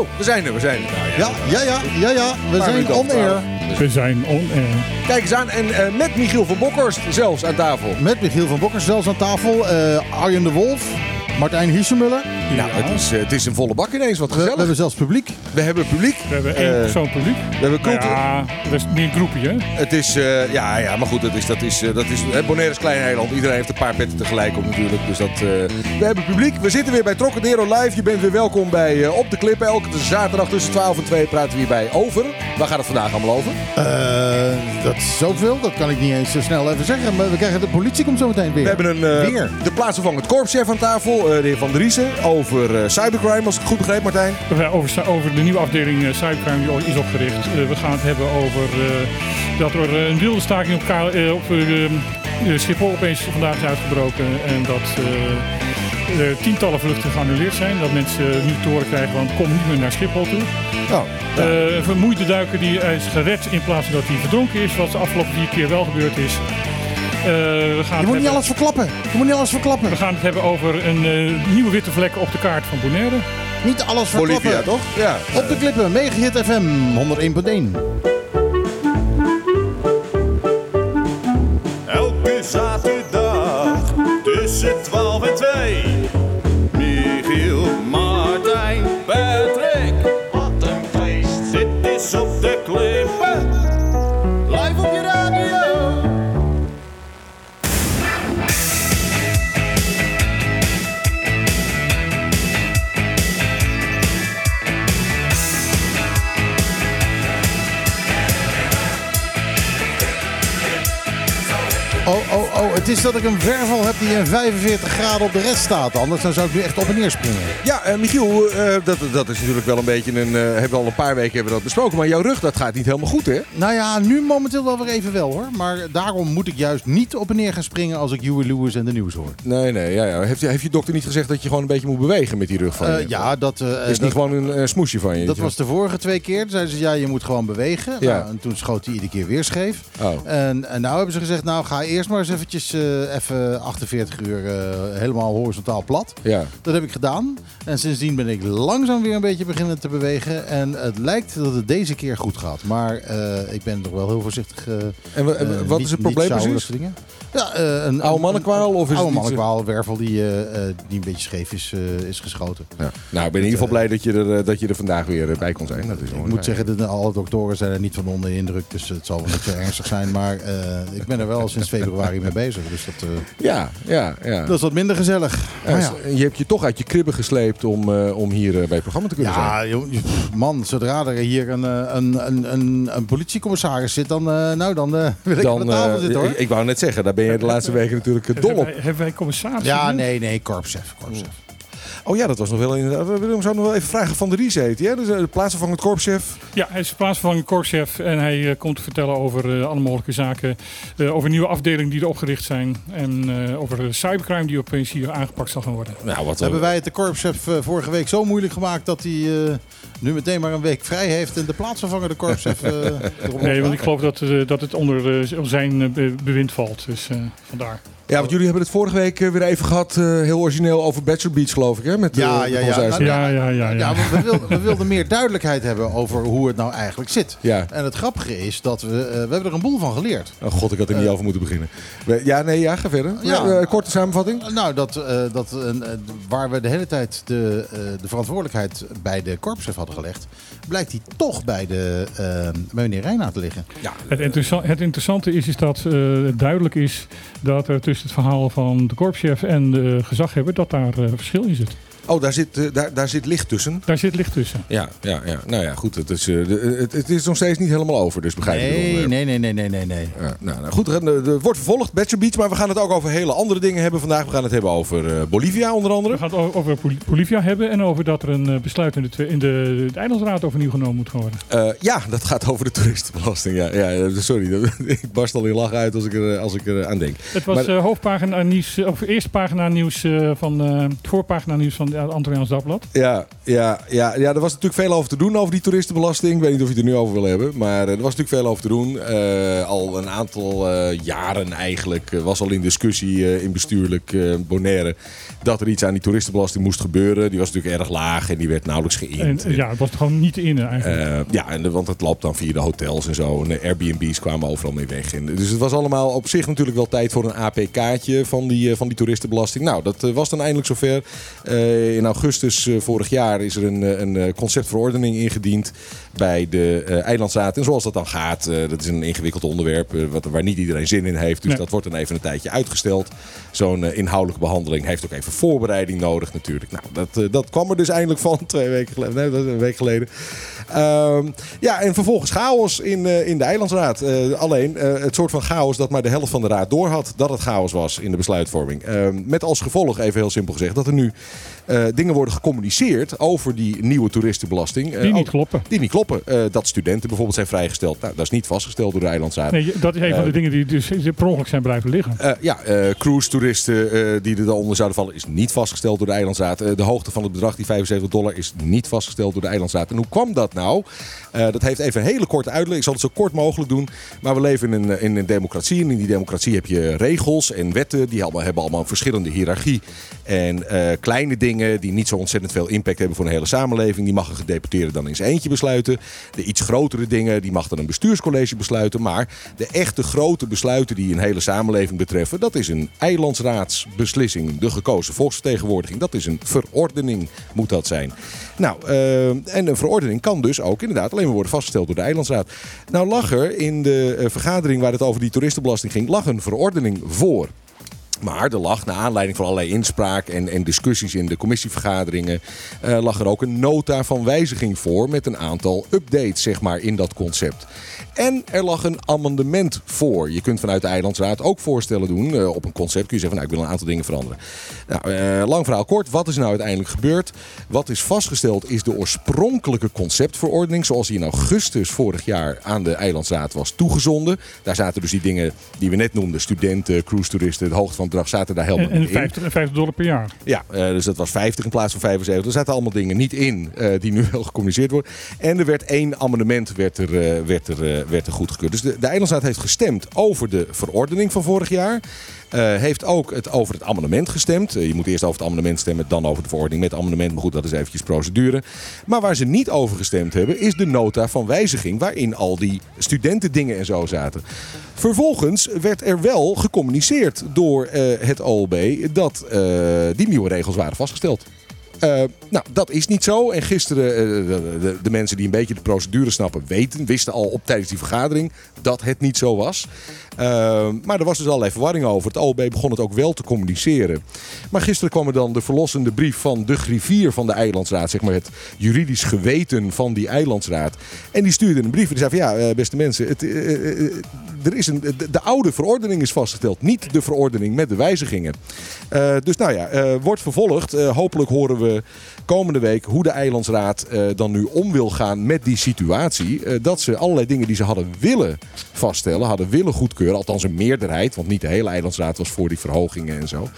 Oh, we zijn er, we zijn er. Nou, ja. ja, ja, ja. ja, ja. We Paar zijn on air. We zijn on air. Kijk eens aan, en eh, met Michiel van Bokhorst zelfs aan tafel. Met Michiel van Bokker zelfs aan tafel. eh Arjen de Wolf. Martijn Hiesemuller. Nou, het is, eh, het is een volle bak ineens, wat We, gezellig. we hebben zelfs publiek. We hebben publiek. We hebben één Eh, persoon publiek. We hebben cultuur. ja, dat is meer een groepje, hè? Het is, eh, ja, ja, maar goed, dat is, dat is, eh, dat is hè, Bonaire is klein eiland. Iedereen heeft een paar petten tegelijk op natuurlijk. Dus dat, eh, we hebben publiek. We zitten weer bij Trocadero Live. Je bent weer welkom bij eh, Op de Klippen. Elke zaterdag tussen 12 en 2 praten we hierbij over. Waar gaat het vandaag allemaal over? Eh, dat is zoveel, dat kan ik niet eens zo snel even zeggen. Maar we krijgen de politie komt zo meteen weer. We hebben een, eh, Weer. de plaatsvervangend korpschef aan tafel, eh, de heer Van Driessen. Over eh, cybercrime, als ik het goed begreep, Martijn. Over, over de nieuwe afdeling eh, Cybercrime die is opgericht. Eh, we gaan het hebben over dat er een wilde staking op, op Schiphol opeens vandaag is uitgebroken. En dat er tientallen vluchten geannuleerd zijn. Dat mensen nu te horen krijgen van kom niet meer naar Schiphol toe. Oh, Eh, een vermoeide duiker die is gered in plaats van dat hij verdronken is. Wat de afgelopen vier keer wel gebeurd is. Eh, we gaan Je moet het niet hebben- alles verklappen. Je moet niet alles verklappen. we gaan het hebben over een eh, nieuwe witte vlek op de kaart van Bonaire. Niet alles verklappen. Bolivia, toch? Ja. Op de klippen, Megahit FM 101.1. Oh. Het is dat ik een wervel heb die in 45 graden op de rest staat. Anders dan zou ik nu echt op en neer springen. Ja, eh, Michiel, eh, dat, dat is natuurlijk wel een beetje een. eh, hebben we al een paar weken hebben we dat besproken. Maar jouw rug, dat gaat niet helemaal goed, hè? Nou ja, nu momenteel wel weer even wel hoor. Maar daarom moet ik juist niet op en neer gaan springen als ik Huey Lewis en de nieuws hoor. Nee, nee. Ja, ja. Heeft, je- heeft je dokter niet gezegd dat je gewoon een beetje moet bewegen met die rug van je? Ja, dat, is dat, niet gewoon een smoesje van je. dat was de vorige twee keer. Toen zeiden ze, ja, je moet gewoon bewegen. Ja. Nou, en toen schoot hij iedere keer weer scheef. Oh. En, en nou hebben ze gezegd, nou ga eerst maar eens eventjes eh, even 48 uur eh, helemaal horizontaal plat. Ja. Dat heb ik gedaan. En sindsdien ben ik langzaam weer een beetje beginnen te bewegen. En het lijkt dat het deze keer goed gaat. Maar eh, ik ben toch wel heel voorzichtig. En wa- wat niet- is het probleem precies? dingen. Ja, eh, een Oude mannenkwaal, of is het oude iets- mannenkwaal, wervel die, eh, eh, die een beetje scheef is, eh, is geschoten. Ja. Nou, ik ben in ieder geval blij dat je er, eh, dat je er vandaag weer eh, bij kon zijn. Dat is Ik moet zeggen, dat alle doktoren zijn er niet van onder de indruk. Dus het zal wel niet zo ernstig zijn. Maar eh, ik ben er wel sinds februari mee bezig. Dus dat, eh, Ja, ja, ja. dat is wat minder gezellig. Ja, Maar ja. en Je hebt je toch uit je kribben gesleept om, eh, om hier eh, bij het programma te kunnen zijn. Ja, man, zodra er hier een, eh, een, een, een, een politiecommissaris zit, dan, eh, nou, dan eh, wil ik aan de tafel eh, zitten hoor. ik, ik wou net zeggen, daar ben je de laatste weken natuurlijk dol Hebben op. wij, hebben wij commissaris? Ja, nee, nee, korpschef. korpschef. Oh ja, dat was nog wel inderdaad. We willen hem zo nog wel even vragen van de Ries heet hij, hè? Dus, eh, de plaatsvervangend korpschef. Ja, hij is plaatsvervangend korpschef en hij eh, komt te vertellen over eh, alle mogelijke zaken. eh, over nieuwe afdelingen die er opgericht zijn. En eh, over de cybercrime die opeens hier aangepakt zal gaan worden. Nou, wat Hebben wij het de korpschef vorige week zo moeilijk gemaakt dat hij eh, nu meteen maar een week vrij heeft en de plaatsvervanger de korpschef eh Nee, want ik geloof dat, eh, dat het onder eh, zijn be- bewind valt. Dus eh, vandaar. Ja, want jullie hebben het vorige week weer even gehad, eh, heel origineel, over Bachelor Beach, geloof ik, hè? Met, Ja, ja, ja. Nou, Ja, ja, ja. ja. Ja, maar we, wilden, we wilden meer duidelijkheid hebben over hoe het nou eigenlijk zit. Ja. En het grappige is dat we, we hebben er een boel van geleerd. Oh god, ik had er niet over moeten beginnen. We- Ja, nee, ja, ga verder. Ja, korte samenvatting. Nou, dat, eh, dat, waar we de hele tijd de, eh, de verantwoordelijkheid bij de korpschef hadden gelegd, blijkt die toch bij, de, eh, bij meneer Reina te liggen. Ja, Het, interessa- het interessante is, is dat eh, het duidelijk is dat er tussen het verhaal van de korpschef en de gezaghebber dat daar eh, verschil in zit. Oh, daar zit, eh, daar, daar zit licht tussen. Daar zit licht tussen. Ja, ja, ja. Nou ja, goed. Het is, eh, de- het, het is nog steeds niet helemaal over, dus begrijp je Nee, wel. nee, nee, nee, nee, nee, nee. Ja, nou, nou goed, er wordt vervolgd, Bachelor Beach, maar we gaan het ook over hele andere dingen hebben vandaag. We gaan het hebben over eh, Bolivia onder andere. We gaan het over Bolivia hebben en over dat er een eh, besluit in de, in de, de Eilandsraad overnieuw genomen moet worden. Eh, ja, dat gaat over de toeristenbelasting. Ja, ja, eh, sorry, ik barst al in lachen uit als ik er, als ik er aan denk. Het was Maar- eh, hoofdpagina nieuws, eh, of eerste pagina nieuws eh, van, eh, het voorpagina nieuws van de het Antilliaans Dagblad. Ja, ja, ja, ja, er was natuurlijk veel over te doen over die toeristenbelasting. Ik weet niet of je het er nu over wil hebben. Maar eh, er was natuurlijk veel over te doen. Eh, al een aantal eh, jaren eigenlijk eh, was al in discussie eh, in bestuurlijk eh, Bonaire... dat er iets aan die toeristenbelasting moest gebeuren. Die was natuurlijk erg laag en die werd nauwelijks En geïnd. ja, het was gewoon niet in eigenlijk. Eh, ja, en, de- want het loopt dan via de hotels en zo. En de Airbnb's kwamen overal mee weg. En, dus het was allemaal op zich natuurlijk wel tijd voor een APK'tje van die, eh, van die toeristenbelasting. Nou, dat eh, was dan eindelijk zover. Eh, in augustus eh, vorig jaar is er een, eh, een conceptverordening ingediend bij de Eilandsraad. En zoals dat dan gaat, dat is een ingewikkeld onderwerp wat, waar niet iedereen zin in heeft. Dus Nee. dat wordt dan even een tijdje uitgesteld. Zo'n inhoudelijke behandeling heeft ook even voorbereiding nodig natuurlijk. Nou, dat, dat kwam er dus eindelijk van twee weken geleden. Nee, dat is een week geleden. Ehm, ja, en vervolgens chaos in, eh, in de Eilandsraad. Eh, alleen eh, het soort van chaos dat maar de helft van de raad doorhad dat het chaos was in de besluitvorming. Ehm, met als gevolg, even heel simpel gezegd, dat er nu dingen worden gecommuniceerd over die nieuwe toeristenbelasting. Die niet ook- kloppen. Die niet kloppen. Dat studenten bijvoorbeeld zijn vrijgesteld. Nou, dat is niet vastgesteld door de Eilandsraad. Nee, dat is een van de dingen die dus per ongeluk zijn blijven liggen. Ja, cruise-toeristen die er dan onder zouden vallen, is niet vastgesteld door de Eilandsraad. De hoogte van het bedrag, die 75 dollar, is niet vastgesteld door de Eilandsraad. En hoe kwam dat nou? Eh, dat heeft even een hele korte uitleg. Ik zal het zo kort mogelijk doen. Maar we leven in een, in een democratie. En in die democratie heb je regels en wetten. Die allemaal, hebben allemaal een verschillende hiërarchie. En eh, kleine dingen die niet zo ontzettend veel impact hebben voor een hele samenleving. Die mag een gedeputeerde dan in zijn eentje besluiten. De iets grotere dingen, die mag dan een bestuurscollege besluiten. Maar de echte grote besluiten die een hele samenleving betreffen. Dat is een eilandsraadsbeslissing. De gekozen volksvertegenwoordiging. Dat is een verordening moet dat zijn. Nou, eh, en een verordening kan dus ook inderdaad alleen maar worden vastgesteld door de eilandsraad. Nou lag er in de eh, vergadering waar het over die toeristenbelasting ging, lag een verordening voor. Maar er lag, naar aanleiding van allerlei inspraak en, en discussies in de commissievergaderingen, eh, lag er ook een nota van wijziging voor met een aantal updates zeg maar, in dat concept. En er lag een amendement voor. Je kunt vanuit de Eilandsraad ook voorstellen doen eh, op een concept. Kun je zeggen, van, nou, ik wil een aantal dingen veranderen. Nou, eh, lang verhaal kort. Wat is nou uiteindelijk gebeurd? Wat is vastgesteld is de oorspronkelijke conceptverordening. Zoals die in augustus vorig jaar aan de Eilandsraad was toegezonden. Daar zaten dus die dingen die we net noemden. Studenten, cruise-toeristen, de hoogte van het bedrag zaten daar helemaal En, en niet in. 50, en 50 dollar per jaar. Ja, eh, dus dat was 50 in plaats van 75. Er zaten allemaal dingen niet in die nu wel gecommuniceerd worden. En er werd één amendement werd er, werd er, werd er goedgekeurd. Dus de, de Eilandsraad heeft gestemd over de verordening van vorig jaar. Eh, heeft ook het, over het amendement gestemd. Eh, je moet eerst over het amendement stemmen, dan over de verordening met amendement. Maar goed, dat is eventjes procedure. Maar waar ze niet over gestemd hebben, is de nota van wijziging. Waarin al die studentendingen en zo zaten. Vervolgens werd er wel gecommuniceerd door eh, het OLB dat eh, die nieuwe regels waren vastgesteld. Eh, nou, dat is niet zo. En gisteren, eh, de, de, de mensen die een beetje de procedure snappen, weten, wisten al op tijdens die vergadering dat het niet zo was. Eh, maar er was dus allerlei verwarring over. Het OLB begon het ook wel te communiceren. Maar gisteren kwam er dan de verlossende brief van de griffier van de Eilandsraad, zeg maar het juridisch geweten van die Eilandsraad. En die stuurde een brief en die zei van ja, eh, beste mensen, het, eh, eh, er is een, de, de oude verordening is vastgesteld, niet de verordening met de wijzigingen. Dus nou ja, wordt vervolgd. Hopelijk horen we komende week hoe de Eilandsraad dan nu om wil gaan met die situatie. Dat ze allerlei dingen die ze hadden willen vaststellen, hadden willen goedkeuren. Althans een meerderheid, want niet de hele Eilandsraad was voor die verhogingen en zo.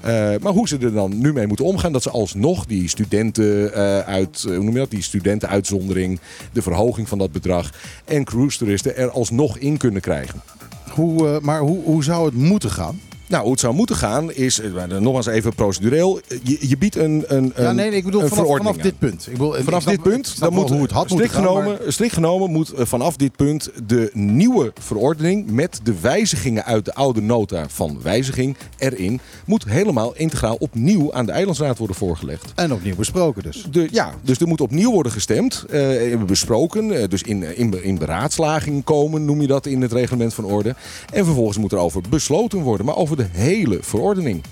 Eh, maar hoe ze er dan nu mee moeten omgaan, dat ze alsnog die studenten eh, uit, eh, noem dat, die studentenuitzondering, de verhoging van dat bedrag en cruise toeristen er alsnog in kunnen krijgen. Hoe, maar hoe, hoe zou het moeten gaan? Nou, hoe het zou moeten gaan is, eh, nogmaals even procedureel, je, je biedt een, een, Ja, nee, ik bedoel vanaf, vanaf dit punt. Ik bedoel, ik Vanaf snap- dit punt, dan moet, hoe het had strikt, genomen, maar- strikt genomen moet eh, vanaf dit punt de nieuwe verordening met de wijzigingen uit de oude nota van wijziging erin, moet helemaal integraal opnieuw aan de Eilandsraad worden voorgelegd. En opnieuw besproken dus. De, ja, dus er moet opnieuw worden gestemd, eh, besproken, eh, dus in, in, in beraadslaging komen, noem je dat in het reglement van orde. En vervolgens moet er over besloten worden, maar over de hele verordening.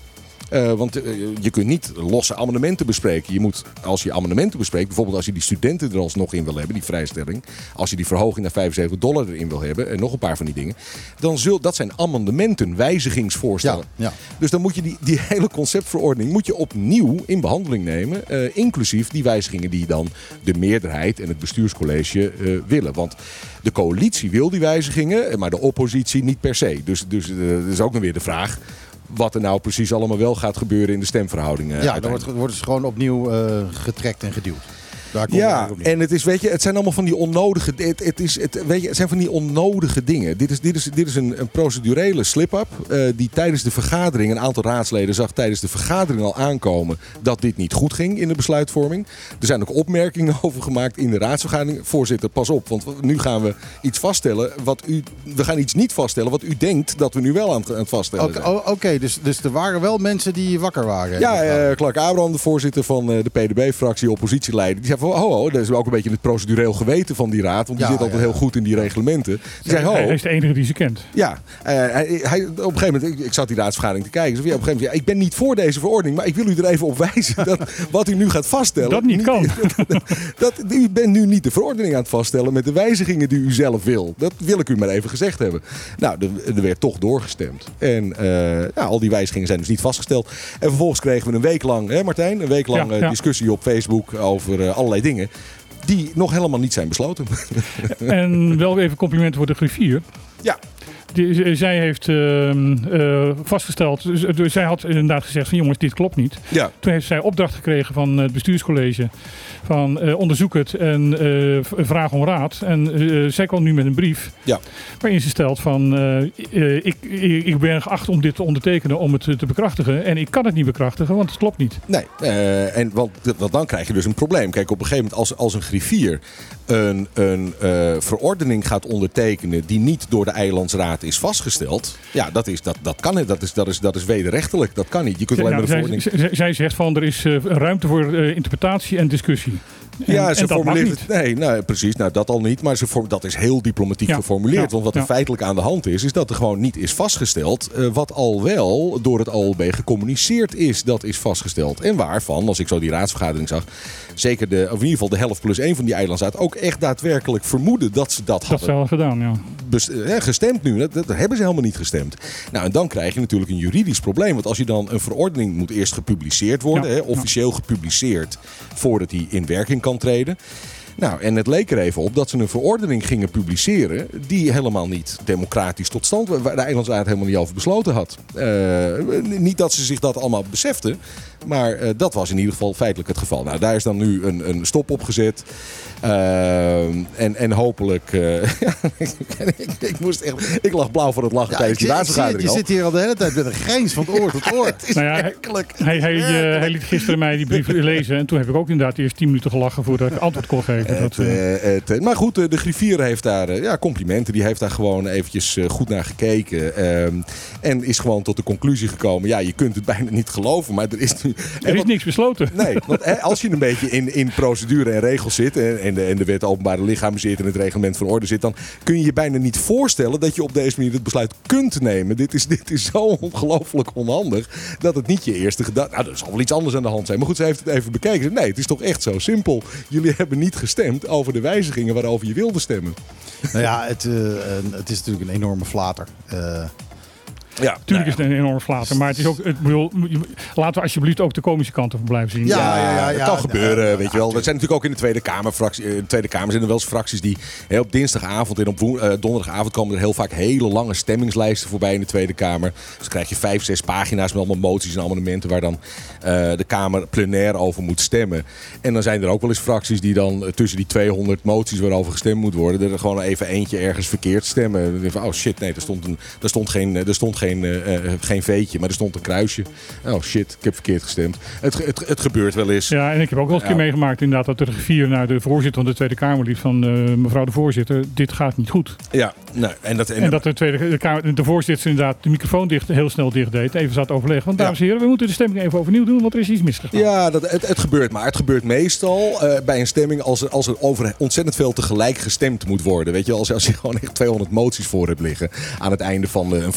Eh, want eh, je kunt niet losse amendementen bespreken. Je moet, als je amendementen bespreekt, bijvoorbeeld als je die studenten er alsnog in wil hebben, die vrijstelling. Als je die verhoging naar 75 dollar erin wil hebben, en nog een paar van die dingen. Dan zul, dat zijn amendementen, wijzigingsvoorstellen. Ja, ja. Dus dan moet je die, die hele conceptverordening moet je opnieuw in behandeling nemen. eh, inclusief die wijzigingen die dan de meerderheid en het bestuurscollege willen. Want de coalitie wil die wijzigingen, maar de oppositie niet per se. Dus, dus er is ook nog weer de vraag. Wat er nou precies allemaal wel gaat gebeuren in de stemverhoudingen. Ja, dan wordt, worden ze gewoon opnieuw eh, getrekt en geduwd. Daar komt het Ja, en het is, weet je, het zijn allemaal van die onnodige, het, het is, het, weet je, het zijn van die onnodige dingen. Dit is, dit is, dit is een, een procedurele slip-up eh, die tijdens de vergadering, een aantal raadsleden zag tijdens de vergadering al aankomen dat dit niet goed ging in de besluitvorming. Er zijn ook opmerkingen over gemaakt in de raadsvergadering. Voorzitter, pas op, want nu gaan we iets vaststellen wat u, we gaan iets niet vaststellen wat u denkt dat we nu wel aan het, aan het vaststellen Oké, dus, dus er waren wel mensen die wakker waren. Ja, eh, Clark Abraham, de voorzitter van eh, de PDB-fractie, oppositieleider. Die zei van, ho, ho, dat is ook een beetje het procedureel geweten van die raad. Want die Ja, zit altijd ja, heel goed in die reglementen. Die zei, ho, Hij is de enige die ze kent. ja. eh, hij, hij- op een gegeven moment, ik, ik zat die raadsvergadering te kijken. Zei, ja, op een gegeven moment, ja, ik ben niet voor deze verordening. Maar ik wil u er even op wijzen dat wat u nu gaat vaststellen. Dat niet kan. dat, u bent nu niet de verordening aan het vaststellen met de wijzigingen die u zelf wil. Dat wil ik u maar even gezegd hebben. Nou, er, er werd toch doorgestemd. En eh, ja, al die wijzigingen zijn dus niet vastgesteld. En vervolgens kregen we een week lang, hè Martijn, een week lang Ja, eh, ja. discussie op Facebook over eh, allerlei dingen. Die nog helemaal niet zijn besloten. En wel even complimenten voor de griffier. ja, Die, eh, zij heeft ehm, eh, vastgesteld, dus, eh, dus zij had inderdaad gezegd van jongens, dit klopt niet. ja. Toen heeft zij opdracht gekregen van het bestuurscollege van onderzoek het en vraag om raad. En zij kwam nu met een brief Ja. waarin ze stelt van ik, ik, ben geacht om dit te ondertekenen om het te bekrachtigen. En ik kan het niet bekrachtigen, want het klopt niet. Nee, en want, want dan krijg je dus een probleem. Kijk, op een gegeven moment als, als een griffier een, een verordening gaat ondertekenen die niet door de eilandsraad is vastgesteld. Ja, dat, is, dat, dat kan niet. Dat is, dat, is, dat is wederrechtelijk. Dat kan niet. Je kunt alleen Nou, maar de zij, verordening... zij- zegt van er is eh, ruimte voor eh, interpretatie en discussie. En, ja, ze formuleert het. Nee, nou, precies. Nou, dat al niet. Maar ze vorm- dat is heel diplomatiek Ja, geformuleerd. ja, want wat er feitelijk aan de hand is, is dat er gewoon niet is vastgesteld. eh, wat al wel door het ALB gecommuniceerd is, dat is vastgesteld. En waarvan, als ik zo die raadsvergadering zag, zeker de, of in ieder geval de helft plus één van die eilandzaad ook echt daadwerkelijk vermoeden dat ze dat Dat hadden is wel gedaan, ja. eh, gestemd nu. Dat, dat hebben ze helemaal niet gestemd. Nou, en dan krijg je natuurlijk een juridisch probleem. Want als je dan een verordening moet eerst gepubliceerd worden, Ja, hè, officieel gepubliceerd, voordat die in werking kan treden. Nou, en het leek er even op dat ze een verordening gingen publiceren die helemaal niet democratisch tot stand, waar de Eilandsraad helemaal niet over besloten had. Eh, niet dat ze zich dat allemaal beseften, maar eh, dat was in ieder geval feitelijk het geval. Nou, daar is dan nu een, een stop op gezet. Eh, en, en hopelijk. eh, ik, ik, moest echt, ik lag blauw voor het lachen Ja, tijdens die het. raadsvergadering. je al. zit hier al de hele tijd met een grijns van oor tot oor. Nou ja, hij, hij, hij, eh, hij liet gisteren mij die brief lezen. En toen heb ik ook inderdaad eerst 10 minuten gelachen voordat ik antwoord kon geven. Het, eh, eh, het, eh, maar goed, de griffier heeft daar ja, complimenten. Die heeft daar gewoon eventjes goed naar gekeken. ehm, en is gewoon tot de conclusie gekomen. Ja, je kunt het bijna niet geloven. Maar er is nu. er is niks besloten. Nee, want als je een beetje in, in procedure en regels zit. En, en, de, en de wet openbare lichamen zit en het reglement van orde zit. dan kun je je bijna niet voorstellen dat je op deze manier het besluit kunt nemen. Dit is, dit is zo ongelooflijk onhandig. dat het niet je eerste gedachte. Nou, er zal wel iets anders aan de hand zijn. Maar goed, ze heeft het even bekeken. Nee, het is toch echt zo simpel. Jullie hebben niet gestemd over de wijzigingen waarover je wilde stemmen. Nou ja, het, eh, een- het is natuurlijk een enorme flater. Eh, Ja, Tuurlijk is het een enorme flater. Maar het is ook, het, bedoel, laten we alsjeblieft ook de komische kant ervan blijven zien. Ja, Ja, ja, ja, het ja. kan gebeuren, Ja, weet je wel. Er zijn natuurlijk ook in de Tweede Kamer, fractie, eh, in de Tweede Kamer zijn er wel eens fracties die hè, op dinsdagavond en op woen- eh, donderdagavond komen er heel vaak hele lange stemmingslijsten voorbij in de Tweede Kamer. Dus dan krijg je vijf, zes pagina's met allemaal moties en amendementen waar dan eh, de Kamer plenair over moet stemmen. En dan zijn er ook wel eens fracties die dan eh, tussen die 200 moties waarover gestemd moet worden, er gewoon even eentje ergens verkeerd stemmen. Dan denk je van, oh shit, nee, er stond, een, er stond, geen, er stond geen, eh, eh, geen veetje, maar er stond een kruisje. Oh shit, ik heb verkeerd gestemd. Het, het, het gebeurt wel eens. Ja, en ik heb ook wel eens een keer Ja. meegemaakt inderdaad dat de griffier naar de voorzitter van de Tweede Kamer liep van eh, mevrouw de voorzitter, dit gaat niet goed. Ja, nou, en dat, en, En dat de, tweede, de, Kamer, de voorzitter inderdaad de microfoon dicht, heel snel dicht deed, even zat overleggen. Want dames en heren, we moeten de stemming even overnieuw doen, want er is iets misgegaan. Ja, dat, het, het gebeurt. Maar het gebeurt meestal bij een stemming als er, als er over ontzettend veel tegelijk gestemd moet worden. Weet je, als, als je gewoon echt 200 moties voor hebt liggen aan het einde van een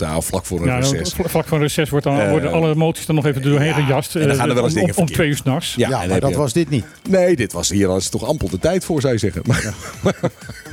of vlak voor een Ja, reces. vla- vlak van reces wordt dan, Eh, worden alle moties dan nog even er doorheen ja, gejast. en dan eh, gaan er wel eens om- dingen om, om twee uur s'nachts. Ja, en ja, maar dat je- was dit niet. Nee, dit was hier was toch ampel de tijd voor, zou je zeggen. Maar,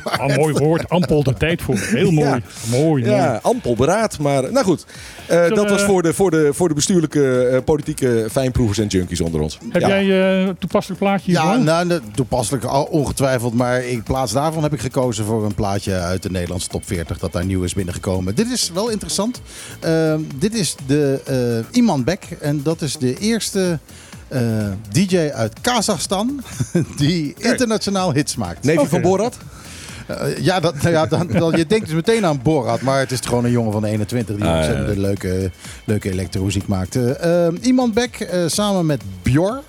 Ah, mooi woord, ampel de tijd voor. Heel mooi. Ja. Mooi. mooi. ja, ampel beraad. Maar nou goed, Eh, dat was voor de, voor de, voor de bestuurlijke, eh, politieke fijnproevers en junkies onder ons. Heb Ja. jij eh, een toepasselijk plaatje Ja, nou, de- toepasselijk ongetwijfeld. Maar in plaats daarvan heb ik gekozen voor een plaatje uit de Nederlandse top 40 dat daar nieuw is binnengekomen. Dit is wel interessant. Interessant. Ehm, dit is de eh, Iman Bek. En dat is de eerste eh, DJ uit Kazachstan die internationaal hits maakt. Neefje van Borat? Eh, ja, dat, nou ja dan, dan, je denkt dus meteen aan Borat, maar het is gewoon een jongen van 21 die Ah, ja, ontzettend ja. leuke, leuke elektromuziek maakt. Eh, Iman Bek eh, samen met Bjor.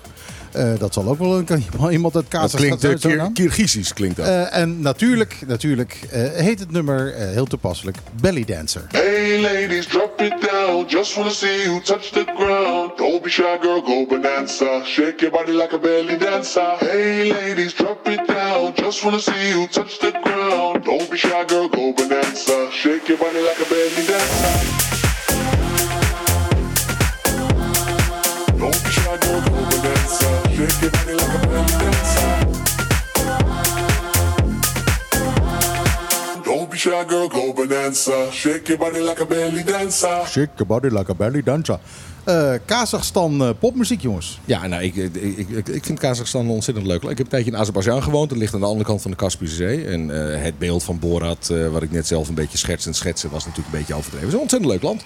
Eh, dat zal ook wel een, iemand uit Dat Kazachstan klinkt zijn. uh, zo Kir naam. Kirgizisch klinkt dat. Eh, en natuurlijk, natuurlijk eh, heet het nummer eh, heel toepasselijk Belly Dancer. Hey ladies, drop it down. Just wanna see you touch the ground. Don't be shy, girl, go bonanza. Shake your body like a belly dancer. Hey ladies, drop it down. Just wanna see you touch the ground. Don't be shy, girl, go bonanza. Shake your body like a belly dancer. Don't be shy, girl, go bonanza. Shy, girl, go bonanza. Shake your body like a belly dancer. Shake your body like a belly dancer. Eh, Kazachstan eh, popmuziek, jongens. Ja, nou, ik, ik, ik, ik- vind Kazachstan ontzettend leuk. Ik heb een tijdje in Azerbeidzjan gewoond. Dat ligt aan de andere kant van de Kaspische Zee. En eh, het beeld van Borat, eh, wat ik net zelf een beetje schets en schetsen, was natuurlijk een beetje overdreven. Het is een ontzettend leuk land.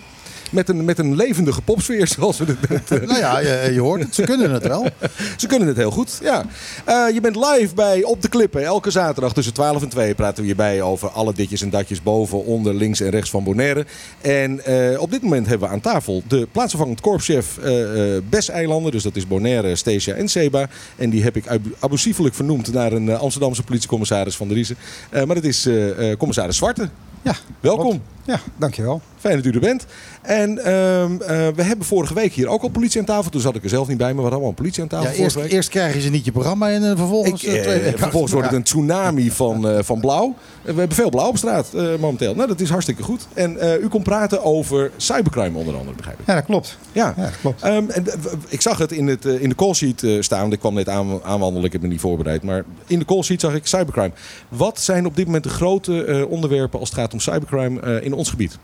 Met een, met een levendige popsfeer, zoals we het net... eh, Nou ja, je, je hoort het, ze kunnen het wel. Ze kunnen het heel goed, ja. Eh, je bent live bij Op de Klippen. Elke zaterdag tussen 12 en 2 praten we hierbij over alle ditjes en datjes boven, onder, links en rechts van Bonaire. En eh, op dit moment hebben we aan tafel de plaatsvervangend korpschef eh eh Bes Eilanden. Dus dat is Bonaire, Stesia en Seba. En die heb ik abu- abusiefelijk vernoemd naar een Amsterdamse politiecommissaris van de Riezen. Maar dat is commissaris Zwarte. Ja, Welkom. klopt. Ja, dankjewel. Fijn dat u er bent. En ehm, eh, we hebben vorige week hier ook al politie aan tafel. Toen zat ik er zelf niet bij, maar we hadden allemaal politie aan tafel Ja, eerst, week. eerst krijgen ze niet je programma en eh, vervolgens... Ik, eh, vervolgens wordt het een tsunami van, van blauw. We hebben veel blauw op straat momenteel. Nou, dat is hartstikke goed. En u komt praten over cybercrime onder andere, begrijp ik. Ja, dat klopt. Ja. Ja, dat klopt. Ehm, en, ik zag het in, het, in de call sheet eh, staan. want Ik kwam net aan, aanwandelen, ik heb me niet voorbereid. Maar in de call sheet zag ik cybercrime. Wat zijn op dit moment de grote onderwerpen als het gaat om cybercrime in ons gebied?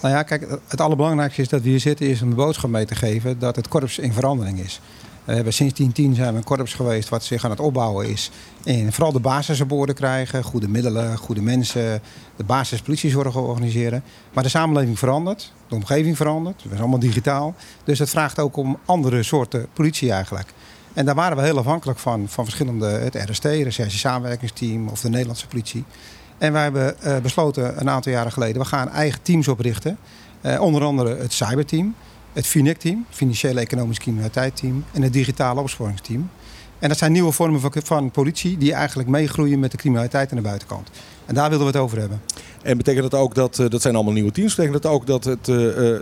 Nou ja, kijk, het allerbelangrijkste is dat we hier zitten is om de boodschap mee te geven dat het korps in verandering is. We hebben sinds 1010 zijn we een korps geweest wat zich aan het opbouwen is. En vooral de basis op orde krijgen, goede middelen, goede mensen, de basispolitiezorg organiseren. Maar de samenleving verandert, de omgeving verandert, we zijn allemaal digitaal. Dus het vraagt ook om andere soorten politie eigenlijk. En daar waren we heel afhankelijk van, van verschillende, het RST, Recherche Samenwerkingsteam of de Nederlandse politie. En wij hebben eh, besloten een aantal jaren geleden, we gaan eigen teams oprichten. Eh, onder andere het cyberteam, het FINIC-team, Financiële Economische Criminaliteit-team en het Digitale Opsporingsteam. En dat zijn nieuwe vormen van, van politie die eigenlijk meegroeien met de criminaliteit aan de buitenkant. En daar wilden we het over hebben. En betekent dat ook dat, eh, dat zijn allemaal nieuwe teams, betekent dat ook dat het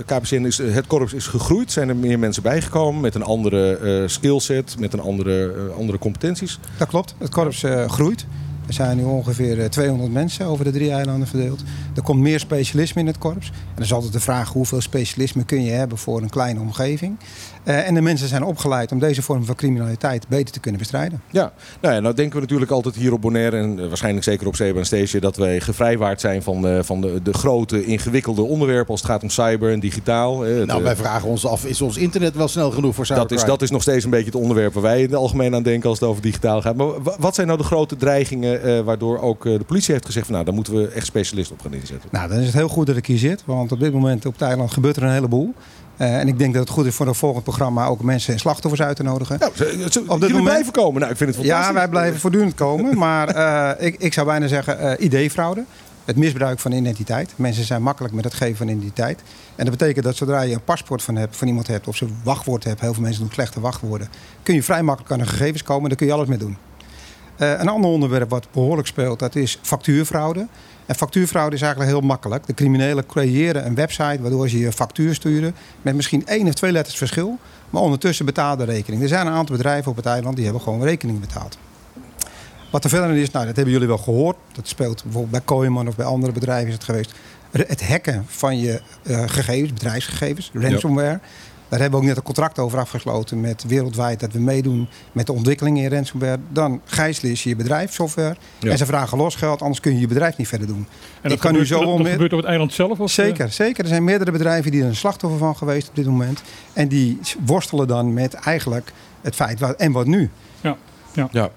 KPCN is, het korps is gegroeid? Zijn er meer mensen bijgekomen met een andere eh skillset, met een andere, andere competenties? Dat klopt, het korps groeit. Er zijn nu ongeveer eh, 200 mensen over de drie eilanden verdeeld. Er komt meer specialisme in het korps. En er is altijd de vraag hoeveel specialisme kun je hebben voor een kleine omgeving. Eh, en de mensen zijn opgeleid om deze vorm van criminaliteit beter te kunnen bestrijden. Ja, nou ja, nou denken we natuurlijk altijd hier op Bonaire en eh, waarschijnlijk zeker op Zeba en Station dat wij gevrijwaard zijn van, eh, van de, de grote ingewikkelde onderwerpen als het gaat om cyber en digitaal. het, Nou, wij vragen ons af, is ons internet wel snel genoeg voor dat, is, cybercrime? dat is nog steeds een beetje het onderwerp waar wij in het algemeen aan denken als het over digitaal gaat. Maar wa- wat zijn nou de grote dreigingen eh, waardoor ook eh, de politie heeft gezegd van nou, daar moeten we echt specialisten op gaan inzetten? Nou, dan is het heel goed dat ik hier zit. Want op dit moment op het eiland gebeurt er een heleboel. Eh, en ik denk dat het goed is voor een volgend programma ook mensen en slachtoffers uit te nodigen. Nou, dit moment- blijven komen. Nou, ik vind het fantastisch. Ja, wij blijven voortdurend komen. Maar eh, ik, ik zou bijna zeggen eh ID-fraude. Het misbruik van identiteit. Mensen zijn makkelijk met het geven van identiteit. En dat betekent dat zodra je een paspoort van, hebt, van iemand hebt... of ze een wachtwoord hebt, heel veel mensen doen slechte wachtwoorden... kun je vrij makkelijk aan de gegevens komen. en Daar kun je alles mee doen. Een ander onderwerp wat behoorlijk speelt, dat is factuurfraude. En factuurfraude is eigenlijk heel makkelijk. De criminelen creëren een website waardoor ze je factuur sturen... met misschien één of twee letters verschil... maar ondertussen betaalde rekening. Er zijn een aantal bedrijven op het eiland die hebben gewoon rekening betaald. Wat er verder is, nou, dat hebben jullie wel gehoord. Dat speelt bijvoorbeeld bij Kooiman of bij andere bedrijven is het geweest. Het hacken van je eh, gegevens, bedrijfsgegevens, ransomware. Daar hebben we ook net een contract over afgesloten met wereldwijd dat we meedoen met de ontwikkeling in ransomware. Dan gijzelen ze je bedrijfssoftware Ja. en ze vragen losgeld, anders kun je je bedrijf niet verder doen. En dat kan nu gebeurt, zo dat, dat gebeurt op het eiland zelf? Of, eh? Zeker, zeker. Er zijn meerdere bedrijven die er een slachtoffer van geweest op dit moment. En die worstelen dan met eigenlijk het feit, wat, en wat nu? Ja.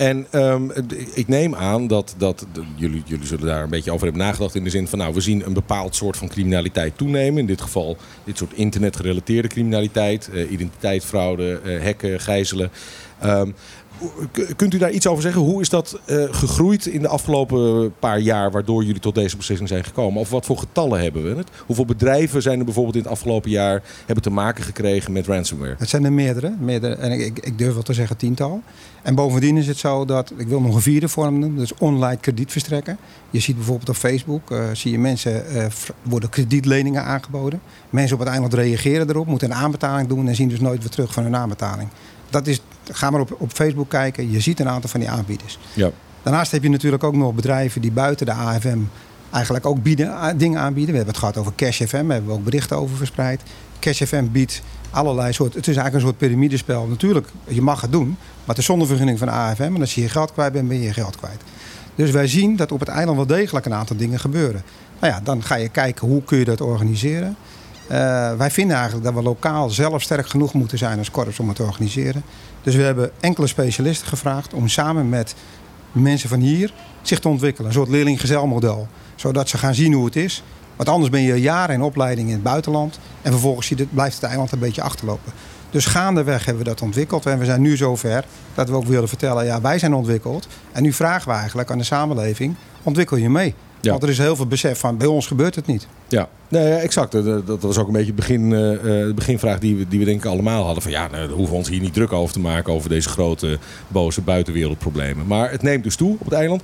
En ehm, ik neem aan dat, dat jullie, jullie zullen daar een beetje over hebben nagedacht. In de zin van, nou, we zien een bepaald soort van criminaliteit toenemen. In dit geval dit soort internetgerelateerde criminaliteit. eh, identiteitsfraude, eh, hacken, gijzelen. Ehm, kunt u daar iets over zeggen? Hoe is dat eh, gegroeid in de afgelopen paar jaar... waardoor jullie tot deze beslissing zijn gekomen? Of wat voor getallen hebben we het? Hoeveel bedrijven zijn er bijvoorbeeld in het afgelopen jaar... hebben te maken gekregen met ransomware? Het zijn er meerdere, meerdere en ik, ik, durf wel te zeggen tiental. En bovendien is het zo dat, ik wil nog een vierde vorm noemen, dat is online krediet verstrekken. Je ziet bijvoorbeeld op Facebook, eh, zie je mensen, eh, worden kredietleningen aangeboden. Mensen op het eiland reageren erop, moeten een aanbetaling doen en zien dus nooit weer terug van hun aanbetaling. Dat is, ga maar op, op Facebook kijken, je ziet een aantal van die aanbieders. Ja. Daarnaast heb je natuurlijk ook nog bedrijven die buiten de AFM eigenlijk ook bieden, dingen aanbieden. We hebben het gehad over Cash FM, daar hebben we ook berichten over verspreid. Cash FM biedt allerlei soorten. Het is eigenlijk een soort piramidespel. Natuurlijk, je mag het doen, maar het is zonder vergunning van de AFM. En als je je geld kwijt bent, ben je je geld kwijt. Dus wij zien dat op het eiland wel degelijk een aantal dingen gebeuren. Nou ja, dan ga je kijken hoe kun je dat organiseren. Eh, wij vinden eigenlijk dat we lokaal zelf sterk genoeg moeten zijn als korps om het te organiseren. Dus we hebben enkele specialisten gevraagd om samen met mensen van hier zich te ontwikkelen. Een soort leerling-gezelmodel. Zodat ze gaan zien hoe het is. Want anders ben je jaren in opleiding in het buitenland. En vervolgens blijft het eiland een beetje achterlopen. Dus gaandeweg hebben we dat ontwikkeld. En we zijn nu zover dat we ook willen vertellen... ja, wij zijn ontwikkeld. En nu vragen we eigenlijk aan de samenleving... ontwikkel je mee? Ja. Want er is heel veel besef van... bij ons gebeurt het niet. Ja, nee, exact. Dat, dat was ook een beetje het begin, eh, eh, de beginvraag die we, die we denk ik allemaal hadden. Van ja, nou, daar hoeven we ons hier niet druk over te maken over deze grote, boze buitenwereldproblemen. Maar het neemt dus toe op het eiland.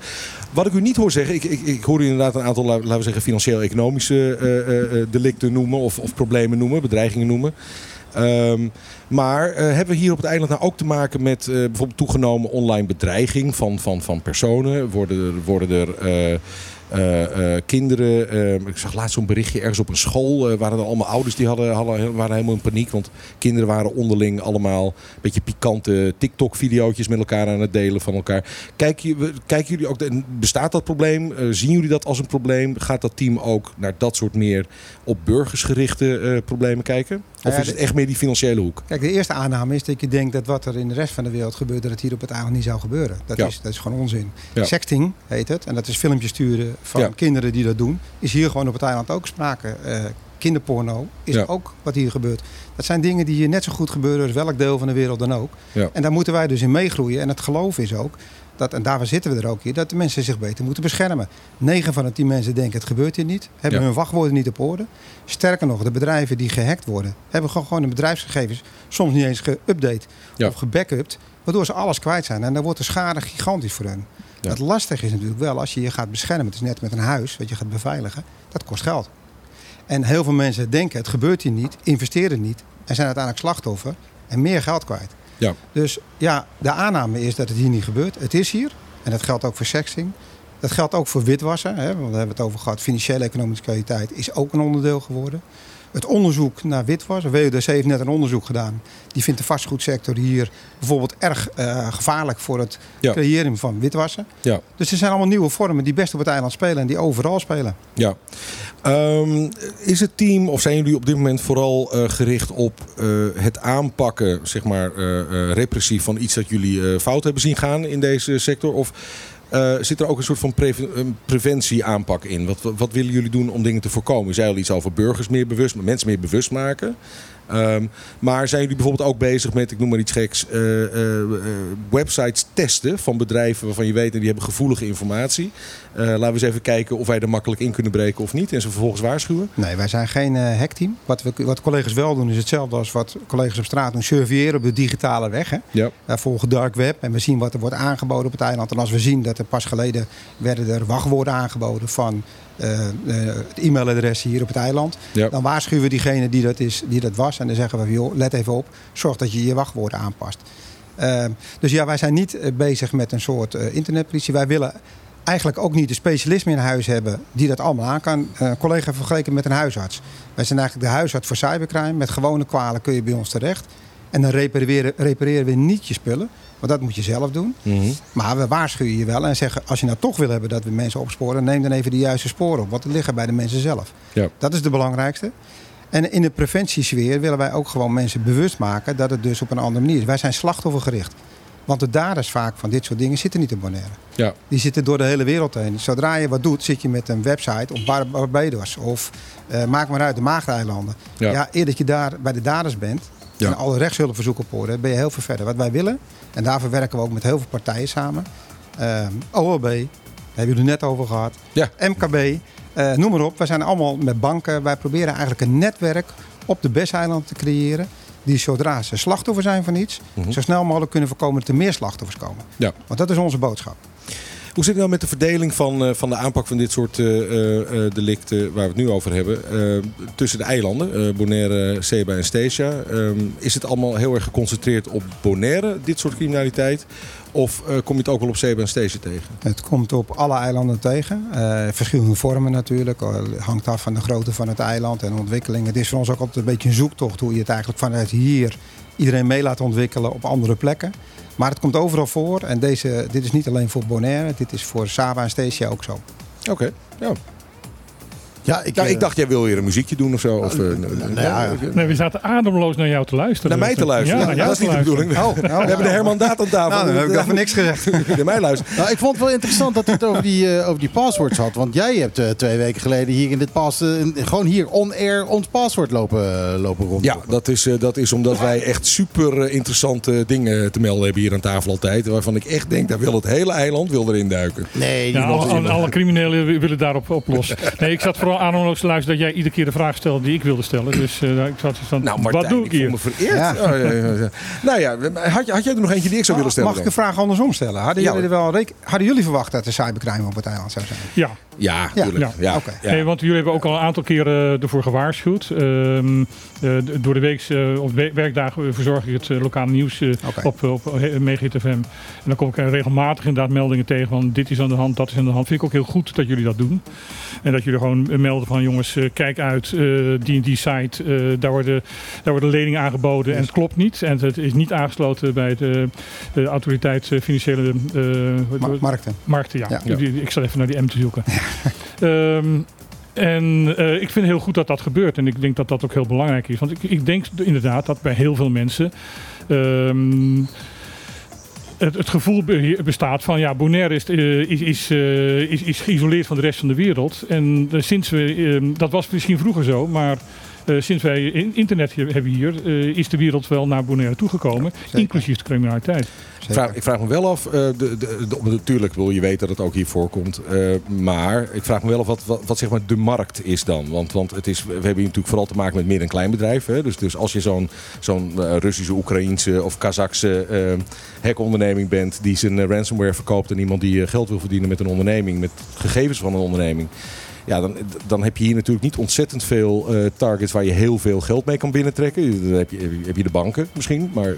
Wat ik u niet hoor zeggen, ik, ik, ik hoor u inderdaad een aantal, la- laten we zeggen, financieel-economische eh, eh, eh, delicten noemen of, of problemen noemen, bedreigingen noemen. Ehm, maar eh, hebben we hier op het eiland nou ook te maken met eh, bijvoorbeeld toegenomen online bedreiging van, van, van personen? Worden er, worden er eh, eh, eh, kinderen, eh, ik zag laatst zo'n berichtje ergens op een school, waren er allemaal ouders die hadden, hadden, waren helemaal in paniek. Want kinderen waren onderling allemaal een beetje pikante TikTok-videootjes met elkaar aan het delen van elkaar. Kijken, je- kijken jullie ook, bestaat dat probleem? Zien jullie dat als een probleem? Gaat dat team ook naar dat soort meer op burgers gerichte eh, problemen kijken? Of Ja, is het echt meer die financiële hoek? Kijk, de eerste aanname is dat je denkt dat wat er in de rest van de wereld gebeurt, dat het hier op het eiland niet zou gebeuren. Dat, Ja. is, dat is gewoon onzin. Ja. Sexting heet het. En dat is filmpjes sturen van Ja. kinderen die dat doen. Is hier gewoon op het eiland ook sprake. Eh, kinderporno is Ja. ook wat hier gebeurt. Dat zijn dingen die hier net zo goed gebeuren als welk deel van de wereld dan ook. Ja. En daar moeten wij dus in meegroeien. En het geloof is ook, dat, en daarvoor zitten we er ook hier, dat de mensen zich beter moeten beschermen. 9 van de 10 mensen denken het gebeurt hier niet. Hebben Ja. hun wachtwoorden niet op orde. Sterker nog, de bedrijven die gehackt worden, hebben gewoon, gewoon hun bedrijfsgegevens soms niet eens geüpdate of gebackupt. Waardoor ze alles kwijt zijn. En dan wordt de schade gigantisch voor hen. Ja. Het lastige is natuurlijk wel, als je je gaat beschermen, het is net met een huis wat je gaat beveiligen, dat kost geld. En heel veel mensen denken het gebeurt hier niet, investeren niet en zijn uiteindelijk slachtoffer en meer geld kwijt. Ja. Dus ja, de aanname is dat het hier niet gebeurt. Het is hier en dat geldt ook voor sexting. Dat geldt ook voor witwassen. Hè, want daar hebben we het over gehad. Financiële economische kwaliteit is ook een onderdeel geworden. Het onderzoek naar witwassen. WUDC heeft net een onderzoek gedaan. Die vindt de vastgoedsector hier bijvoorbeeld erg eh, gevaarlijk voor het Ja. creëren van witwassen. Ja. Dus er zijn allemaal nieuwe vormen die best op het eiland spelen en die overal spelen. Ja. Ehm, is het team, of zijn jullie op dit moment vooral eh, gericht op eh, het aanpakken, zeg maar, repressief van iets dat jullie fout hebben zien gaan in deze sector? Of eh, zit er ook een soort van preventieaanpak in? Wat, wat willen jullie doen om dingen te voorkomen? Je zei al iets over burgers meer bewust, mensen meer bewust maken. Ehm, maar zijn jullie bijvoorbeeld ook bezig met, ik noem maar iets geks, eh, eh, websites testen van bedrijven waarvan je weet en die hebben gevoelige informatie? Eh, laten we eens even kijken of wij er makkelijk in kunnen breken of niet en ze vervolgens waarschuwen. Nee, wij zijn geen hackteam. Wat, we, wat collega's wel doen is hetzelfde als wat collega's op straat doen. Surveilleren op de digitale weg. Hè. Ja. Wij volgen dark web en we zien wat er wordt aangeboden op het eiland. En als we zien dat er pas geleden werden er wachtwoorden aangeboden van het e-mailadres hier op het eiland. Ja. Dan waarschuwen we diegene die dat, is, die dat was. En dan zeggen we, joh, let even op, zorg dat je je wachtwoorden aanpast. Eh, dus ja, wij zijn niet eh, bezig met een soort eh, internetpolitie. Wij willen eigenlijk ook niet de specialisme in huis hebben die dat allemaal aan kan. Eh, Een collega vergeleken met een huisarts. Wij zijn eigenlijk de huisarts voor cybercrime. Met gewone kwalen kun je bij ons terecht. En dan repareren, repareren we niet je spullen. Want dat moet je zelf doen. Mhm. Maar we waarschuwen je wel en zeggen... als je nou toch wil hebben dat we mensen opsporen... neem dan even de juiste sporen op. Want het liggen bij de mensen zelf. Ja. Dat is de belangrijkste. En in de preventiesfeer willen wij ook gewoon mensen bewust maken... dat het dus op een andere manier is. Wij zijn slachtoffergericht. Want de daders vaak van dit soort dingen zitten niet in Bonaire. Ja. Die zitten door de hele wereld heen. Zodra je wat doet, zit je met een website op Bar- Barbados of eh, maak maar uit de Maagdeilanden. Ja. Ja. eer dat je daar bij de daders bent Ja. en alle rechtshulpverzoeken op orde, ben je heel veel verder. Wat wij willen, en daarvoor werken we ook met heel veel partijen samen. Ehm, OLB, daar hebben jullie het net over gehad. Ja. MKB, eh, noem maar op. We zijn allemaal met banken. Wij proberen eigenlijk een netwerk op de Besseilanden te creëren. Die zodra ze slachtoffer zijn van iets, Mhm. zo snel mogelijk kunnen voorkomen dat er meer slachtoffers komen. Ja. Want dat is onze boodschap. Hoe zit het nou met de verdeling van, eh, van de aanpak van dit soort eh, eh, delicten waar we het nu over hebben? tussen de eilanden, Bonaire, Seba en Stesia. Ehm, is het allemaal heel erg geconcentreerd op Bonaire, dit soort criminaliteit? Of kom je het ook wel op Seba en Stesia tegen? Het komt op alle eilanden tegen. Verschillende vormen natuurlijk. Eh, hangt af van de grootte van het eiland en de ontwikkeling. Het is voor ons ook altijd een beetje een zoektocht hoe je het eigenlijk vanuit hier iedereen mee laat ontwikkelen op andere plekken. Maar het komt overal voor. En deze, dit is niet alleen voor Bonaire, dit is voor Saba en Stesia ook zo. Oké, ja. Ja, ik, Ja, eh, ik dacht, jij wil weer een muziekje doen of zo. Of, eh, nou ja, Nee, we zaten ademloos naar jou te luisteren. Naar mij te luisteren. Ja, dat is niet de bedoeling. Oh, we hebben de Herman Daat aan tafel. Nou, dan heb ik daarvoor niks gezegd. Naar mij luisteren. Nou, ik vond het wel interessant dat het over die, eh, over die passwords had. Want jij hebt eh, twee weken geleden hier in dit pas, eh, gewoon hier on-air ons password lopen, eh, lopen rond. Ja, dat is, eh, dat is omdat wij echt super eh, interessante dingen te melden hebben hier aan tafel altijd. Waarvan ik echt denk, daar wil het hele eiland wil erin duiken. Nee, die alle, alle, criminelen willen daarop op los. Nee, ik zat vooral ademloos te luisteren dat jij iedere keer de vraag stelde die ik wilde stellen. Dus eh, ik zat van, Nou, Martijn, wat doe ik hier? me vereerd. Ja. Oh, ja, ja, ja. Nou ja, had, je, had jij er nog eentje die ik zou willen stellen? Mag ik de vraag andersom stellen? Hadden, Ja, jullie, er wel hadden jullie verwacht dat er cybercrime op het eiland zou zijn? Ja, Ja, Ja. tuurlijk. Ja. Nee, want jullie hebben ook al een aantal keren eh, ervoor gewaarschuwd. Ehm, eh, door de week eh, of we- werkdagen verzorg ik het eh, lokale nieuws op, op Megahit FM. En dan kom ik er regelmatig inderdaad meldingen tegen van dit is aan de hand, dat is aan de hand. Vind ik ook heel goed dat jullie dat doen. En dat jullie gewoon melden van jongens, eh, kijk uit, eh, die die site, eh, daar, worden, daar worden leningen aangeboden en het klopt niet. En het is niet aangesloten bij de, de autoriteit financiële markten. Markten, ja. Ik zal even naar die M te zoeken. Ehm, en ik vind het heel goed dat dat gebeurt. En ik denk dat dat ook heel belangrijk is. Want ik, ik denk inderdaad dat bij heel veel mensen... ehm, het, het gevoel be- bestaat van ja, Bonaire is, eh, is, is, eh, is, is geïsoleerd van de rest van de wereld. En eh, sinds we, ehm, dat was misschien vroeger zo, maar sinds wij in- internet hebben hier, is de wereld wel naar Bonaire toegekomen, inclusief de criminaliteit. Ik vraag, me wel af, de, natuurlijk wil je weten dat het ook hier voorkomt. eh, maar ik vraag me wel af wat, wat, zeg maar de markt is dan. Want, want het is, we hebben hier natuurlijk vooral te maken met meer een klein bedrijf. Hè? Dus, dus als je zo'n eh, Russische, Oekraïense of Kazachse eh hackonderneming bent die zijn ransomware verkoopt aan iemand die geld wil verdienen met een onderneming, met gegevens van een onderneming. Ja, dan, dan heb je hier natuurlijk niet ontzettend veel eh, targets waar je heel veel geld mee kan binnentrekken. Dan heb je, heb je de banken misschien, maar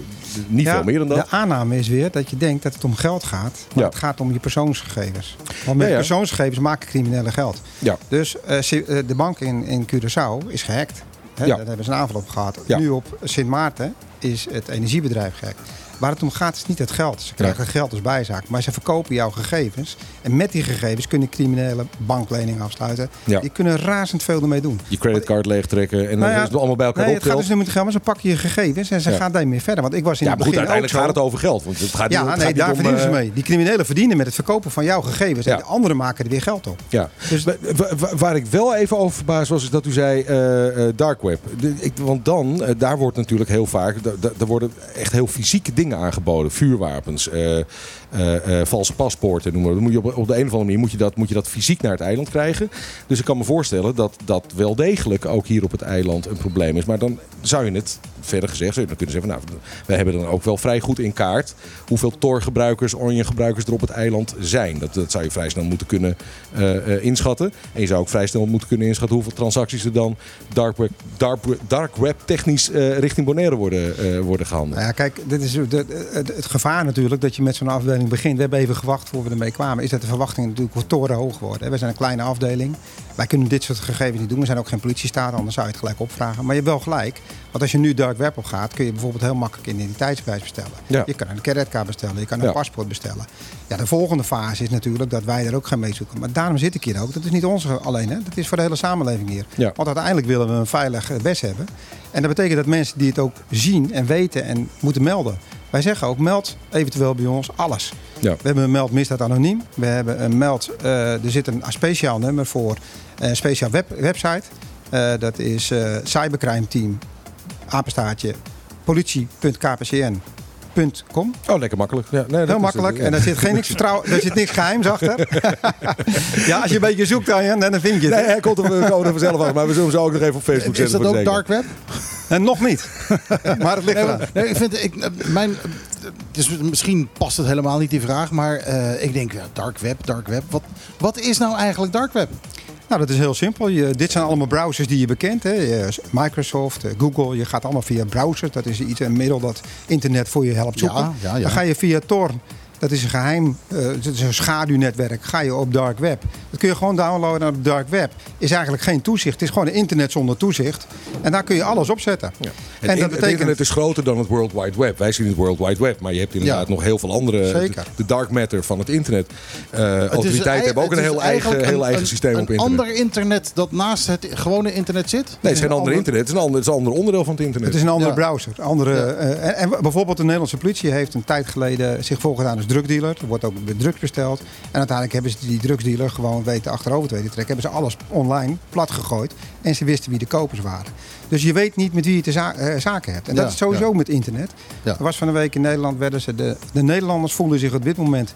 niet Ja, veel meer dan dat. De aanname is weer dat je denkt dat het om geld gaat. Maar Ja. het gaat om je persoonsgegevens. Want met Ja, persoonsgegevens maken criminelen geld. Ja. Dus eh, eh, de bank in, in Curaçao is gehackt. Hè, Ja. Daar hebben ze een aanval op gehad. Nu op Sint Maarten is het energiebedrijf gehackt. Waar het om gaat is niet het geld. Ze krijgen geld als bijzaak. Maar ze verkopen jouw gegevens. En met die gegevens kunnen criminelen bankleningen afsluiten. Ja. Die kunnen razend veel ermee doen. Je creditcard leegtrekken en Nou dan is het allemaal bij elkaar Nee, het gaat dus niet om het geld, maar ze pakken je gegevens en ze gaan daarmee verder. Want ik was in ja, het goed, begin uiteindelijk ook gaat het over geld. Want het gaat Ja, niet, het nee, gaat daar om, verdienen ze eh, mee. Die criminelen verdienen met het verkopen van jouw gegevens. En de anderen maken er weer geld op. Ja. Dus- wa- waar ik wel even over verbaasd was, is dat u zei eh, eh, dark web. De- ik, want dan, eh, daar wordt natuurlijk heel vaak, er worden echt heel fysieke dingen aangeboden. Vuurwapens, eh, valse paspoorten, noem maar. Dan moet je op, op de een of andere manier moet je, dat, moet je dat fysiek naar het eiland krijgen. Dus ik kan me voorstellen dat dat wel degelijk ook hier op het eiland een probleem is. Maar dan zou je het, verder gezegd, zou je dan kunnen zeggen, nou, wij hebben dan ook wel vrij goed in kaart hoeveel Tor-gebruikers, Onion-gebruikers er op het eiland zijn. Dat, dat zou je vrij snel moeten kunnen eh, eh, inschatten. En je zou ook vrij snel moeten kunnen inschatten hoeveel transacties er dan dark web, dark, dark web technisch eh, richting Bonaire worden, eh, worden gehandeld. Nou ja, kijk, dit is het, het gevaar natuurlijk dat je met zo'n afdeling begint. We hebben even gewacht voor we ermee kwamen. Is dat de verwachtingen natuurlijk torenhoog worden. We zijn een kleine afdeling. Wij kunnen dit soort gegevens niet doen. We zijn ook geen politiestaat, anders zou je het gelijk opvragen. Maar je hebt wel gelijk. Want als je nu dark web op gaat, kun je bijvoorbeeld heel makkelijk een identiteitsbewijs bestellen. Ja. Je kan een creditcard bestellen, je kan een Ja. paspoort bestellen. Ja, de volgende fase is natuurlijk dat wij er ook gaan mee zoeken. Maar daarom zit ik hier ook. Dat is niet onze alleen, hè. dat is voor de hele samenleving hier. Ja. Want uiteindelijk willen we een veilig best hebben. En dat betekent dat mensen die het ook zien en weten en moeten melden, Wij zeggen ook, meld eventueel bij ons alles. Ja. We hebben een meld misdaad anoniem. We hebben een meld, eh, er zit een speciaal nummer voor een speciaal web, website. Eh, dat is eh cybercrime team, apenstaartje, Oh, lekker makkelijk. Ja, nee, dat Heel is- makkelijk. ja. En daar zit geen niks vertrouwen, daar zit niks geheims achter. ja, als je een beetje zoekt dan, ja, dan vind je het. Nee, hij komt er, we komen er vanzelf achter. Maar we zullen ze ook nog even op Facebook Is zetten. dat voor ook dark web? En nog niet. maar het ligt Nee, eraan. maar- nee, ik vind, ik, eh, mijn, dus misschien past het helemaal niet die vraag, maar eh, ik denk ja, dark web, dark web. Wat, wat is nou eigenlijk dark web? Nou, dat is heel simpel. Je, dit zijn allemaal browsers die je bekent. Hè. Microsoft, eh, Google, je gaat allemaal via browsers. Dat is iets, een middel dat internet voor je helpt zoeken. Ja, ja, ja. Dan ga je via Tor, dat is een geheim, eh, dat is een schaduwnetwerk, ga je op dark web. Dat kun je gewoon downloaden op dark web. Is eigenlijk geen toezicht. Het is gewoon een internet zonder toezicht. En daar kun je alles op zetten. Het, En dat het betekent... internet is groter dan het World Wide Web. Wij zien het World Wide Web, maar je hebt inderdaad Ja. nog heel veel andere. Zeker. De, de dark matter van het internet. Eh Het is autoriteiten ei- hebben ook een het heel eigen, heel een- eigen een- systeem een op internet. ander internet dat naast het gewone internet zit? Nee, het is geen ander ander- internet. Het is een ander, het is een ander onderdeel van het internet. Het is een andere Ja. browser. Andere, Ja. eh, en, en bijvoorbeeld de Nederlandse politie heeft een tijd geleden zich voorgedaan als drugdealer. Er wordt ook met drugs besteld. En uiteindelijk hebben ze die drugsdealer gewoon weten achterover te weten trekken. Hebben ze alles online plat gegooid. En ze wisten wie de kopers waren. Dus je weet niet met wie je te za- eh, zaken hebt. En Ja, dat is sowieso met internet. Ja. Er was van een week in Nederland, werden ze de, de Nederlanders voelden zich op dit moment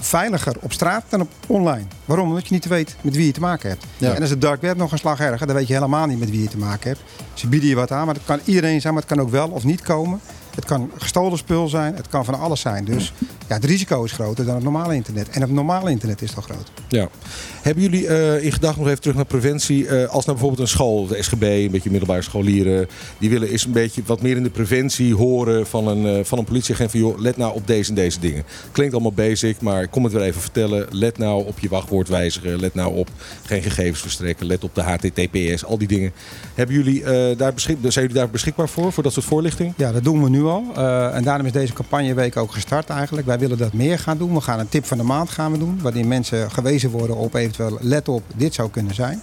veiliger op straat dan op online. Waarom? Omdat je niet weet met wie je te maken hebt. Ja. En als het dark web nog een slag erger, dan weet je helemaal niet met wie je te maken hebt. Ze bieden je wat aan, maar het kan iedereen zijn, maar het kan ook wel of niet komen. Het kan gestolen spul zijn, het kan van alles zijn. Dus ja, het risico is groter dan het normale internet. En het normale internet is toch groot. Ja. Hebben jullie eh, in gedachten nog even terug naar preventie? eh, als nou bijvoorbeeld een school, de SGB, een beetje middelbare scholieren, die willen eens een beetje wat meer in de preventie horen van een, eh, van een politieagent. Van joh, let nou op deze en deze dingen. Klinkt allemaal basic, maar ik kom het weer even vertellen. Let nou op je wachtwoord wijzigen. Let nou op geen gegevens verstrekken. Let op de HTTPS, al die dingen. Hebben jullie, daar beschik zijn jullie daar beschikbaar voor, voor dat soort voorlichting? Ja, dat doen we nu al. Eh, en daarom is deze campagneweek ook gestart eigenlijk. Wij willen dat meer gaan doen. We gaan een tip van de maand gaan we doen. Waarin mensen gewezen worden op eventueel let op, dit zou kunnen zijn.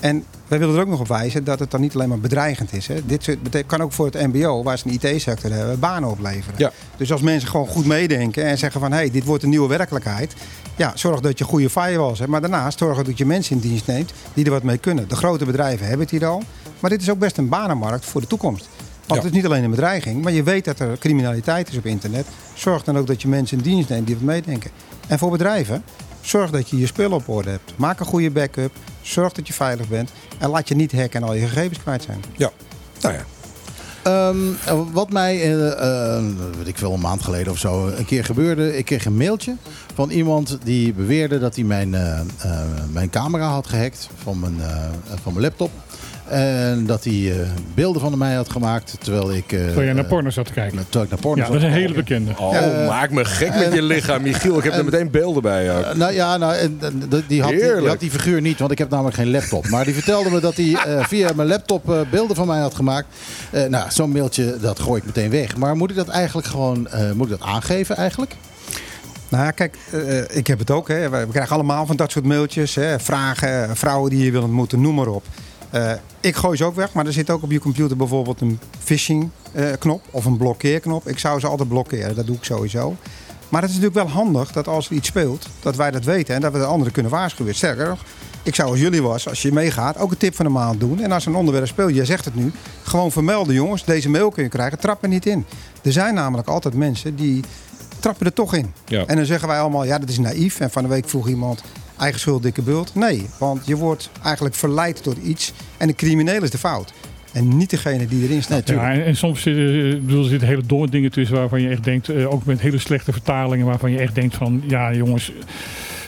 En wij willen er ook nog op wijzen dat het dan niet alleen maar bedreigend is. Hè. Dit kan ook voor het mbo, waar ze een IT-sector hebben, banen opleveren. Ja. Dus als mensen gewoon goed meedenken en zeggen van... hé, hey, dit wordt een nieuwe werkelijkheid. Ja, zorg dat je goede firewalls hebt. Maar daarnaast zorg dat je mensen in dienst neemt die er wat mee kunnen. De grote bedrijven hebben het hier al. Maar dit is ook best een banenmarkt voor de toekomst. Want Ja. het is niet alleen een bedreiging, maar je weet dat er criminaliteit is op internet. Zorg dan ook dat je mensen in dienst neemt die wat meedenken. En voor bedrijven, zorg dat je je spullen op orde hebt. Maak een goede backup. Zorg dat je veilig bent. En laat je niet hacken en al je gegevens kwijt zijn. Ja. Nou ja. Ehm, eh, wat mij, eh, eh, weet ik veel, een maand geleden of zo, een keer gebeurde. Ik kreeg een mailtje van iemand die beweerde dat hij mijn, eh, eh, mijn camera had gehackt van mijn, eh, van mijn laptop. En dat hij eh, beelden van mij had gemaakt terwijl ik... eh, Terwijl jij naar eh, porno zat te kijken. terwijl ik naar porno Ja, zat dat is een hele bekende. Oh, Ja. maak me gek met je lichaam, Michiel. Ik heb er meteen beelden bij. ook. Nou ja, nou, en, die, die had, die, Heerlijk. die had die figuur niet, want ik heb namelijk geen laptop. Maar die vertelde me dat hij eh, via mijn laptop eh, beelden van mij had gemaakt. Eh, nou, zo'n mailtje, dat gooi ik meteen weg. Maar moet ik dat eigenlijk gewoon, eh, moet ik dat aangeven eigenlijk? Nou ja, kijk, ik heb het ook. Hè. We we krijgen allemaal van dat soort mailtjes. Hè. Vragen, vrouwen die je wil ontmoeten, noem maar op. Eh, ik gooi ze ook weg, maar er zit ook op je computer bijvoorbeeld een phishing eh, knop of een blokkeerknop. Ik zou ze altijd blokkeren, dat doe ik sowieso. Maar het is natuurlijk wel handig dat als er iets speelt, dat wij dat weten en dat we de anderen kunnen waarschuwen. Sterker nog, ik zou als jullie was, als je meegaat, ook een tip van de maand doen. En als een onderwerp speelt, jij zegt het nu, gewoon vermelden jongens, deze mail kun je krijgen, trap er niet in. Er zijn namelijk altijd mensen die trappen er toch in. Ja. En dan zeggen wij allemaal, ja dat is naïef. En van de week vroeg iemand, eigen schuld, dikke bult. Nee, want je wordt eigenlijk verleid door iets en de crimineel is de fout. En niet degene die erin staat. Ja, en, en soms zitten, eh, ik bedoel, er zitten hele domme dingen tussen waarvan je echt denkt, eh, ook met hele slechte vertalingen, waarvan je echt denkt van, ja jongens,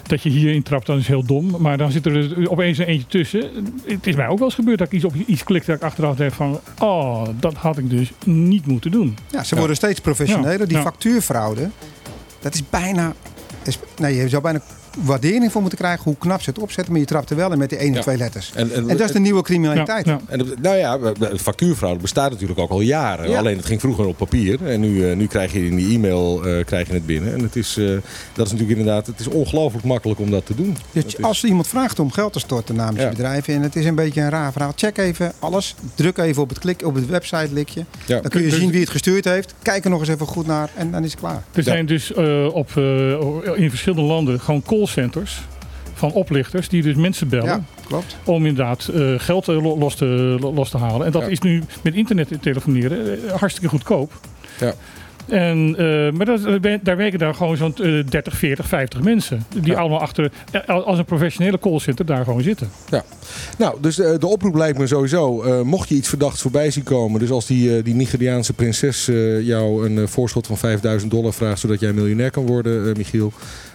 dat je hierin trapt, dan is heel dom. Maar dan zit er opeens een eentje tussen. Het is mij ook wel eens gebeurd dat ik iets op iets klik dat ik achteraf denk van, oh, dat had ik dus niet moeten doen. Ja, ze worden steeds professioneler. Die ja. factuurfraude, dat is bijna... Is, nee, je zou bijna waardering voor moeten krijgen hoe knap ze het opzetten. Maar je trapt er wel in met die één of Ja. twee letters. En- En, en- dat is de nieuwe criminaliteit. Ja, ja. En nou ja, de factuurfraude bestaat natuurlijk ook al jaren. Ja. Alleen het ging vroeger op papier. En nu, eh, nu krijg je in die e-mail eh, krijg je het binnen. En het is, eh, dat is natuurlijk inderdaad, het is ongelooflijk makkelijk om dat te doen. Dus is- als iemand vraagt om geld te storten namens Ja. je bedrijf en het is een beetje een raar verhaal, check even alles. Druk even op het, klik, op het website likje. Ja. Dan kun je Dus- zien wie het gestuurd heeft. Kijk er nog eens even goed naar en dan is het klaar. Er zijn dus eh, op, in verschillende landen gewoon callcenters van oplichters die dus mensen bellen. Ja, klopt. Om inderdaad eh, geld eh, lo- los, te, lo- los te halen. En dat Ja. is nu met internet telefoneren eh, hartstikke goedkoop. Ja. En, maar dat, daar werken daar gewoon zo'n eh, 30, 40, 50 mensen. Die Ja. allemaal achter, als een professionele callcenter daar gewoon zitten. Nou, dus de, de oproep lijkt me sowieso. mocht je iets verdachts voorbij zien komen. Dus als die, die Nigeriaanse prinses jou een voorschot van 5000 dollar vraagt. zodat jij miljonair kan worden, Michiel.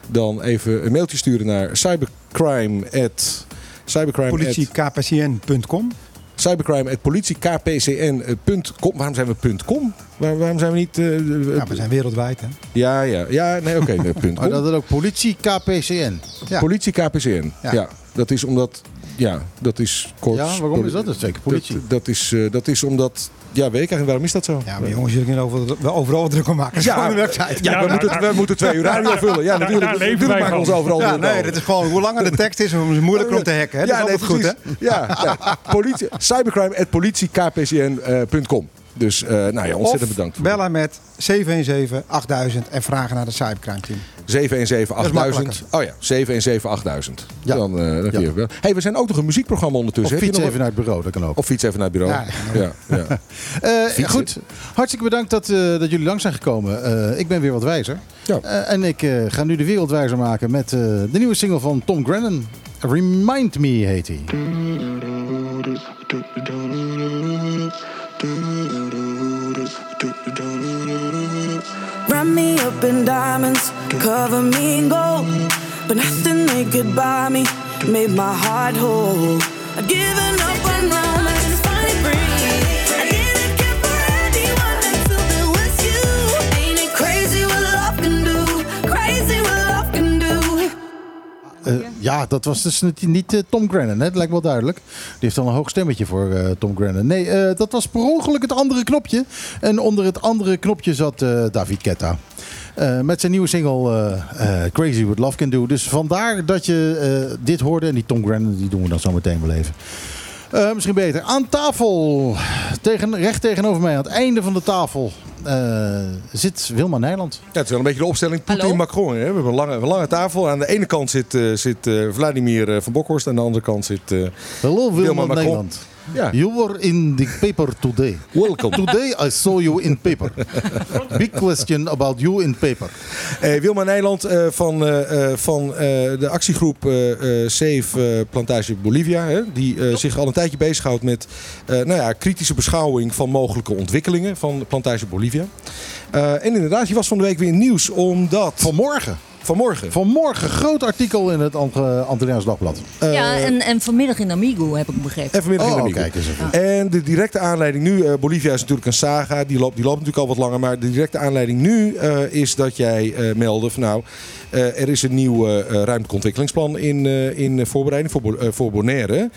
Dan even een mailtje sturen naar cybercrime. At, cybercrime Politiekpcn.com. cybercrime at politiekpcn.com. Waarom zijn we .com? Waar, waarom zijn we niet... eh, eh, Ja, we zijn wereldwijd. Hè? ja, ja, ja, nee, oké, nee, punt. Maar dat is ook politie KPCN. Ja. Politie KPCN. Ja. Ja. dat is omdat. Ja, dat is kort. Ja, waarom is dat? Dat is zeker politie. Dat, dat is, eh, dat is omdat. Ja, weet ik eigenlijk waarom is dat zo? Ja, maar jongens, jullie kunnen over, wel overal druk om maken. Ja, gewoon een website. Ja, Ja, we, daar- moeten, we moeten twee uur radio vullen. Ja, natuurlijk. natuurlijk maken we ons overal Ja, druk nee, dat is gewoon hoe langer de tekst is, hoe moeilijker om te hacken. Hè? Dat is altijd goed, hè? Ja, ja. Politie, cybercrime at politiekpcn.com. Dus, eh, nou ja, ontzettend Of bedankt. voor bellen met 717-8000 en vragen naar het cybercrime team. 717 Dat is 8000. Oh ja, 717 8000. Ja. Dan, eh, dan kun je Ja. wel. hey, we zijn ook nog een muziekprogramma Of ondertussen. Je fiets even naar het bureau, dat kan ook. Of fiets even naar het bureau. Ja, Ja, ja. Eh, goed, hartstikke bedankt dat, dat jullie lang zijn gekomen. Ik ben weer wat wijzer. Ja. En ik ga nu de wereld wijzer maken met de nieuwe single van Tom Grennan. Remind Me heet hij. Wrap me up in diamonds, cover me in gold. But nothing they could buy me made my heart whole. I've given up on romance, Eh, ja, dat was dus niet, eh, Tom Grennan, hè? dat lijkt wel duidelijk. Die heeft al een hoog stemmetje voor eh, Tom Grennan. Nee, dat was per ongeluk het andere knopje. En onder het andere knopje zat David Ketta. Met zijn nieuwe single Crazy What Love Can Do. Dus vandaar dat je dit hoorde. En die Tom Grennan, die doen we dan zo meteen wel even. Eh, misschien beter. Aan tafel, tegen, recht tegenover mij, aan het einde van de tafel, eh, zit Wilma Nijland. Ja, het is wel een beetje de opstelling? Poetin-Macron. hè. We hebben een lange, een lange tafel. Aan de ene kant zit, eh, zit eh, Vladimir van Bokhorst. Aan de andere kant zit... eh, Hallo Wilma, Wilma Macron. Nijland. Ja, You were in the paper today. welcome. Today I saw you in paper. Big question about you in paper. Eh, Wilma Nijland eh, van, eh, van de actiegroep Save Plantage Bolivia. Hè, die zich al een tijdje bezighoudt met nou ja, kritische beschouwing van mogelijke ontwikkelingen van Plantage Bolivia. En inderdaad, je was van de week weer nieuws omdat... Vanmorgen. Vanmorgen. Vanmorgen groot artikel in het Ant- eh, Antilliaans Dagblad. ja, en, en vanmiddag in Amigo heb ik begrepen. En vanmiddag in Oh, Amigo. kijk eens even. En de directe aanleiding nu, eh, Bolivia is natuurlijk een saga, die loopt, die loopt natuurlijk al wat langer. Maar de directe aanleiding nu eh, is dat jij eh, meldde van nou, eh, er is een nieuw eh, eh, ruimtelijk ontwikkelingsplan in, in voorbereiding voor, voor Bonaire.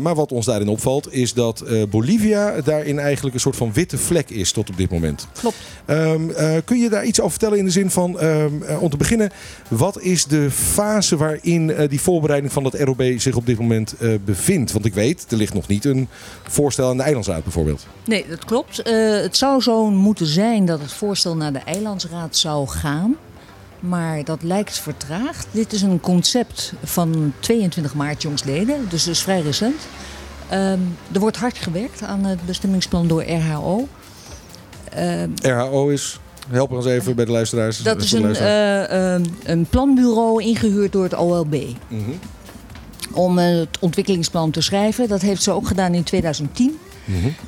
Maar wat ons daarin opvalt is dat Bolivia daarin eigenlijk een soort van witte vlek is tot op dit moment. Klopt. Ehm, eh, kun je daar iets over vertellen in de zin van, ehm, eh, om te beginnen, wat is de fase waarin die voorbereiding van het ROB zich op dit moment bevindt? Want ik weet, er ligt nog niet een voorstel aan de Eilandsraad bijvoorbeeld. Nee, dat klopt. Het zou zo moeten zijn dat het voorstel naar de Eilandsraad zou gaan. Maar dat lijkt vertraagd. Dit is een concept van 22 maart jongstleden, dus dus vrij recent. Ehm, er wordt hard gewerkt aan het bestemmingsplan door RHO. Ehm, RHO is, help ons even bij de luisteraars. dat is een, eh, ehm, een planbureau ingehuurd door het OLB. Mhm. Om het ontwikkelingsplan te schrijven. Dat heeft ze ook gedaan in 2010.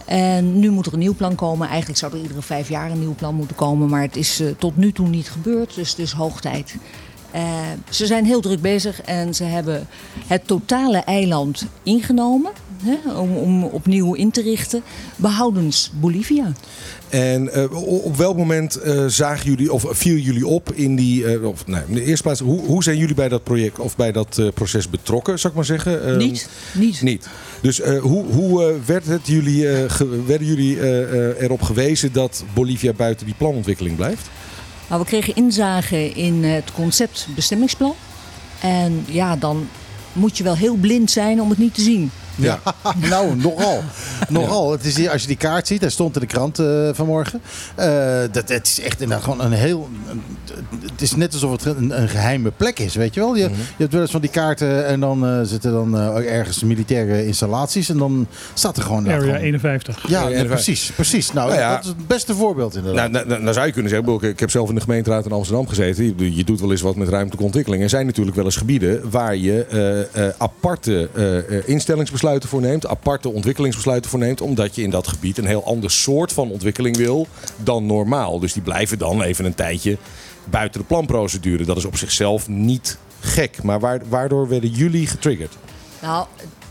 En nu moet er een nieuw plan komen. Eigenlijk zou er iedere vijf jaar een nieuw plan moeten komen. Maar het is eh, tot nu toe niet gebeurd. Dus het is hoog tijd. Eh, ze zijn heel druk bezig en ze hebben het totale eiland ingenomen. hè, om, om opnieuw in te richten. Behoudens Bolivia. En eh, op welk moment eh, zagen jullie of vielen jullie op in die. eh, of, nee, in de eerste plaats, hoe, hoe zijn jullie bij dat project of bij dat proces betrokken, zou ik maar zeggen? Ehm, niet, niet. Niet. Dus hoe, hoe werd het jullie, ge- werden jullie erop gewezen dat Bolivia buiten die planontwikkeling blijft? Nou, we kregen inzage in het concept bestemmingsplan. En ja, dan moet je wel heel blind zijn om het niet te zien. Ja, nou, nogal. Nogal. Het is hier, als je die kaart ziet, hij stond in de krant eh, vanmorgen. Eh, dat, het is echt inderdaad gewoon een heel. een- het is net alsof het een, een geheime plek is, weet je wel. Je, je hebt wel eens van die kaarten en dan eh, zitten dan eh, ergens militaire installaties. En dan staat er gewoon. Area gewoon- 51. ja, Area nee, 51. precies. precies. Nou, Nou ja. dat is het beste voorbeeld inderdaad. Nou, nou, nou zou je kunnen zeggen, ik- ik heb zelf in de gemeenteraad in Amsterdam gezeten. Je, je doet wel eens wat met ruimtelijke ontwikkeling. Er zijn natuurlijk wel eens gebieden waar je eh, eh, aparte eh, eh, instellingsbesluiten voor neemt, aparte ontwikkelingsbesluiten voor neemt, omdat je in dat gebied een heel ander soort van ontwikkeling wil dan normaal. Dus die blijven dan even een tijdje buiten de planprocedure. Dat is op zichzelf niet gek. Maar waar- waardoor werden jullie getriggerd? Nou,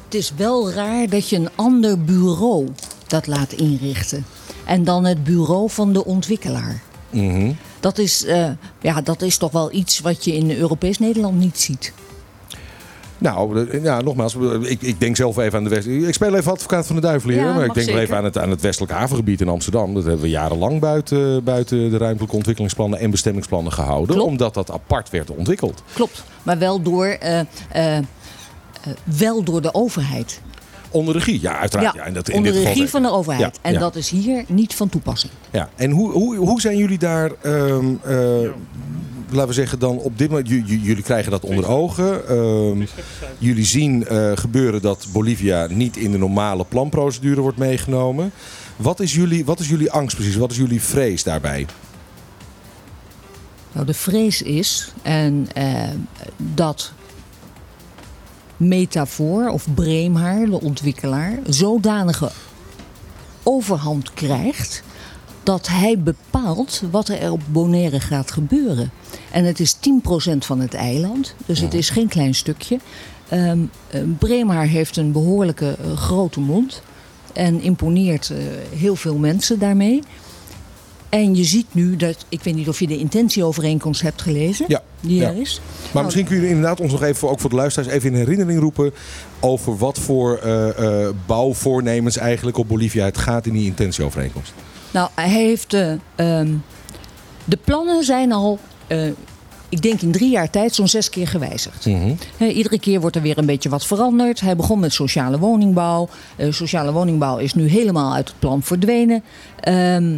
het is wel raar dat je een ander bureau dat laat inrichten. En dan het bureau van de ontwikkelaar. Mhm. Dat is, eh, ja, dat is toch wel iets wat je in Europees Nederland niet ziet. Nou, ja, nogmaals, ik, ik denk zelf even aan de West. Ik speel even advocaat van de duivel hier, Ja, maar ik denk wel even aan het, aan het westelijk havengebied in Amsterdam. Dat hebben we jarenlang buiten, buiten de ruimtelijke ontwikkelingsplannen en bestemmingsplannen gehouden, Klopt. omdat dat apart werd ontwikkeld. Klopt, maar wel door, eh, eh, wel door de overheid. Onder regie, ja, uiteraard. Ja, in dat, in onder dit regie van de overheid. Ja, en ja. dat is hier niet van toepassing. Ja, en hoe, hoe, hoe zijn jullie daar, ehm, eh, laten we zeggen, dan op dit moment, jullie krijgen dat onder ogen. Ehm, jullie zien eh, gebeuren dat Bolivia niet in de normale planprocedure wordt meegenomen. Wat is, jullie, wat is jullie angst precies? Wat is jullie vrees daarbij? Nou, de vrees is en, eh, dat Metafoor of Breemhaar, de ontwikkelaar, zodanige overhand krijgt dat hij bepaalt wat er op Bonaire gaat gebeuren. En het is 10% van het eiland, dus het is geen klein stukje. Ehm eh, Breemhaar heeft een behoorlijke eh, grote mond en imponeert eh, heel veel mensen daarmee. En je ziet nu dat, ik weet niet of je de intentieovereenkomst hebt gelezen, Ja, die ja. er is. Maar Nou, misschien kun je inderdaad ons nog even, voor- ook voor de luisteraars, even in herinnering roepen over wat voor eh, bouwvoornemens eigenlijk op Bolivia het gaat in die intentieovereenkomst. Nou, hij heeft. eh, ehm, de plannen zijn al, eh, ik denk in drie jaar tijd, zo'n zes keer gewijzigd. Hè, iedere keer wordt er weer een beetje wat veranderd. Hij begon met sociale woningbouw. Eh, sociale woningbouw is nu helemaal uit het plan verdwenen. Ehm,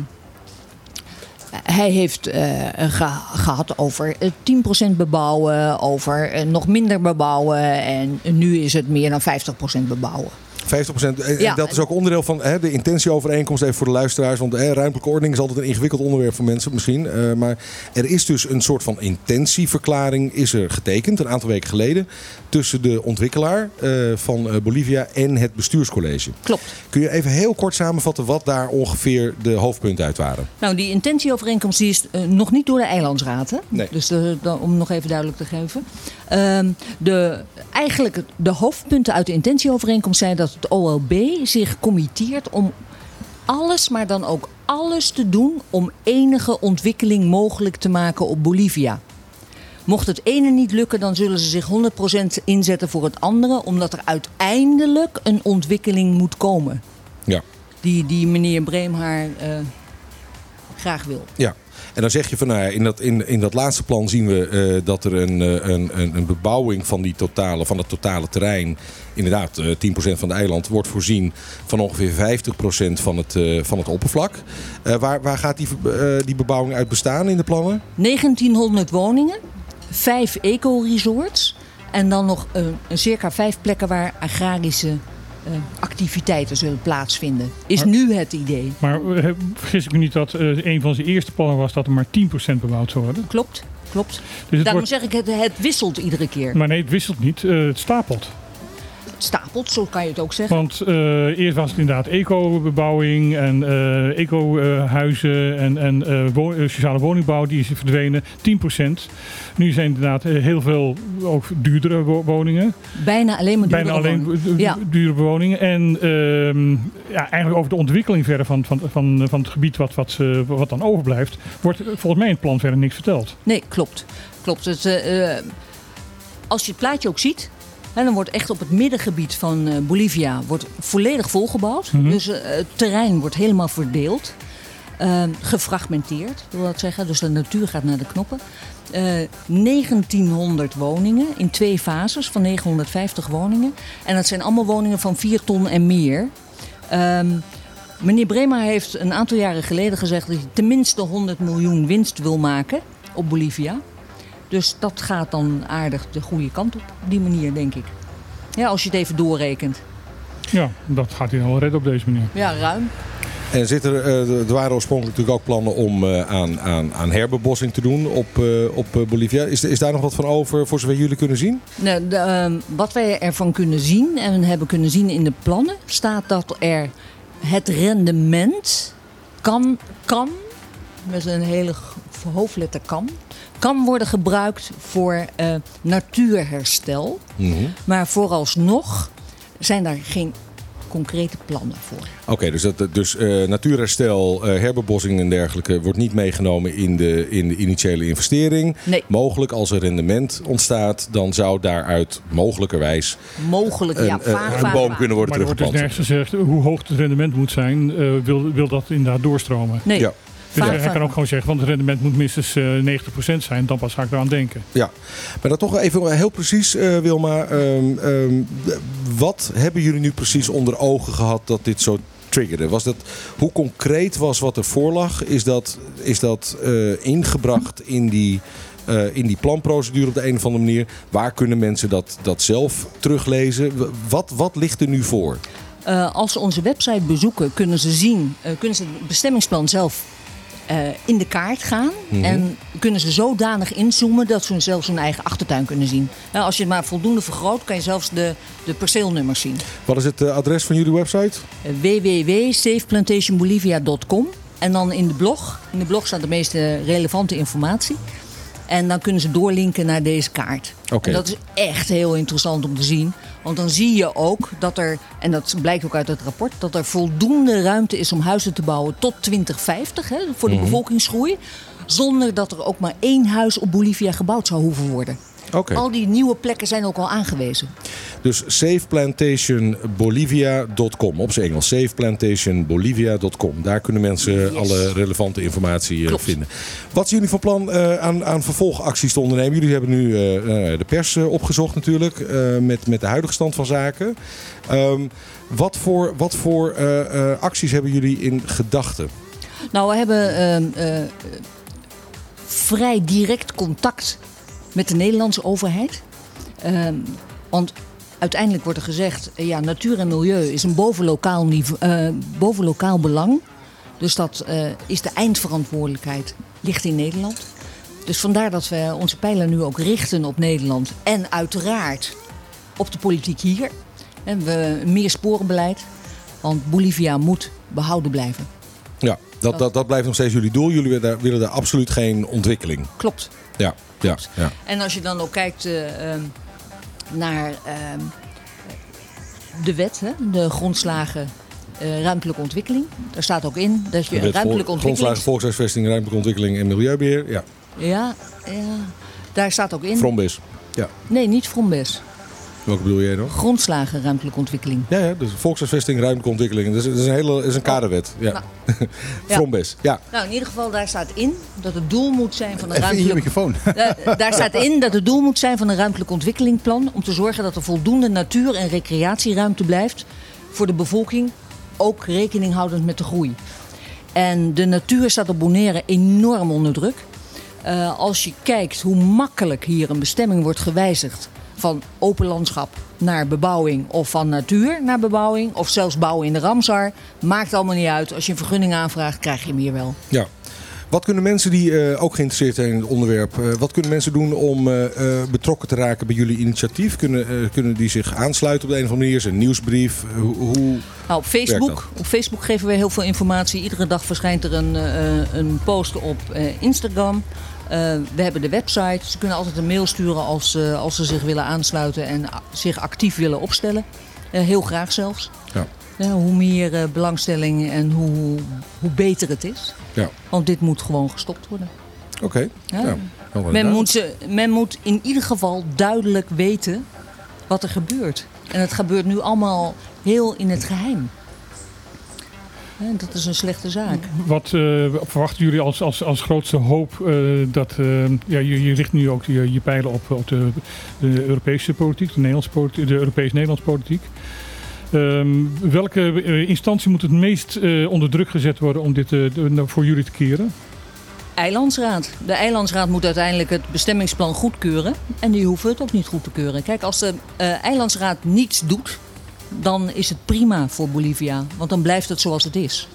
hij heeft ge- gehad over eh, 10% bebouwen, over nog minder bebouwen. En nu is het meer dan 50% bebouwen. 50 en Ja. dat is ook onderdeel van hè, de intentieovereenkomst, even voor de luisteraars. Want hè, ruimtelijke ordening is altijd een ingewikkeld onderwerp voor mensen misschien. Eh, maar er is dus een soort van intentieverklaring is er getekend, een aantal weken geleden, tussen de ontwikkelaar eh, van eh, Bolivia en het bestuurscollege. Klopt. Kun je even heel kort samenvatten wat daar ongeveer de hoofdpunten uit waren? Nou, die intentieovereenkomst die is nog niet door de eilandsraad. Hè? Nee. Dus om nog even duidelijk te geven. Ehm, de, eigenlijk de hoofdpunten uit de intentieovereenkomst zijn dat het OLB zich committeert om alles, maar dan ook alles te doen om enige ontwikkeling mogelijk te maken op Bolivia. Mocht het ene niet lukken, dan zullen ze zich 100% inzetten voor het andere, omdat er uiteindelijk een ontwikkeling moet komen. Ja. Die, die meneer Breemhaar eh, graag wil. Ja. En dan zeg je van nou ja, in dat, in, in dat laatste plan zien we eh, dat er een, eh, een, een, een bebouwing van, die totale, van het totale terrein, inderdaad eh 10% van het eiland, wordt voorzien van ongeveer 50% van het, eh, van het oppervlak. Eh, waar, waar gaat die, eh, die bebouwing uit bestaan in de plannen? 1900 woningen, vijf eco-resorts en dan nog eh, circa vijf plekken waar agrarische eh, activiteiten zullen plaatsvinden. Is Maar- nu het idee. Maar eh, vergis ik me niet dat eh, een van zijn eerste plannen was dat er maar 10% bebouwd zou worden. Klopt, klopt. Dus Daarom wordt, zeg ik, het, het wisselt iedere keer. maar nee, het wisselt niet. het stapelt. Stapelt, zo kan je het ook zeggen. Want eh, eerst was het inderdaad eco-bebouwing en eh, eco-huizen en, en eh, wo- sociale woningbouw, die is verdwenen, 10%. Nu zijn inderdaad heel veel ook duurdere wo- woningen. Bijna alleen maar Bijna duurdere alleen woningen. Ja. woningen. En ehm, ja, eigenlijk over de ontwikkeling verder van, van, van, van het gebied wat, wat, wat dan overblijft, wordt volgens mij in het plan verder niks verteld. Nee, klopt. klopt. Het, als je het plaatje ook ziet, hè, dan wordt echt op het middengebied van eh, Bolivia wordt volledig volgebouwd. Mhm. Dus eh, het terrein wordt helemaal verdeeld. eh, gefragmenteerd, wil dat zeggen. Dus de natuur gaat naar de knoppen. Eh 1900 woningen in twee fases van 950 woningen. En dat zijn allemaal woningen van 4 ton en meer. Ehm, meneer Brema heeft een aantal jaren geleden gezegd dat hij tenminste 100 miljoen winst wil maken op Bolivia. Dus dat gaat dan aardig de goede kant op, op die manier denk ik. Ja, als je het even doorrekent. Ja, dat gaat hij dan wel redden op deze manier. Ja, ruim. En zit er, eh, er waren oorspronkelijk natuurlijk ook plannen om eh, aan, aan, aan herbebossing te doen op, eh, op Bolivia. Is, is daar nog wat van over voor zover jullie kunnen zien? Nou, de, ehm, wat wij ervan kunnen zien en hebben kunnen zien in de plannen, staat dat er het rendement kan, kan met een hele hoofdletter kan, kan worden gebruikt voor eh, natuurherstel. Maar vooralsnog zijn daar geen concrete plannen voor. Oké, dus, dat, dus eh, natuurherstel, eh, herbebossing en dergelijke wordt niet meegenomen in de, in de initiële investering. Nee. Mogelijk als er rendement ontstaat, dan zou daaruit mogelijkerwijs Mogelijk, een, ja, een- vaag, een boom kunnen worden Maar er wordt dus teruggeplant. nergens gezegd hoe hoog het rendement moet zijn, eh, wil, wil dat inderdaad doorstromen. Nee, Ja. Dus hij vaag. kan ook gewoon zeggen, want het rendement moet minstens eh 90% zijn, dan pas ga ik eraan denken. Ja, maar dan toch even heel precies, eh, Wilma. ehm, ehm, wat hebben jullie nu precies onder ogen gehad dat dit zo triggerde? Was dat, hoe concreet was wat er voor lag? Is dat, is dat eh, ingebracht in die, eh, in die planprocedure op de een of andere manier? Waar kunnen mensen dat, dat zelf teruglezen? Wat, wat ligt er nu voor? Eh, als ze onze website bezoeken, kunnen ze zien, eh, kunnen ze het bestemmingsplan zelf eh, in de kaart gaan. En kunnen ze zodanig inzoomen dat ze zelfs hun eigen achtertuin kunnen zien. Nou, als je het maar voldoende vergroot, kan je zelfs de, de perceelnummers zien. Wat is het eh, adres van jullie website? Eh, www.safeplantationbolivia.com En dan in de blog. In de blog staat de meeste relevante informatie. En dan kunnen ze doorlinken naar deze kaart. Oké. En dat is echt heel interessant om te zien. Want dan zie je ook dat er, en dat blijkt ook uit het rapport, dat er voldoende ruimte is om huizen te bouwen tot 2050 hè, voor de bevolkingsgroei. Zonder dat er ook maar één huis op Bolivia gebouwd zou hoeven worden. Al die nieuwe plekken zijn ook al aangewezen. Dus safeplantationbolivia.com op zijn Engels. Safeplantationbolivia.com. Daar kunnen mensen Yes. alle relevante informatie eh, Klopt. vinden. Wat is jullie van plan eh, aan, aan vervolgacties te ondernemen? Jullie hebben nu eh, de pers opgezocht natuurlijk met, met de huidige stand van zaken. Ehm, wat voor, wat voor acties hebben jullie in gedachten? Nou, we hebben ehm, eh, vrij direct contact met de Nederlandse overheid. Ehm, want uiteindelijk wordt er gezegd, eh, ja, natuur en milieu is een bovenlokaal, niveau, eh, bovenlokaal belang. Dus dat eh, is de eindverantwoordelijkheid, ligt in Nederland. Dus vandaar dat we onze pijlen nu ook richten op Nederland. En uiteraard op de politiek hier. En we een meersporenbeleid. Want Bolivia moet behouden blijven. Ja, dat, dat, dat blijft nog steeds jullie doel. Jullie willen daar, willen daar absoluut geen ontwikkeling. Klopt. Ja, ja, ja. En als je dan ook kijkt eh, ehm, naar ehm, de wet, hè, de grondslagen eh, ruimtelijke ontwikkeling. Daar staat ook in dat je ruimtelijke ontwikkeling. Grondslagen, volkshuisvesting, ruimtelijke ontwikkeling en milieubeheer. Ja, Ja, ja, daar staat ook in. Frombis. Ja, Nee, niet Frombes. Welke bedoel jij nog? Grondslagen ruimtelijke ontwikkeling. Ja, ja dus volkshuisvesting, ruimtelijke ontwikkeling. Dat is, dat is een hele dat is een kaderwet. Ja. Nou. Frombes. Ja. Nou, in ieder geval, daar staat in dat het doel moet zijn van een Even in je ruimtelijke microfoon. Eh, daar staat in dat het doel moet zijn van een ruimtelijk ontwikkelingsplan om te zorgen dat er voldoende natuur- en recreatieruimte blijft voor de bevolking, ook rekening houdend met de groei. En de natuur staat op Bonaire enorm onder druk. Eh, als je kijkt hoe makkelijk hier een bestemming wordt gewijzigd van open landschap naar bebouwing of van natuur naar bebouwing of zelfs bouwen in de Ramsar, maakt allemaal niet uit. Als je een vergunning aanvraagt, krijg je hem hier wel. ja. Wat kunnen mensen die eh, ook geïnteresseerd zijn in het onderwerp, eh, wat kunnen mensen doen om eh, betrokken te raken bij jullie initiatief? Kunnen, kunnen die zich aansluiten op de een of andere manier? Is een nieuwsbrief? Hoe, hoe- Nou, op Facebook, op Facebook geven we heel veel informatie. Iedere dag verschijnt er een, een post op Instagram. Eh, we hebben de website. Ze kunnen altijd een mail sturen als, eh, als ze zich willen aansluiten en zich actief willen opstellen. Eh, heel graag zelfs. Ja. Hoe meer eh, belangstelling en hoe, hoe beter het is. Ja. Want dit moet gewoon gestopt worden. Oké. Ja. Men moet, ze, men moet in ieder geval duidelijk weten wat er gebeurt. En het gebeurt nu allemaal heel in het geheim. En dat is een slechte zaak. Wat eh, verwachten jullie als, als, als grootste hoop eh, dat... eh, ja, je, je richt nu ook je, je pijlen op, op de, de Europese politiek, de, Nederlandse politiek, de Europees-Nederlandse politiek. Ehm, welke instantie moet het meest onder druk gezet worden om dit de- voor jullie te keren? Eilandsraad. De Eilandsraad moet uiteindelijk het bestemmingsplan goedkeuren. En die hoeven het ook niet goed te keuren. Kijk, als de Eilandsraad niets doet, dan is het prima voor Bolivia. Want dan blijft het zoals het is.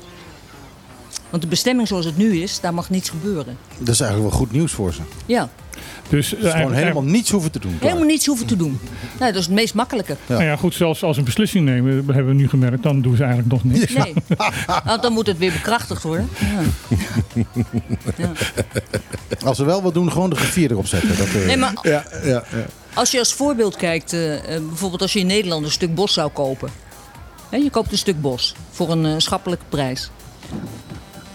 Want de bestemming zoals het nu is, daar mag niets gebeuren. Dat is eigenlijk wel goed nieuws voor ze. Ja, Dus, eh, Gewoon eigenlijk- helemaal niets hoeven te doen. Klaar. helemaal niets hoeven te doen. Nou, dat is het meest makkelijke. Ja. Nou ja, goed, zelfs als ze een beslissing nemen, hebben we nu gemerkt, dan doen ze eigenlijk nog niks. Nee, want dan moet het weer bekrachtigd worden. Ja. Als ze wel wat doen, gewoon de griffier erop zetten. Dat, eh, Nee, maar Ja, ja, ja. Als je als voorbeeld kijkt, eh, eh, bijvoorbeeld als je in Nederland een stuk bos zou kopen. Hè, je koopt een stuk bos voor een eh, schappelijke prijs.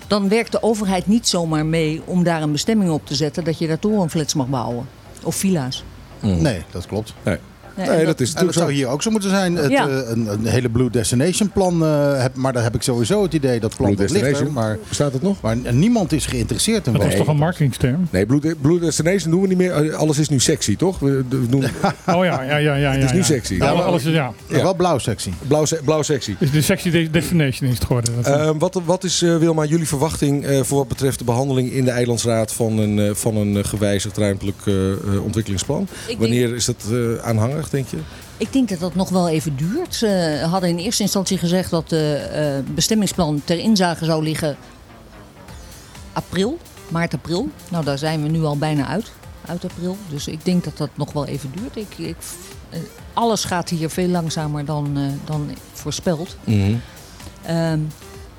Dan werkt de overheid niet zomaar mee om daar een bestemming op te zetten dat je daar torenflats mag bouwen. Of villa's. Nee, dat klopt. Nee. Nee, dat is dat natuurlijk zou zo. hier ook zo moeten zijn. Het, Ja. eh, een, een hele Blue Destination plan. eh, heb, maar daar heb ik sowieso het idee dat plan Blue dat ligt er. Maar, Bestaat het nog? maar niemand is geïnteresseerd in Dat was toch een marketingsterm? Nee, Blue, Blue Destination doen we niet meer. Eh, Alles is nu sexy, toch? We, doen, Oh ja, ja, ja. ja, het is ja, nu sexy. Ja, maar alles is, ja. Ja, wel blauw sexy. blauw, se- blauw sexy. Dus de sexy de- destination is het geworden. Dat- Eh, wat, wat is, eh, Wilma, jullie verwachting eh, voor wat betreft de behandeling in de Eilandsraad van een, eh, van een gewijzigd ruimtelijk eh, eh, ontwikkelingsplan? denk- Wanneer is dat eh, aanhangig, denk je? Ik denk dat dat nog wel even duurt. Ze hadden in eerste instantie gezegd dat het bestemmingsplan ter inzage zou liggen april, maart, april. Nou, daar zijn we nu al bijna uit, uit april. Dus ik denk dat dat nog wel even duurt. Ik, ik, eh, alles gaat hier veel langzamer dan, eh, dan voorspeld. Ehm,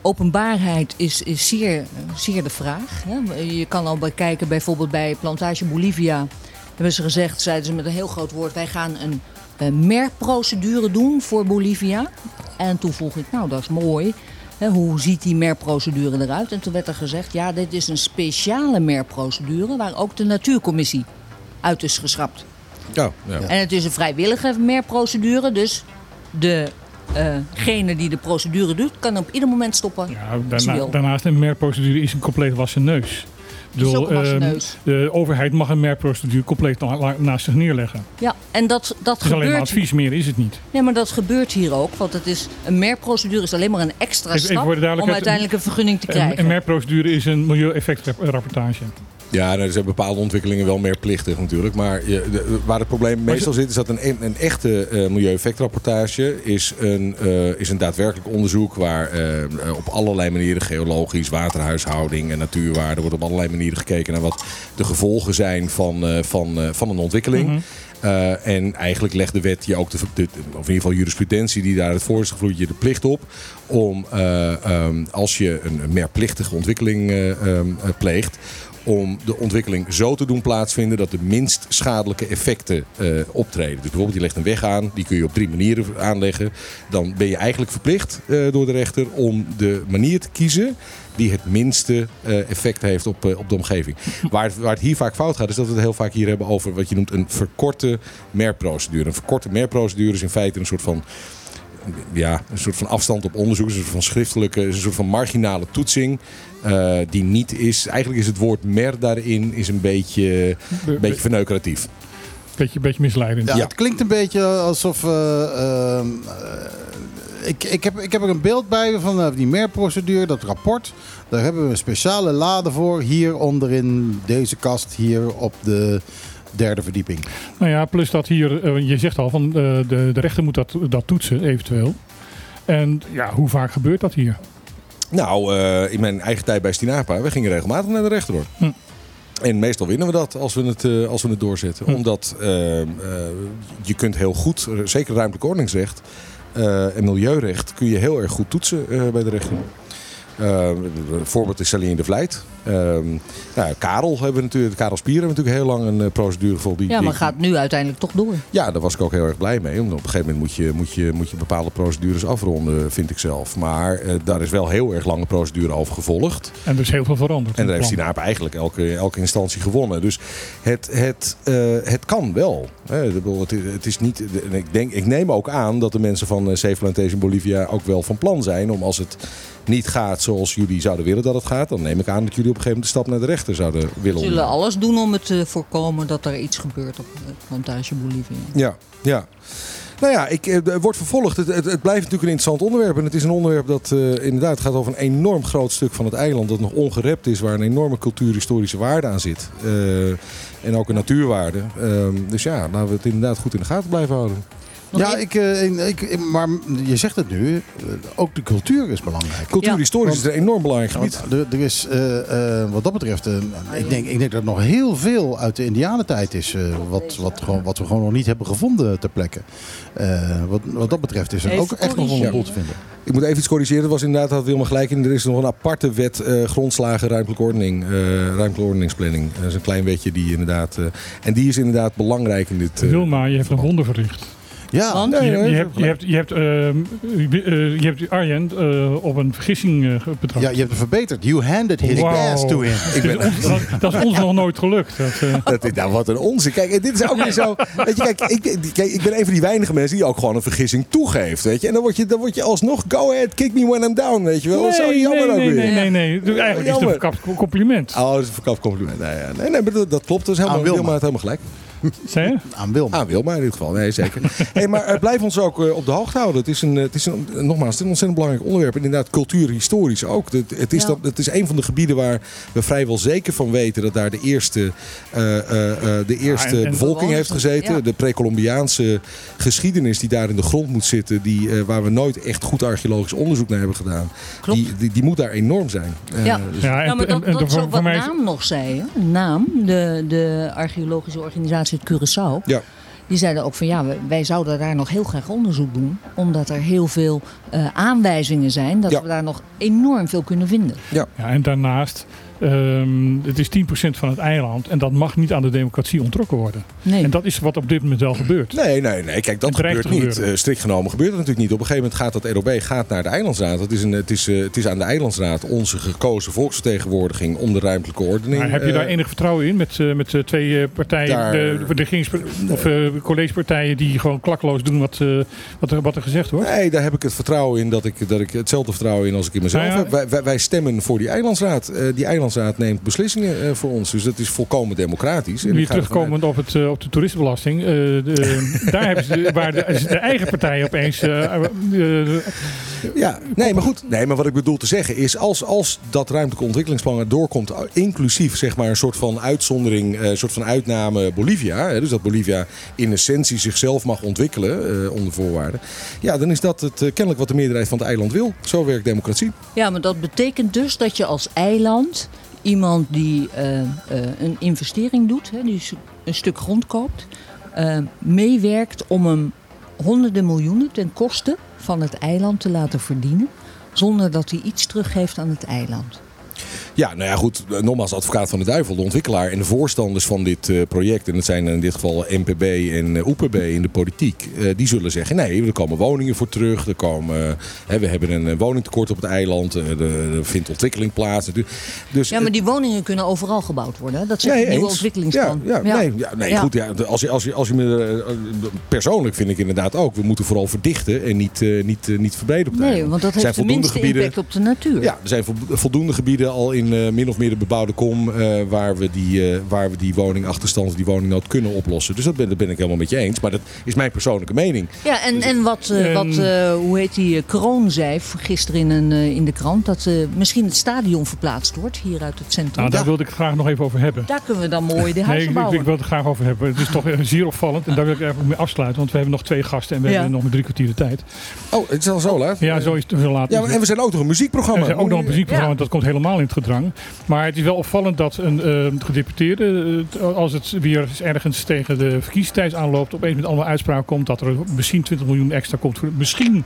openbaarheid is, is zeer, zeer de vraag. Hè. Je kan al bekijken, bijvoorbeeld bij Plantage Bolivia. Hebben ze gezegd, zeiden ze met een heel groot woord... wij gaan een, een merprocedure doen voor Bolivia. En toen vroeg ik, nou dat is mooi. Hè, hoe ziet die merprocedure eruit? En toen werd er gezegd, ja dit is een speciale merprocedure... waar ook de natuurcommissie uit is geschrapt. Ja, ja. En het is een vrijwillige merprocedure, dus degene die de procedure doet, kan op ieder moment stoppen Ja, daarna, daarnaast een merprocedure is een compleet wassen neus. Bedoel, een ehm, de overheid mag een merprocedure compleet na- naast zich neerleggen. Ja, en dat, dat Het is alleen maar gebeurt. advies, meer is het niet. Nee, maar dat gebeurt hier ook, want het is een merprocedure is alleen maar een extra Even- stap om uiteindelijk een vergunning te Een, krijgen. een merprocedure is een milieueffectrapportage. Ja, er zijn bepaalde ontwikkelingen wel meer plichtig natuurlijk. Maar je, de- waar het probleem meestal zit, is dat een, een echte eh milieueffectrapportage is een, eh, is een daadwerkelijk onderzoek waar eh, op allerlei manieren, geologisch, waterhuishouding en natuurwaarde, wordt op allerlei manieren gekeken naar wat de gevolgen zijn van, van, van een ontwikkeling. Mhm. En eigenlijk legt de wet je ook, de, de- of in ieder geval jurisprudentie die daar het voor is gevloeid, je de plicht op om eh, ehm, als je een merplichtige ontwikkeling eh, ehm, eh, pleegt, om de ontwikkeling zo te doen plaatsvinden dat de minst schadelijke effecten eh, optreden. Dus bijvoorbeeld je legt een weg aan, die kun je op drie manieren aanleggen. Dan ben je eigenlijk verplicht eh, door de rechter om de manier te kiezen die het minste eh, effect heeft op, op de omgeving. Waar het, waar het hier vaak fout gaat, is dat we het heel vaak hier hebben over wat je noemt een verkorte merprocedure. Een verkorte merprocedure is in feite een soort van ja, een soort van afstand op onderzoek, een soort van schriftelijke, een soort van marginale toetsing. eh, die niet is. Eigenlijk is het woord mer daarin is een beetje, Be- een beetje verneukeratief. Beetje, beetje misleidend. Ja, Ja. Het klinkt een beetje alsof. eh, ehm, eh, ik, ik, heb, ik heb er een beeld bij van die merprocedure, dat rapport. Daar hebben we een speciale lade voor. Hier onderin deze kast, hier op de derde verdieping. Nou ja, plus dat hier, eh, je zegt al van eh, de, de rechter moet dat, dat toetsen eventueel. En ja, hoe vaak gebeurt dat hier? Nou, eh, in mijn eigen tijd bij Stinapa, we gingen regelmatig naar de rechter hoor. Hm. En meestal winnen we dat als we het, als we het doorzetten. Hm. Omdat je kunt heel goed, zeker ruimtelijk ordeningsrecht en milieurecht, kun je heel erg goed toetsen bij de rechter. Eh, een voorbeeld is Celine de Vlijt. Ehm, nou, Karel hebben we natuurlijk, Karel Spier hebben we natuurlijk heel lang een eh, procedure gevolgd. Die- Ja, maar die- gaat nu uiteindelijk toch door. ja, daar was ik ook heel erg blij mee. Omdat op een gegeven moment moet je, moet je, moet je bepaalde procedures afronden, vind ik zelf. Maar eh, daar is wel heel erg lange procedure over gevolgd. En er is heel veel veranderd. En daar heeft Sinaap eigenlijk elke, elke instantie gewonnen. Dus het, het, eh, het kan wel. Het, is- het is niet, en ik, denk, ik neem ook aan dat de mensen van uh, Plantation Bolivia ook wel van plan zijn. Om als het niet gaat zoals jullie zouden willen dat het gaat. Dan neem ik aan dat jullie op een gegeven moment de stap naar de rechter zouden willen We zullen alles doen om het te voorkomen dat er iets gebeurt op de plantage Bolivia. Ja, ja. Nou ja, ik, eh, het wordt vervolgd. Het, het, het blijft natuurlijk een interessant onderwerp. En het is een onderwerp dat eh, inderdaad gaat over een enorm groot stuk van het eiland. Dat nog ongerept is, waar een enorme cultuurhistorische waarde aan zit. Eh, en ook een natuurwaarde. Ehm, dus ja, laten we het inderdaad goed in de gaten blijven houden. Ja, ik, eh, ik, ik- maar je zegt het nu, eh, ook de cultuur is belangrijk. Cultuurhistorisch is een enorm belangrijk gebied. Er, er is, eh, eh, wat dat betreft, eh, ik, denk, ik denk dat er nog heel veel uit de Indianentijd is. eh, wat, wat, gewoon, wat we gewoon nog niet hebben gevonden ter plekke. Eh, wat, wat dat betreft is er Even ook echt nog wel een boel te vinden. Ik moet even iets corrigeren. Het was inderdaad, had Wilma gelijk in. Er is nog een aparte wet eh, grondslagen ruimtelijke ordening. eh ruimtelijke ordeningsplanning. Dat is een klein wetje die inderdaad... eh, en die is inderdaad belangrijk in dit... Wilma, je hebt een wonder verricht. Ja, Want? nee, Je, nee, je hebt, je hebt, je hebt, ehm, eh, je hebt Arjen eh, op een vergissing eh, betrapt. ja, je hebt het verbeterd. You handed his Wauw. gas to him. Ik ben, Dat is ons- dat, dat is ons nog nooit gelukt. Dat, eh, Dat is, nou, wat een onzin. Kijk, dit is ook weer zo. Weet je, kijk ik, kijk, ik ben een van die weinige mensen die ook gewoon een vergissing toegeeft. Weet je? En dan word je, dan word je alsnog, go ahead, kick me when I'm down. Weet je wel? zo jammer nee, ook nee, weer. nee, nee, nee. Dus Eigenlijk is het een verkapt compliment. Oh, dat is een verkapt compliment. Nee, ja. nee, nee maar dat, dat klopt. Dat is helemaal, heeft helemaal gelijk. Zei je? Aan Wilma. Aan Wilma in dit geval. Nee, zeker. hey, maar eh, blijf ons ook eh, op de hoogte houden. Het is, een, eh, het is een, nogmaals, het is een ontzettend belangrijk onderwerp. En inderdaad, cultuurhistorisch ook. Het, het, is Ja. dat, het is een van de gebieden waar we vrijwel zeker van weten dat daar de eerste, eh, eh, eh, de eerste en bevolking heeft gezeten. ja. De pre-Columbiaanse geschiedenis die daar in de grond moet zitten. Die, eh, waar we nooit echt goed archeologisch onderzoek naar hebben gedaan. Klopt. Die, die, die moet daar enorm zijn. Ja. dus- Ja, en, Ja, maar dat, dat is ook wat Naam nog zei. Hè? Naam, de, de archeologische organisatie uit Curaçao. Ja. Die zeiden ook van ja, wij zouden daar nog heel graag onderzoek doen. Omdat er heel veel eh, aanwijzingen zijn dat Ja. we daar nog enorm veel kunnen vinden. Ja, en daarnaast, ehm, het is 10% van het eiland en dat mag niet aan de democratie ontrokken worden. Nee. En dat is wat op dit moment wel gebeurt. Nee, nee, nee. Kijk, dat gebeurt niet. Eh, strikt genomen gebeurt het natuurlijk niet. Op een gegeven moment gaat dat ROB gaat naar de Eilandsraad. Het is, een, het, is, eh, het is aan de Eilandsraad onze gekozen volksvertegenwoordiging om de ruimtelijke ordening. Maar heb je daar enig vertrouwen in met, met twee partijen, Daar- de, de regierings- of eh, collegepartijen die gewoon klakkeloos doen wat, eh, wat, er, wat er gezegd wordt? Nee, daar heb ik het vertrouwen in dat ik, dat ik hetzelfde vertrouwen in als ik in mezelf Nou ja. heb. Wij, wij, wij stemmen voor die eilandsraad. Eh, die eilandsraad neemt beslissingen eh, voor ons. Dus dat is volkomen democratisch. En Weer ervan terugkomend op, het, eh, op de toeristenbelasting. de, daar hebben ze, de- waar de, de eigen partij opeens... Ja, nee, maar goed. Nee, maar wat ik bedoel te zeggen is, als, als dat ruimtelijke ontwikkelingsplan er doorkomt, inclusief zeg maar een soort van uitzondering, een soort van uitname Bolivia, hè, dus dat Bolivia in essentie zichzelf mag ontwikkelen onder voorwaarden, ja, dan is dat het kennelijk wat de meerderheid van het eiland wil. Zo werkt democratie. Ja, maar dat betekent dus dat je als eiland iemand die eh, eh, een investering doet, hè, die een stuk grond koopt, eh, meewerkt om hem honderden miljoenen ten koste van het eiland te laten verdienen, zonder dat hij iets teruggeeft aan het eiland. Ja, nou ja, goed. Nogmaals, advocaat van de duivel, de ontwikkelaar en de voorstanders van dit eh, project. En dat zijn in dit geval NPB en eh, OPB in de politiek. eh, die zullen zeggen: nee, er komen woningen voor terug. Er komen, hè, we hebben een woningtekort op het eiland. er, vindt ontwikkeling plaats. natuurlijk. Dus, Ja, maar die woningen kunnen overal gebouwd worden. Dat zegt Nee, het nieuwe ontwikkelingsplan. Ja, ja, Nee, ja, nee goed. Ja, als, je, als, je, als je me, persoonlijk vind ik inderdaad ook. We moeten vooral verdichten en niet, niet, niet verbreden op het Nee, eiland. want dat heeft de minste gebieden- impact op de natuur. Ja, er zijn vo- voldoende gebieden al in in eh, min of meer de bebouwde kom eh, waar, we die, eh, waar we die woningachterstand, die woningnood kunnen oplossen. Dus dat ben, dat ben ik helemaal met je eens. Maar dat is mijn persoonlijke mening. Ja, en, en wat, eh, En- wat eh, hoe heet die, Kroon zei gisteren in, een, eh, in de krant... dat eh, misschien het stadion verplaatst wordt hier uit het centrum. Nou, daar Ja. wilde ik het graag nog even over hebben. Daar kunnen we dan mooi de Nee, huizen ik, ik, bouwen. ik wil het graag over hebben. Het is toch zeer opvallend. En daar wil ik even mee afsluiten. Want we hebben nog twee gasten en we Ja. hebben nog maar drie kwartier de tijd. Oh, het is al zo laat? Ja, zo is het heel laat. Ja, en we zijn ook nog een muziekprogramma. Er zijn ook nog een muziekprogramma, Ja. dat komt helemaal in het Maar het is wel opvallend dat een eh, gedeputeerde, eh, als het weer ergens tegen de verkiezingstijd aanloopt, opeens met allemaal uitspraken komt dat er misschien 20 miljoen extra komt voor misschien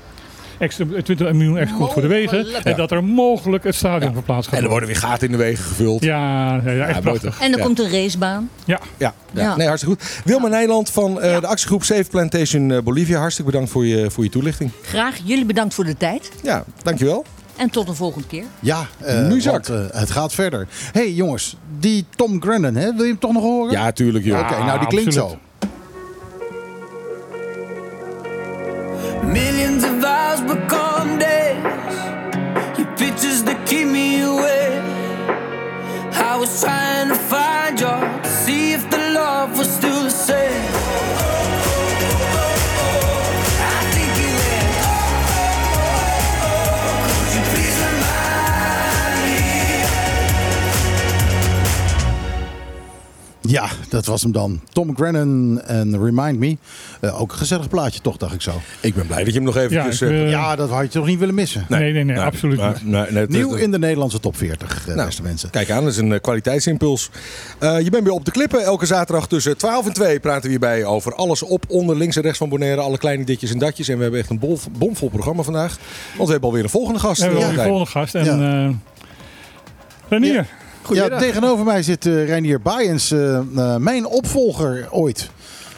extra, 20 miljoen extra komt voor de wegen. En dat er mogelijk het stadion verplaatst gaat En er worden. weer gaten in de wegen gevuld. Ja, ja, ja, echt prachtig. En er Ja. komt een racebaan. Ja. Ja, ja. Ja. Nee, hartstikke goed. Wilma Nijland van eh, de actiegroep Safe Plantation eh, Bolivia. Hartstikke bedankt voor je, voor je toelichting. Graag. Jullie bedankt voor de tijd. Ja, dankjewel. En tot een volgende keer. Ja, eh, Nu zak. want, eh, het gaat verder. hey, jongens, die Tom Grennan, hè, wil je hem toch nog horen? Ja, tuurlijk joh. Oké, nou die klinkt absoluut. zo. Millions of hours become days. Your pictures that keep me awake. I was trying to find you see if the love was still Ja, dat was hem dan. Tom Grennan en Remind Me. Eh, ook een gezellig plaatje toch, dacht ik zo. Ik ben blij dat je hem nog eventjes... Ja, eh, eh, ja, dat had je toch niet willen missen. Nee, nee, nee, nou, absoluut niet. nee, nee, het- Nieuw het- in de Nederlandse top 40, eh, Nou, beste mensen. Kijk aan, dat is een kwaliteitsimpuls. Eh, je bent weer op de klippen. Elke zaterdag tussen 12 en 2 praten we hierbij over alles op, onder, links en rechts van Bonaire. Alle kleine ditjes en datjes. En we hebben echt een bol, bomvol programma vandaag. Want we hebben alweer een volgende gast. We hebben al die Martijn. volgende gast. En, Ja. eh, Renier, Ja, tegenover mij zit eh Reinier Baaiens, eh, eh, mijn opvolger ooit.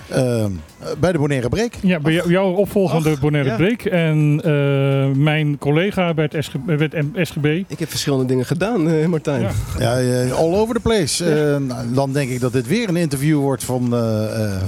eh, bij de Bonaire Break. Ja, bij jou, jouw opvolgende Bonaire ja. Break. En eh, mijn collega bij het, SG, bij het M- SGB. Ik heb verschillende dingen gedaan, eh, Martijn. Ja. Ja, eh, all over the place. Eh, nou, dan denk ik dat dit weer een interview wordt van, eh, eh,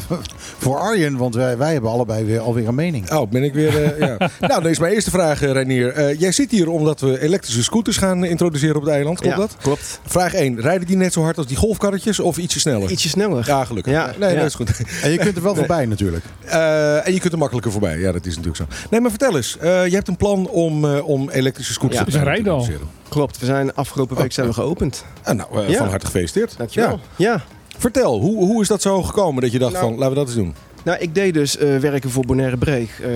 voor Arjen. Want wij, wij hebben allebei weer alweer een mening. Oh, ben ik weer. eh, ja. Nou, dan is mijn eerste vraag, eh, Reinier. Eh, jij zit hier omdat we elektrische scooters gaan introduceren op het eiland. Klopt Ja, dat? Klopt. Vraag 1. Rijden die net zo hard als die golfkarretjes of ietsje sneller? Ietsje sneller. Ja, gelukkig. Ja, nee, ja. dat is goed. En je kunt er wel voorbij natuurlijk. Eh, en je kunt er makkelijker voorbij. Ja, dat is natuurlijk zo. Nee, maar vertel eens. eh, je hebt een plan om, eh, om elektrische scooters Ja, te rijden. Klopt. We zijn afgelopen week zijn we geopend. Ah, nou, eh, Ja. van harte gefeliciteerd. Dankjewel. Ja. Ja. Vertel, hoe, hoe is dat zo gekomen dat je dacht Nou, van, laten we dat eens doen? Nou, ik deed dus eh, werken voor Bonaire Break, eh,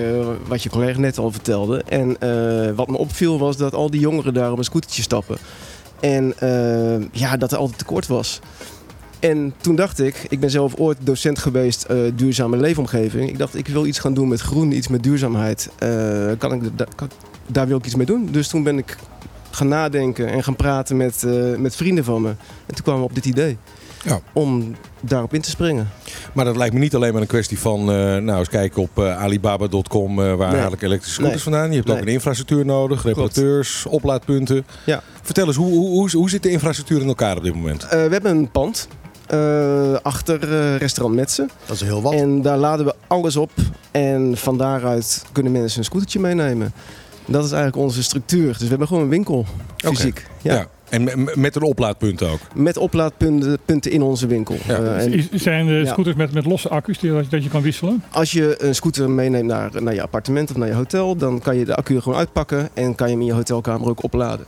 wat je collega net al vertelde. En eh, wat me opviel was dat al die jongeren daar op een scootertje stappen. En ja, dat er altijd tekort was. En toen dacht ik, ik ben zelf ooit docent geweest eh, duurzame leefomgeving. Ik dacht, ik wil iets gaan doen met groen, iets met duurzaamheid. Eh, kan ik, da- kan- daar wil ik iets mee doen. Dus toen ben ik gaan nadenken en gaan praten met, eh, met vrienden van me. En toen kwamen we op dit idee. Ja. Om daarop in te springen. Maar dat lijkt me niet alleen maar een kwestie van, nou eens kijken op alibaba.com, waar Nee. haal ik elektrische scooters Nee. vandaan. Je hebt ook een infrastructuur nodig, reparateurs, oplaadpunten. Ja. Vertel eens, hoe, hoe, hoe, hoe zit de infrastructuur in elkaar op dit moment? We hebben een pand eh, achter eh, restaurant Metsen. Dat is heel wat. En daar laden we alles op. En van daaruit kunnen mensen een scootertje meenemen. Dat is eigenlijk onze structuur. Dus we hebben gewoon een winkel, fysiek. Ja. En me- me- met een oplaadpunt ook. Met oplaadpunten punten in onze winkel. Ja. Eh, en Zijn de Ja. scooters met, met losse accu's die, dat je kan wisselen? als je een scooter meeneemt naar, naar je appartement of naar je hotel, dan kan je de accu er gewoon uitpakken en kan je hem in je hotelkamer ook opladen.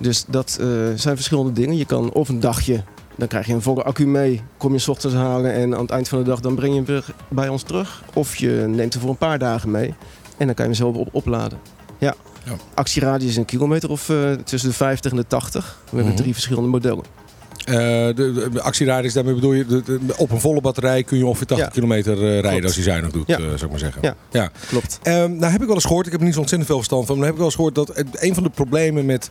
Dus dat eh, zijn verschillende dingen. Je kan of een dagje, dan krijg je een volle accu mee, kom je 's ochtends halen en aan het eind van de dag dan breng je hem weer bij ons terug. Of je neemt hem voor een paar dagen mee en dan kan je hem zelf op, opladen. Ja. Ja. Actieradius is een kilometer of eh, tussen de 50 en de 80. We hebben Mhm. drie verschillende modellen. Eh, de, de, actieradius, daarmee bedoel je, de- de- op een volle batterij kun je ongeveer 80 Ja. kilometer eh, rijden Klopt. als je zuinig doet, Ja. eh, zou ik maar zeggen. Ja. ja. Klopt. Ehm, nou heb ik wel eens gehoord, ik heb er niet zo ontzettend veel verstand van, maar heb ik wel eens gehoord dat een van de problemen met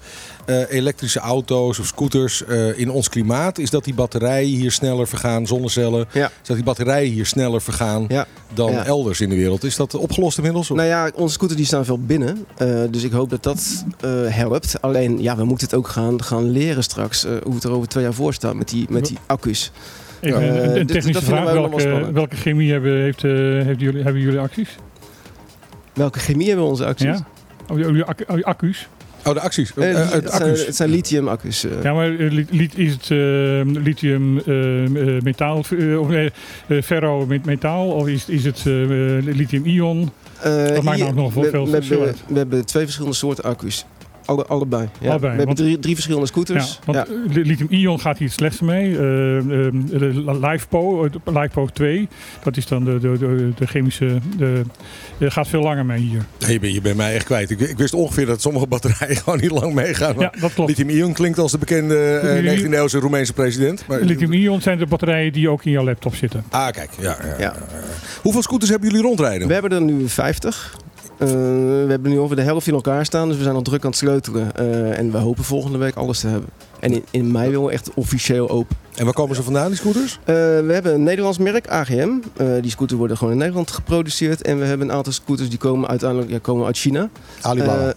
elektrische auto's of scooters in ons klimaat is dat die batterijen hier sneller vergaan, zonnecellen, is dat die batterijen hier sneller vergaan dan elders in de wereld. Is dat opgelost inmiddels? of? Nou ja, onze scooters die staan veel binnen. dus ik hoop dat dat helpt. Alleen, ja, we moeten het ook gaan, gaan leren straks. hoe het er over twee jaar voor staat met die, met die accu's. Even Ja. een, Eh, een dit- technische vraag. wel Welke, chemie hebben, heeft, eh, heeft jullie, hebben jullie acties? Welke chemie hebben onze accu's? Ja? Oh, jullie accu- oh, accu's? Oh, de acties. Eh, het zijn, accu's. het zijn lithium-accu's. Ja, maar li- is het eh, lithium eh, eh, metaal, eh, of nee, eh, ferro met metaal of is, is het lithium-ion? Dat maakt hier- nou nog wel we, veel we, uit. we hebben twee verschillende soorten accu's. Alle, allebei. Ja. Allebei, we hebben want- drie, drie verschillende Ja, scooters. want Ja. eh, li- lithium-ion gaat hier het slechtste mee. Eh, eh, de LiFePo, eh, de LiFePo 2, dat is dan de, de, de, de chemische, de, de gaat veel langer mee hier. Nee, je, bent, je bent mij echt kwijt. Ik, ik wist ongeveer dat sommige batterijen gewoon niet lang meegaan. Ja, dat klopt. Lithium-ion klinkt als de bekende eh, Lithium- 19e-eeuwse Roemeense president. Maar, Lithium-ion zijn de batterijen die ook in jouw laptop zitten. Ah, kijk. Ja, ja. Ja. Hoeveel scooters hebben jullie rondrijden? We hebben er nu 50. Eh, we hebben nu over de helft in elkaar staan, dus we zijn al druk aan het sleutelen. Eh, en we hopen volgende week alles te hebben. En in, in mei wil echt officieel open. En waar komen ze vandaan, die scooters? Eh, we hebben een Nederlands merk, AGM. Die scooters worden gewoon in Nederland geproduceerd. En we hebben een aantal scooters die komen uiteindelijk ja, komen uit China. Alibaba.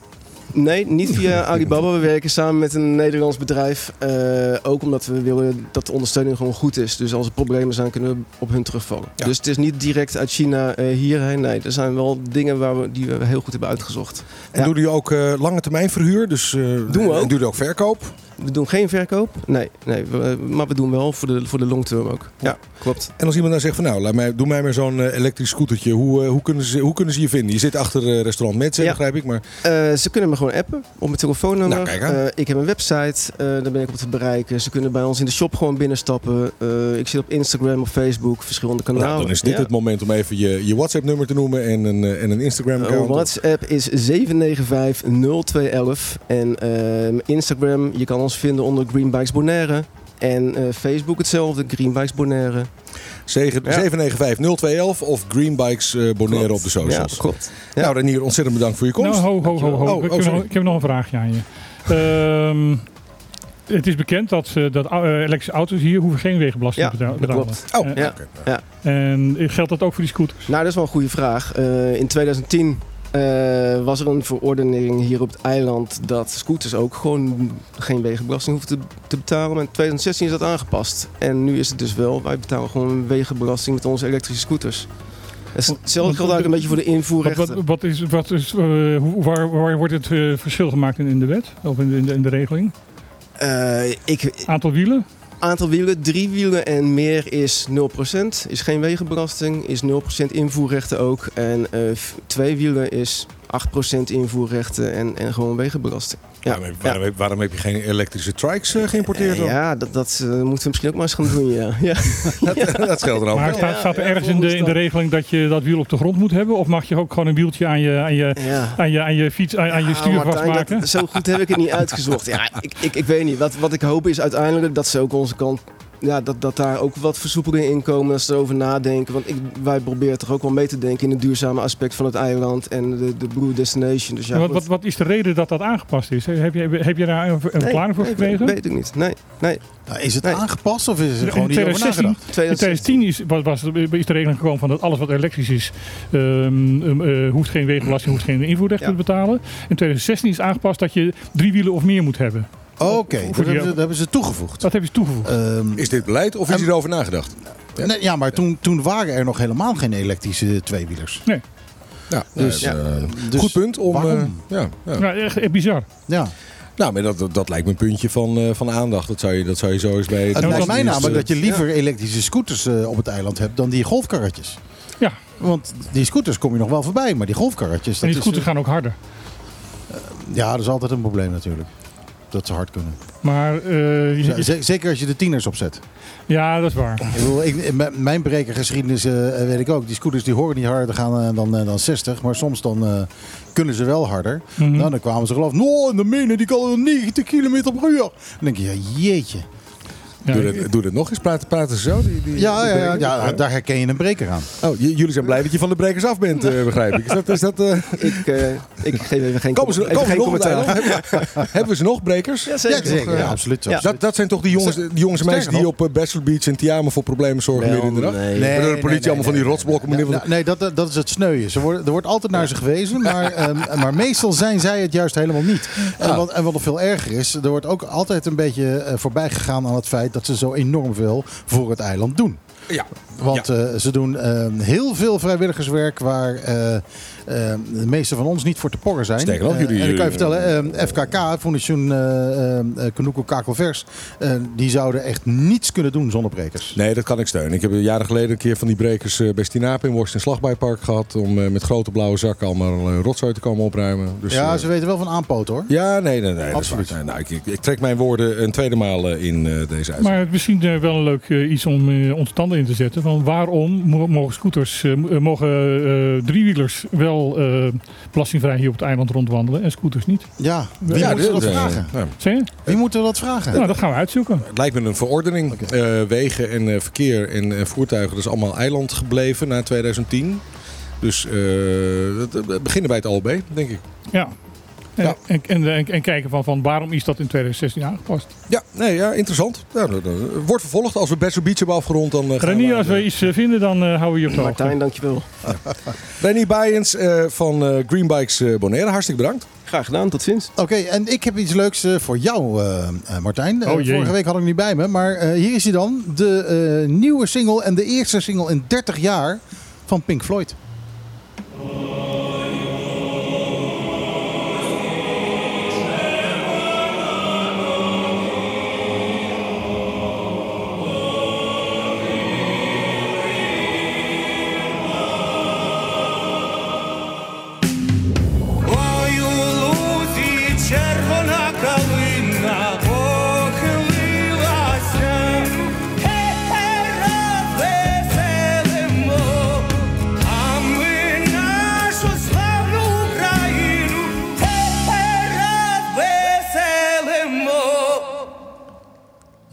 Nee, niet via Alibaba. We werken samen met een Nederlands bedrijf. Eh, ook omdat we willen dat de ondersteuning gewoon goed is. Dus als er problemen zijn, kunnen we op hun terugvallen. Ja. Dus het is niet direct uit China eh, hierheen. Nee, er zijn wel dingen waar we, die we heel goed hebben uitgezocht. En Ja. doen jullie ook eh, lange termijn verhuur? Dus, eh, we En ook. doen jullie ook verkoop? We doen geen verkoop. Nee, nee we- maar we doen wel voor de, voor de long term ook. Ja, klopt. En als iemand dan zegt van nou, laat mij, doe mij maar zo'n eh, elektrisch scootertje. Hoe, eh, hoe, kunnen ze, hoe kunnen ze je vinden? Je zit achter eh, restaurant Metsen, Ja. begrijp ik. Maar ze kunnen me gewoon appen op mijn telefoonnummer. Nou, kijk ik heb een website, daar ben ik op te bereiken. Ze kunnen bij ons in de shop gewoon binnenstappen. Ik zit op Instagram, op Facebook, verschillende kanalen. nou, dan is dit Ja. het moment om even je, je WhatsApp-nummer te noemen en een, en een Instagram-account. Uh, WhatsApp is 795-0211. En ehm, Instagram, je kan ons vinden onder Greenbikes Bonaire. En eh, Facebook hetzelfde, Greenbikes Bonaire. Zegen- Ja. 795-0211 of Greenbikes eh Bonaire Klopt. op de socials. Ja, klopt. Ja. Nou, Renier, ontzettend bedankt voor je komst. Nou, ho, ho, ho, ho. Oh, oh, ik, heb nog, ik heb nog een vraagje aan je. Ehm, het is bekend dat, eh, dat elektrische auto's hier hoeven geen wegenbelasting Ja, te betalen. klopt. Oh, Ja. oké. Ja. En geldt dat ook voor die scooters? Nou, dat is wel een goede vraag. Eh, in 2010 eh, was er een verordening hier op het eiland dat scooters ook gewoon geen wegenbelasting hoeven te, te betalen. Maar in 2016 is dat aangepast. En nu is het dus wel, wij betalen gewoon wegenbelasting met onze elektrische scooters. Hetzelfde geldt eigenlijk een beetje voor de invoerrechten. wat, wat is, wat is, eh, waar, waar wordt het eh, verschil gemaakt in, in de wet? Of in de, in de, in de regeling? Eh, ik, Aantal wielen? Aantal wielen, drie wielen en meer is 0%. Is geen wegenbelasting, is 0% invoerrechten ook. En eh, twee wielen is 8% invoerrechten en, en gewoon wegenbelasting. Ja, Waarom, heb- waarom, heb- waarom heb je geen elektrische trikes eh, geïmporteerd dan? ja, dat, dat eh, moeten we misschien ook maar eens gaan doen, ja. ja. dat, dat scheelt er ook. Maar staat, staat er ergens in de, in de regeling dat je dat wiel op de grond moet hebben? Of mag je ook gewoon een wieltje aan je, aan je, ja. aan je, aan je fiets, aan, aan je Ja, stuur Martijn, vastmaken? dat- zo goed heb ik het niet uitgezocht. Ja, ik, ik, ik weet niet. Wat, wat ik hoop is uiteindelijk dat ze ook onze kant... Ja, dat, dat daar ook wat versoepelingen in komen. Dat ze erover nadenken. Want ik, wij proberen toch ook wel mee te denken in het duurzame aspect van het eiland. En de, de Blue Destination. Dus ja, wat, wat, wat is de reden dat dat aangepast is? Heb je, heb je daar een, een Nee, verklaring voor nee, gekregen? Weet ik niet. Nee, nee. Nou, is het Nee. aangepast of is In gewoon niet over 2016 nagedacht? In 2010 is, was, was, is de regeling gekomen van dat alles wat elektrisch is, eh, hoeft geen wegenbelasting, hoeft geen invoerrecht Ja. te betalen. In 2016 is aangepast dat je drie wielen of meer moet hebben. Oké, Voor dat, hebben ze- dat hebben ze toegevoegd. Dat hebben ze toegevoegd. Ehm, Is dit beleid of is hierover nagedacht? nee, ja, maar toen, toen waren er nog helemaal geen elektrische tweewielers. Ja, Dus, dus, Dus goed punt om. waarom? eh, ja, ja. Nou, echt, echt bizar. Ja. Nou, maar dat, dat, lijkt me een puntje van, eh, van aandacht. Dat zou, je, dat zou je zo eens bij. Het dat lijkt is, mij namelijk eh, dat je liever elektrische scooters eh, op het eiland hebt dan die golfkarretjes. Ja. Want die scooters kom je nog wel voorbij, maar die golfkarretjes... En Dat die is, scooters gaan ook harder. eh, ja, dat is altijd een probleem natuurlijk. Dat ze hard kunnen. Maar eh, je- Zeker als je de tieners opzet. ja, dat is waar. Ik bedoel, ik, m- mijn brekergeschiedenis eh, weet ik ook. Die scooters die horen niet harder te gaan eh, dan, dan 60. Maar soms dan kunnen ze wel harder. Mhm. Nou, dan kwamen ze geloof ik... No, in de menen die kan 90 km per uur. Dan denk je, ja, jeetje. Doe, ik- dat, doe dat nog eens. Praten, praten ze zo? Die, die, Ja, die ja, ja, daar herken je een breker aan. Oh, j- jullie zijn blij dat je van de brekers af bent, eh, begrijp ik. Is dat, is dat, eh, Ik, eh, ik geef even geen, komen ze, even komen ze geen nog commentaar. eiland? Hebben, hebben we ze nog, brekers? Ja, Ja, zeker. Ja, absoluut. Ja. Dat, dat zijn toch die jongens, die jongens en meisjes die op Bachelor Beach en voor problemen zorgen midden in de nacht? nee. De politie allemaal van die rotsblokken Nee, dat, dat is het sneuien. Ze worden, er wordt altijd naar ze gewezen, maar, ehm, maar meestal zijn zij het juist helemaal niet. En, wat, en wat nog veel erger is, er wordt ook altijd een beetje eh, voorbij gegaan aan het feit dat ze zo enorm veel voor het eiland doen. Ja. Want eh, ze doen eh, heel veel vrijwilligerswerk waar eh, de meeste van ons niet voor te porren zijn. Sterker nog, Eh, jullie, en ik kan je eh, vertellen, eh, FKK, Foundation uh, Kanuko Kakelvers, eh, die zouden echt niets kunnen doen zonder brekers. Nee, dat kan ik steunen. Ik heb jaren geleden een keer van die brekers eh, bij Stinapen in Washington Slagbijpark gehad. Om eh, met grote blauwe zakken allemaal eh, rotzooi te komen opruimen. Dus, ja, eh, ze weten wel van aanpoten hoor. ja, nee, nee, nee. dat is Absoluut. waar. Nou, ik, ik, ik trek mijn woorden een tweede maal eh, in eh, deze uitzending. Maar misschien eh, wel een leuk eh, iets om eh, onze tanden in te zetten. Van waarom mo- mogen scooters, eh, eh, mogen eh, driewielers wel eh, belastingvrij hier op het eiland rondwandelen en scooters niet? Ja, wie Ja, moeten we dat eh, vragen? ja. Zeg je? Wie moeten we dat vragen? Nou, dat gaan we uitzoeken. Het lijkt me een verordening. Eh, wegen en eh, verkeer en eh, voertuigen, dat is allemaal eiland gebleven na 2010. Dus eh dat beginnen bij het ALB, denk ik. Ja. En, Ja. en, en, en, en kijken van, van waarom is dat in 2016 aangepast? Ja, nee, ja interessant. Ja, dat, dat- wordt vervolgd. Als we Best Beach hebben afgerond, dan eh, gaan Renier, we... als we iets eh, vinden, dan eh, houden we je op de hoogte. Martijn, dankjewel. Renier Bijens eh, van eh, Green Bikes eh, Bonaire, hartstikke bedankt. Graag gedaan, tot ziens. Oké, en ik heb iets leuks eh, voor jou, eh, eh, Martijn. Eh, Oh, vorige week had ik hem niet bij me, maar eh, hier is hij dan. De eh, nieuwe single en de eerste single in 30 jaar van Pink Floyd.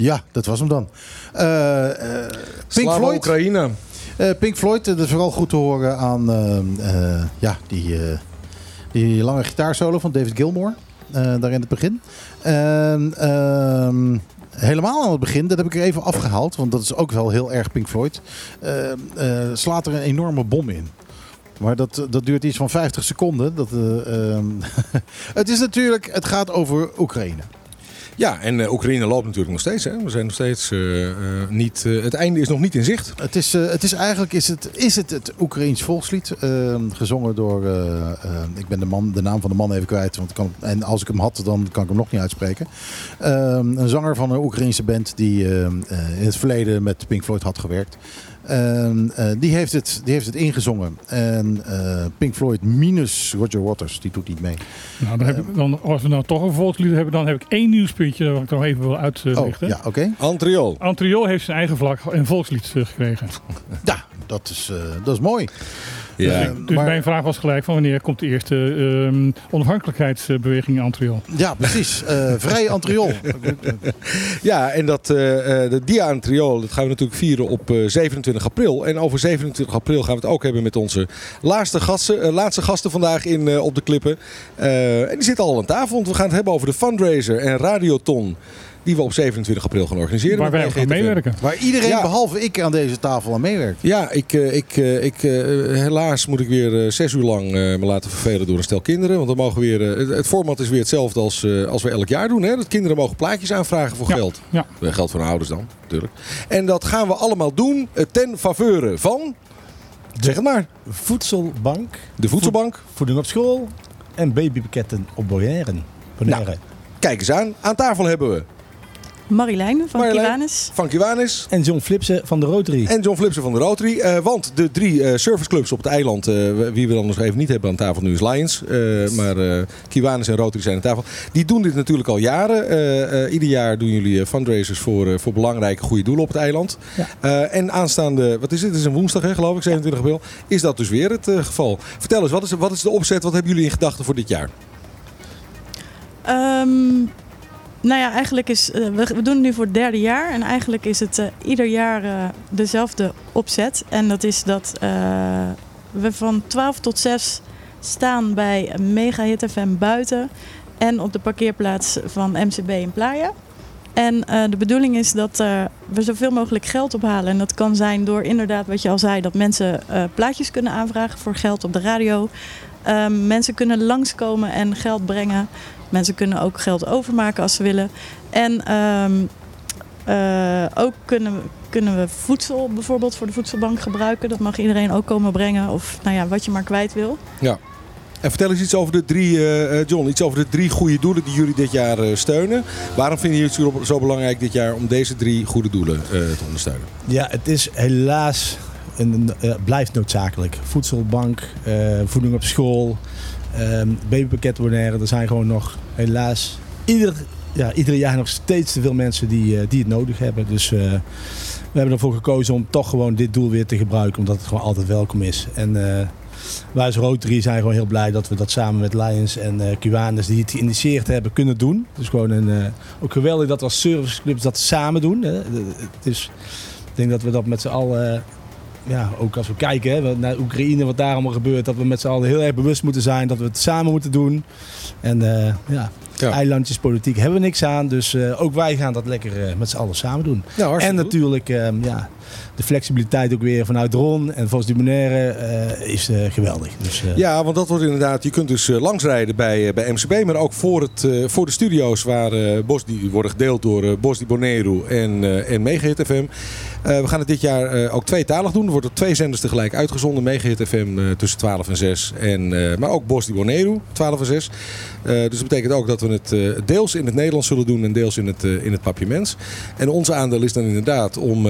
Ja, dat was hem dan. Eh, eh, Pink Slava Floyd. Oekraïne. Eh, Pink Floyd, dat is vooral goed te horen aan eh, eh, ja, die, eh, die lange gitaarsolo van David Gilmour. eh, daar in het begin. En ehm, helemaal aan het begin, dat heb ik er even afgehaald. Want dat is ook wel heel erg Pink Floyd. eh, eh, slaat er een enorme bom in. Maar dat, dat duurt iets van 50 seconden. Dat, eh, ehm, het is natuurlijk, het gaat over Oekraïne. Ja, en eh, Oekraïne loopt natuurlijk nog steeds. Hè. We zijn nog steeds eh, eh, niet... het einde is nog niet in zicht. Het is, het is eigenlijk is het, is het, Oekraïens volkslied. eh, gezongen door. eh, eh, ik ben de, man, de naam van de man even kwijt. Want kan, en als ik hem had, dan kan ik hem nog niet uitspreken. Eh, een zanger van een Oekraïense band. die in het verleden met Pink Floyd had gewerkt. En, eh, die, heeft het, die heeft het ingezongen. En eh, Pink Floyd minus Roger Waters, die doet niet mee. Nou, dan heb ik, dan, als we nou toch een volkslied hebben, dan heb ik één nieuwspuntje dat ik nog even wil Oh, uitlichten. ja, oké. Antriol. Antriol heeft zijn eigen vlag en volkslied eh, gekregen. Ja, dat is, eh, dat is mooi. Ja. Dus maar- mijn vraag was gelijk van wanneer komt de eerste ehm, onafhankelijkheidsbeweging in Antriol? Ja, precies. Eh vrij Antriol. Ja, en dat, eh, eh, de Dia Antriol, dat gaan we natuurlijk vieren op eh, 27 april. En over 27 april gaan we het ook hebben met onze laatste gasten, laatste gasten vandaag in, eh, op de klippen. Eh, en die zitten al aan tafel, want we gaan het hebben over de fundraiser en Radioton. Die we op 27 april gaan organiseren. Waar met wij ook aan 9 FM. meewerken. Waar iedereen Ja. behalve ik aan deze tafel aan meewerkt. Ja, ik, eh, ik, eh, ik, eh, helaas moet ik weer zes uur lang eh, me laten vervelen door een stel kinderen. Want dan mogen we weer, het, format is weer hetzelfde als, eh, als we elk jaar doen. Hè? Dat kinderen mogen plaatjes aanvragen voor Ja, geld. ja. Geld van de ouders dan, natuurlijk. En dat gaan we allemaal doen ten faveur van... Zeg het maar. Voedselbank, De voedselbank. voeding op school en babypakketten op. Bonaire. Nou. Kijk eens aan. Aan tafel hebben we Marilijn van Kiwanis. Van Kiwanis En John Flipsen van de Rotary. en John Flipsen van de Rotary. Eh, want de drie eh, serviceclubs op het eiland, eh, wie we dan nog even niet hebben aan tafel nu is Lions. Eh, maar eh Kiwanis en Rotary zijn aan tafel. Die doen dit natuurlijk al jaren. Eh, eh, ieder jaar doen jullie fundraisers voor, voor belangrijke goede doelen op het eiland. Ja. Eh, en aanstaande, wat is het? Het is een woensdag hè, geloof ik, 27 april. Is dat dus weer het geval. Vertel eens, wat is, wat is de opzet? Wat hebben jullie in gedachten voor dit jaar? Ehm, nou ja, eigenlijk is, eh, we, doen het nu voor het derde jaar. En eigenlijk is het eh, ieder jaar eh, dezelfde opzet. En dat is dat we van 12 tot 6 staan bij Mega Hit FM buiten. En op de parkeerplaats van MCB in Playa. En de bedoeling is dat we zoveel mogelijk geld ophalen. En dat kan zijn door inderdaad wat je al zei, dat mensen plaatjes kunnen aanvragen voor geld op de radio. Ehm, mensen kunnen langskomen en geld brengen. Mensen kunnen ook geld overmaken als ze willen. En ehm, eh, ook kunnen, kunnen we voedsel bijvoorbeeld voor de voedselbank gebruiken. Dat mag iedereen ook komen brengen of nou ja, wat je maar kwijt wil. Ja. En vertel eens iets over de drie, eh, eh, John, iets over de drie goede doelen die jullie dit jaar eh, steunen. Waarom vinden jullie het zo- zo belangrijk dit jaar om deze drie goede doelen eh, te ondersteunen? Ja, het is helaas eh, blijft noodzakelijk. Voedselbank, eh, voeding op school, ehm babypakket Bonaire. Er zijn gewoon nog helaas ieder, ja, ieder jaar nog steeds te veel mensen die, eh, die het nodig hebben. Dus eh, we hebben ervoor gekozen om toch gewoon dit doel weer te gebruiken. Omdat het gewoon altijd welkom is. En eh, wij als Rotary zijn gewoon heel blij dat we dat samen met Lions en Kiwanis die het geïnitieerd hebben kunnen doen. Dus gewoon een, ook geweldig dat we als serviceclubs dat samen doen. Hè. Het is, ik denk dat we dat met z'n allen, ja, ook als we kijken hè, naar Oekraïne, wat daar allemaal gebeurt, dat we met z'n allen heel erg bewust moeten zijn dat we het samen moeten doen. En eh, ja, eilandjespolitiek hebben we niks aan, dus eh, ook wij gaan dat lekker eh, met z'n allen samen doen. Ja, en natuurlijk ehm, ja, de flexibiliteit ook weer vanuit Ron en volgens de Bonaire eh, is eh, geweldig. Dus, eh, Ja, want dat wordt inderdaad. Je kunt dus langsrijden bij, bij MCB, maar ook voor, het, voor de studio's waar Bos die worden gedeeld door Bos di Bonero en, en Megahit FM. We gaan het dit jaar ook tweetalig doen. Er worden op twee zenders tegelijk uitgezonden. Megahit FM tussen 12 en 6. En, maar ook Bos di Bonero 12 en 6. Eh, dus dat betekent ook dat we het deels in het Nederlands zullen doen en deels in het, in het papiaments. En ons aandeel is dan inderdaad om...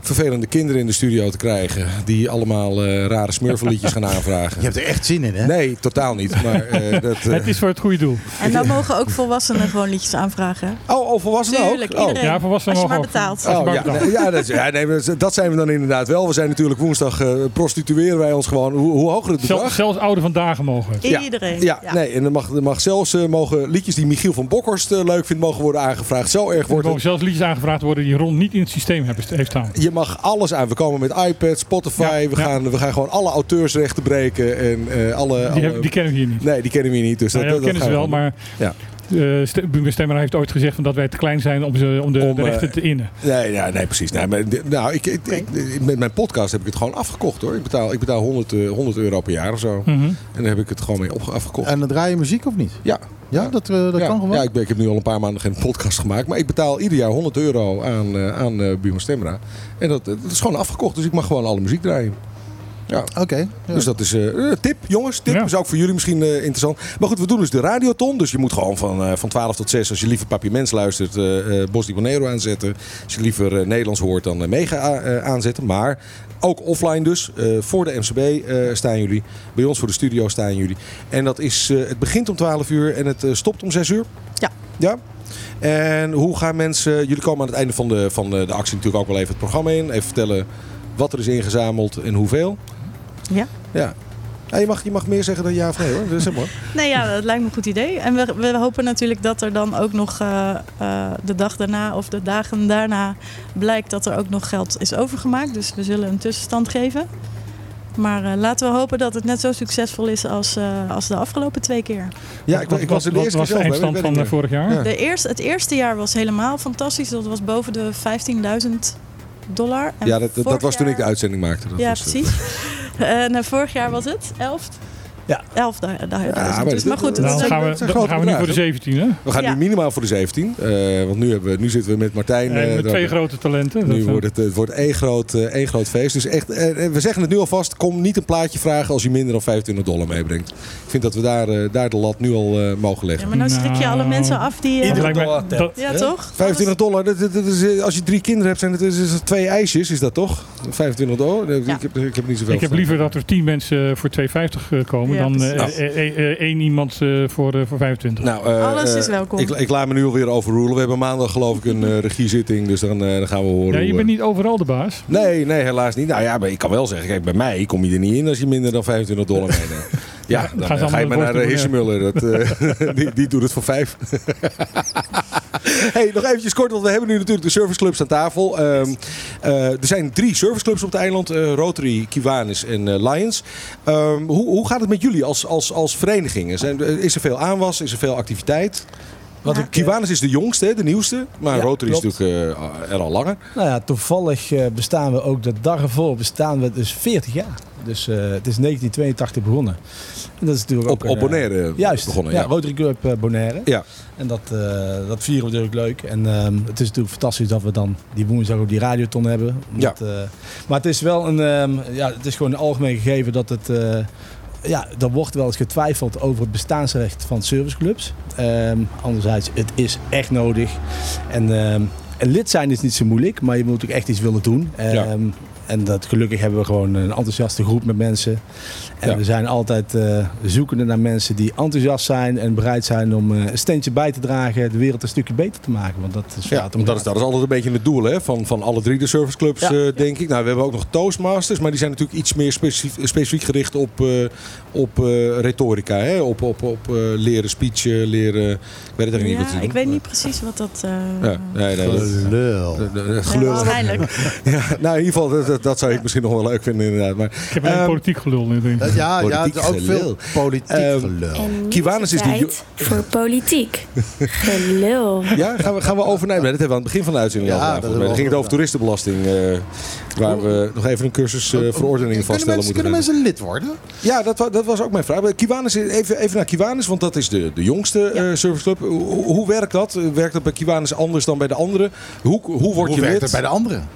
vervelende kinderen in de studio te krijgen. Die allemaal eh, rare smurfelliedjes gaan aanvragen. Je hebt er echt zin in, hè? Nee, totaal niet. Maar, eh, dat, eh, Het is voor het goede doel. En dan mogen ook volwassenen gewoon liedjes aanvragen. Oh, oh volwassenen ook? Oh. iedereen. Ja, volwassenen Als je maar mogen betaalt. Oh, ja, ja, dat, is- ja nee, dat- zijn we dan inderdaad wel. We zijn natuurlijk woensdag eh, prostitueren wij ons gewoon. Hoe, hoe hoger het bedrag? zelfs ouder vandaag mogen. Ja, Iedereen. Ja, nee, en er mag, er mag zelfs mogen liedjes die Michiel van Bokhorst leuk vindt, mogen worden aangevraagd. Zo erg Er wordt mogen het. zelfs liedjes aangevraagd worden die Ron niet in het systeem hebben- heeft staan. Je mag alles aan. We komen met iPad, Spotify. Ja, we, ja. gaan, we gaan gewoon alle auteursrechten breken. En, eh, alle, Die, alle- hebben- die kennen we hier niet. Nee, die kennen we hier niet. Dus Nou dat, kennen ze wel, we maar. Ja. eh, Buma Stemmer heeft ooit gezegd van dat wij te klein zijn om, ze, om de, Om, de eh, rechten te innen. Nee, ja, nee precies. Nee, maar, nou, ik, ik, ik- met mijn podcast heb ik het gewoon afgekocht hoor. Ik betaal, ik betaal 100, eh, 100 euro per jaar of zo. Mhm. En dan heb ik het gewoon mee op, afgekocht. En dan draai je muziek of niet? Ja. Ja, dat, eh, dat ja, kan gewoon. Ja, ik, ben, ik heb nu al een paar maanden geen podcast gemaakt. Maar ik betaal ieder jaar 100 euro aan, eh aan eh Buma Stemra. En dat, dat is gewoon afgekocht. Dus ik mag gewoon alle muziek draaien. Ja. Oké. ja. Dus dat is eh tip, jongens. Tip Ja. is ook voor jullie misschien eh, interessant. Maar goed, we doen dus de radioton. Dus je moet gewoon van, eh, van 12 tot 6, als je liever Papi Mens luistert, eh eh Bos di Bonero aanzetten. Als je liever eh, Nederlands hoort, dan Mega eh, aanzetten. Maar ook offline dus. eh, voor de MCB eh, staan jullie. Bij ons voor de studio staan jullie. En dat is, eh, het begint om 12 uur en het stopt om 6 uur. Ja. Ja. En hoe gaan mensen... Jullie komen aan het einde van de, van de actie natuurlijk ook wel even het programma in. Even vertellen wat er is ingezameld en hoeveel. Ja. Ja. Ja, je, mag, je mag meer zeggen dan ja of nee hoor. Dat is helemaal. Nee, ja, dat lijkt me een goed idee. En we, we hopen natuurlijk dat er dan ook nog eh, eh, de dag daarna of de dagen daarna blijkt dat er ook nog geld is overgemaakt. Dus we zullen een tussenstand geven. Maar eh, laten we hopen dat het net zo succesvol is als, eh, als de afgelopen twee keer. Ja, ik, ik was er de eerste was de eindstand van vorig jaar? Ja. De eerste, het eerste jaar was helemaal fantastisch. Dat was boven de 15.000 dollar. En Ja, dat, dat, was toen ik de uitzending maakte. Dat Ja, was, precies. En eh, vorig jaar was het 11. Ja. 11 da- da- maar. Dus, maar goed, Nou, dan gaan we, dan gaan we nu voor de bedragen. 17, hè? We gaan Ja. nu minimaal voor de 17. eh, want nu, hebben we, nu zitten we met Martijn. En eh, met daar- twee grote talenten. Nu eh, wordt het, het wordt één groot, één groot feest. Dus echt, we zeggen het nu alvast. Kom niet een plaatje vragen als je minder dan 25 dollar meebrengt. Ik vind dat we daar, daar de lat nu al eh, mogen Ja, leggen. maar nou schrik je alle Nou, mensen af die... mij- dollar ja, toch? 25 dollar, dat, dat, dat is, als je drie kinderen hebt, zijn het is, is het twee ijsjes, is dat toch? 25 dollar? Ja. Ik, heb, ik heb niet zoveel Ik heb liever dat er 10 mensen voor 2,50 eh, komen Ja, dan eh, precies. eh, eh, één iemand eh, voor, voor 25. Nou, eh, Alles is welkom. Ik, ik laat me nu alweer overrulen. We hebben maandag geloof ik een eh, regiezitting, dus dan, eh, dan gaan we horen. ja, je hoe, bent niet overal de baas. Nee, nee, helaas niet. Nou ja, maar ik kan wel zeggen, kijk, bij mij kom je er niet in als je minder dan 25 dollar meeneemt. Ja, dan eh, ga je maar naar Hissemuller. Eh, die, die doet het voor vijf. hey, nog eventjes kort, want we hebben nu natuurlijk de serviceclubs aan tafel. Ehm, eh, er zijn drie serviceclubs op het eiland. eh, Rotary, Kiwanis en eh, Lions. Ehm, hoe, hoe gaat het met jullie als, als, als verenigingen? Zijn, is er veel aanwas? Is er veel activiteit? Ja. eh, Kiwanis is de jongste, hè, de nieuwste. Maar Ja, Rotary is natuurlijk er al langer. nou ja, toevallig bestaan we ook dat dag ervoor bestaan we dus 40 jaar. Dus eh, het is 1982 begonnen. En dat is natuurlijk Op- ook op eh, Bonaire juist, begonnen, Ja, ja. Rotary Club eh, Bonaire. Ja. En dat, dat vieren we natuurlijk leuk. En ehm, het is natuurlijk fantastisch dat we dan die woensdag ook die radioton hebben. Omdat, eh, maar het is wel een, ehm, ja, het is gewoon een algemeen gegeven dat het... ja, er wordt wel eens getwijfeld over het bestaansrecht van serviceclubs. Ehm anderzijds, het is echt nodig. En, lid zijn is niet zo moeilijk, maar je moet ook echt iets willen doen. En dat, gelukkig hebben we gewoon een enthousiaste groep met mensen. En Ja. we zijn altijd eh, zoekende naar mensen die enthousiast zijn en bereid zijn om eh, een steentje bij te dragen, de wereld een stukje beter te maken. Want dat is Ja, dat is, dat is altijd een beetje het doel hè, van, van alle drie de serviceclubs, Ja. eh, denk ik. Nou, we hebben ook nog Toastmasters, maar die zijn natuurlijk iets meer specifiek, specifiek gericht op, eh, op eh, retorica. Hè? Op, op, op eh, leren speechen, leren... Ik weet het eigenlijk niet wat ik doen. weet niet precies wat dat... eh, Ja, nee, nee, dat- Gelul. gelul. waarschijnlijk. Ja, nou, in ieder geval, dat, dat, dat zou ik misschien nog wel leuk vinden inderdaad. Maar, Ik heb een Ehm, politiek gelul nu. Denk ik. Ja, ja, het is ook gelul. veel politiek Ehm, gelul. En Kiwanis is die voor politiek. Gelul. Ja, gaan we, gaan we over? Nee, dat hebben we aan het begin van de uitzending Ja, al gedaan. Dan we ging het over toeristenbelasting. eh, waar we nog even een cursus eh, verordeningen Kunnen vaststellen mensen, moeten kunnen mensen lid worden? Ja, dat, dat was ook mijn vraag. Kiwanis, even, even naar Kiwanis, want dat is de, de jongste eh, serviceclub. Hoe, hoe werkt dat? Werkt dat bij Kiwanis anders dan bij de andere? Hoe, hoe word Hoe je werkt lid? het bij de anderen?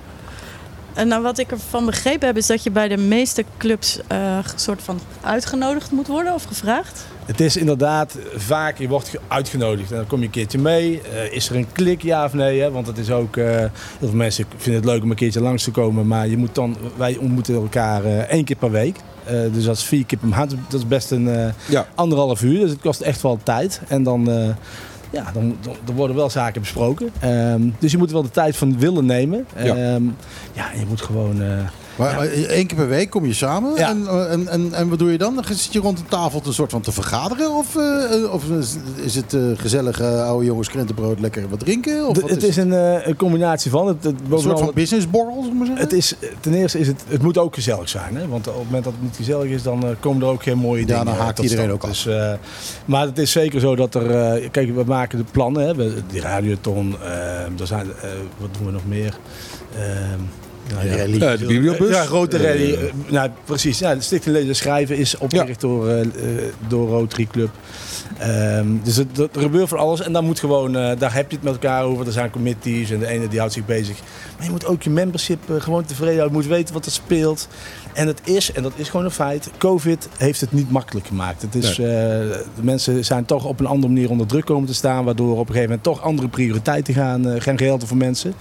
En nou, wat ik ervan begrepen heb, is dat je bij de meeste clubs eh soort van uitgenodigd moet worden of gevraagd. Het is inderdaad vaak, je wordt ge- uitgenodigd en dan kom je een keertje mee. Eh, is er een klik, ja of nee? Hè? Want het is ook, eh, heel veel mensen vinden het leuk om een keertje langs te komen. Maar je moet dan, wij ontmoeten elkaar eh, één keer per week. Eh, dus dat is vier keer per maand. Dat is best een eh, Ja. anderhalf uur. Dus het kost echt wel tijd. En dan, eh, ja, dan, dan, worden wel zaken besproken. Ehm, dus je moet wel de tijd van willen nemen. Ja. Ehm, ja, je moet gewoon... eh, Maar, één keer per week kom je samen en, en, en, en wat doe je dan? Dan zit je rond een tafel te soort van te vergaderen? Of, eh, of is- het eh, gezellig eh, oude jongens krentenbrood lekker wat drinken? Of wat het is is een, eh, een combinatie van. Het, het, een soort van businessborrel, we maar zeggen? Het is, ten eerste is het, het moet ook gezellig zijn. Hè? Want op het moment dat het niet gezellig is, dan eh, komen er ook geen mooie Ja, dingen dan eh, haakt iedereen stand. ook af. Dus, eh, maar het is zeker zo dat er... eh, kijk, we maken de plannen. Hè? We, die radioton. eh, er zijn, eh, wat doen we nog meer? Ja. Rally. Eh, de bibliobus. Ja, Eh, Rally. nou, precies. Ja, de Stichting Lezen en Schrijven is opgericht door, eh, door Rotary Club. Ehm, dus het, er gebeurt van alles. En dan moet gewoon, eh, daar heb je het met elkaar over. Er zijn committees en de ene die houdt zich bezig. Maar je moet ook je membership eh, gewoon tevreden houden. Je moet weten wat er speelt. En het is, en dat is gewoon een feit, COVID heeft het niet makkelijk gemaakt. Het is, eh, de mensen zijn toch op een andere manier onder druk komen te staan. Waardoor op een gegeven moment toch andere prioriteiten gaan, gaan gelden voor mensen.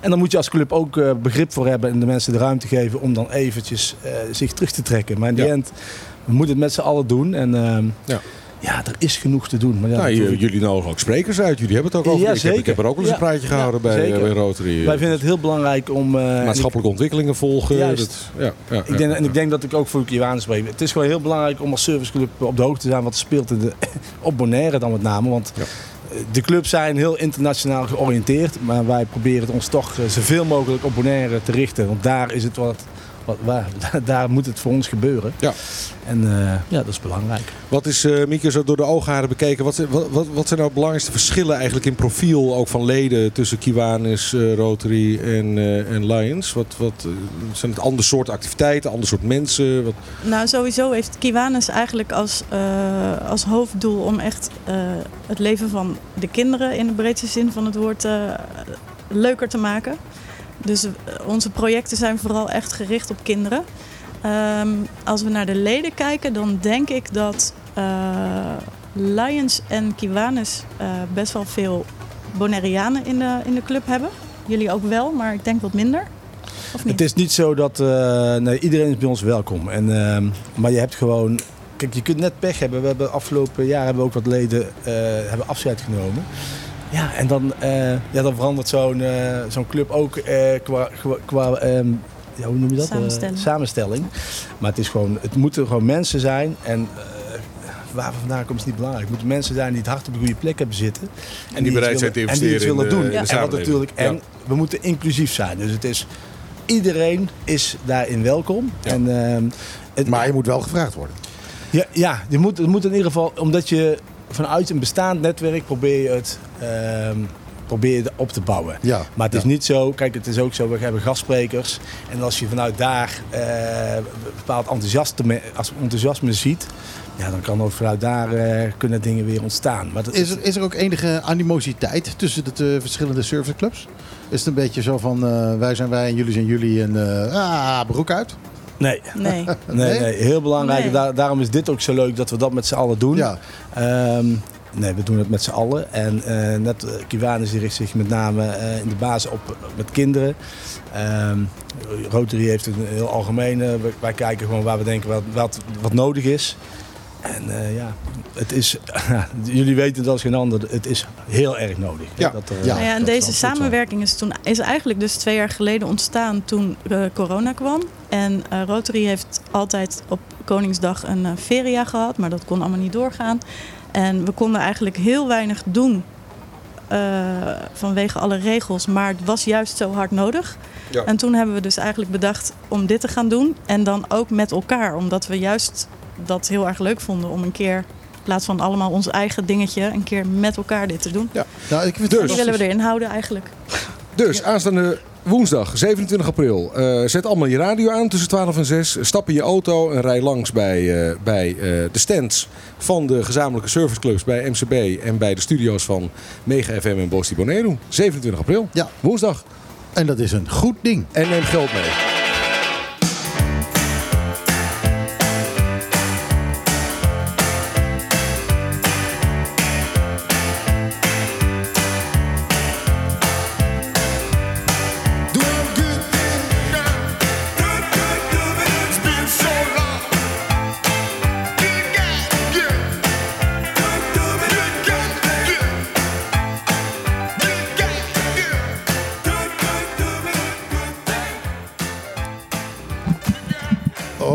En dan moet je als club ook begrip voor hebben en de mensen de ruimte geven om dan eventjes zich terug te trekken. Maar in die Ja. end, we moeten het met z'n allen doen. En ehm, Ja. Ja, er is genoeg te doen. Maar ja, Nou, jullie nodigen ook sprekers uit. Jullie hebben het ook over. Ja, ik, heb, ik heb er ook wel eens een praatje gehouden bij, eh, bij Rotary. Wij vinden het heel belangrijk om... eh, ik- Maatschappelijke ontwikkelingen volgen. Juist. Dat, ja, ja, Ik denk, en ik denk dat ik ook voor Kiwanis spreek. Het is gewoon heel belangrijk om als serviceclub op de hoogte te zijn wat er speelt in de, op Bonaire dan met name. Want eh, de clubs zijn heel internationaal georiënteerd. Maar wij proberen het ons toch eh, zoveel mogelijk op Bonaire te richten. Want daar is het wat... wat waar, daar moet het voor ons gebeuren. Ja. En eh, ja, dat is belangrijk. Wat is, eh Mieke, zo door de oogharen bekeken, wat, zijn- wat, wat, wat zijn nou de belangrijkste verschillen eigenlijk in profiel ook van leden tussen Kiwanis, eh, Rotary en, eh, en Lions? Wat, wat, zijn het ander soort activiteiten, ander soort mensen? Wat, Nou, sowieso heeft Kiwanis eigenlijk als, eh, als hoofddoel om echt eh, het leven van de kinderen in de breedste zin van het woord eh, leuker te maken. Dus eh, onze projecten zijn vooral echt gericht op kinderen. Ehm, als we naar de leden kijken, dan denk ik dat eh, Lions en Kiwanis eh, best wel veel Bonaireanen in de, in de club hebben. Jullie ook wel, maar ik denk wat minder. Of niet? Het is niet zo dat... nee, iedereen is bij ons welkom. En, ehm, maar je hebt gewoon... Kijk, je kunt net pech hebben. We hebben afgelopen jaar hebben we ook wat leden hebben afscheid genomen. Ja, en dan, eh, ja, dan verandert zo'n eh, zo'n club ook eh, qua... qua, qua ehm, ja, hoe noem je dat? Samenstelling. samenstelling. Maar het is gewoon... Het moeten gewoon mensen zijn. En eh, waar we vandaan komen is niet belangrijk. Het moeten mensen zijn die het hart op de goede plek hebben zitten. En die bereid zijn te willen- En die investeren willen in de- doen. in de en wat natuurlijk... En Ja. we moeten inclusief zijn. Dus het is... Iedereen is daarin welkom. Ja. En, ehm, het, Maar je moet wel gevraagd worden. ja, ja je moet, het moet in ieder geval, omdat je vanuit een bestaand netwerk probeer je het ehm, probeer je op te bouwen. Ja, Maar het is ja. niet zo, kijk, het is ook zo, we hebben gastsprekers. En als je vanuit daar eh, bepaald enthousiasme, als enthousiasme ziet, ja, dan kan ook vanuit daar eh, kunnen dingen weer ontstaan. Maar dat Is er, is er ook enige animositeit tussen de te- verschillende serviceclubs? Is het een beetje zo van eh, wij zijn wij en jullie zijn jullie en eh, ah, broek uit? Nee. Nee. Nee, nee, heel belangrijk. Nee. Daar- daarom is dit ook zo leuk dat we dat met z'n allen doen. Ja. Ehm, nee, we doen het met z'n allen. En eh, net uh, Kiwanis richt zich met name eh, in de basis op eh, met kinderen. Ehm, Rotary heeft een heel algemene. wij- wij kijken gewoon waar we denken wat, wat, wat nodig is. En eh, ja, het is, jullie weten het als geen ander, het is heel erg nodig. Ja. Dat er, Nou ja, en dat deze samenwerking is, toen, is eigenlijk dus twee jaar geleden ontstaan toen eh, corona kwam. En eh, Rotary heeft altijd op Koningsdag een eh, feria gehad, maar dat kon allemaal niet doorgaan. En we konden eigenlijk heel weinig doen eh, vanwege alle regels, maar het was juist zo hard nodig. Ja. En toen hebben we dus eigenlijk bedacht om dit te gaan doen. En dan ook met elkaar, omdat we juist dat heel erg leuk vonden om een keer... In plaats van allemaal ons eigen dingetje, een keer met elkaar dit te doen. Ja. Nou, ik vind Dus. Die willen we erin houden eigenlijk. Dus aanstaande woensdag 27 april. eh, zet allemaal je radio aan tussen 12 en 6. Stap in je auto en rij langs bij, eh, bij eh, de stands van de gezamenlijke serviceclubs bij MCB en bij de studio's van Mega FM en Bosti Bonero. 27 april. Ja. Woensdag. En dat is een goed ding. En neem geld mee.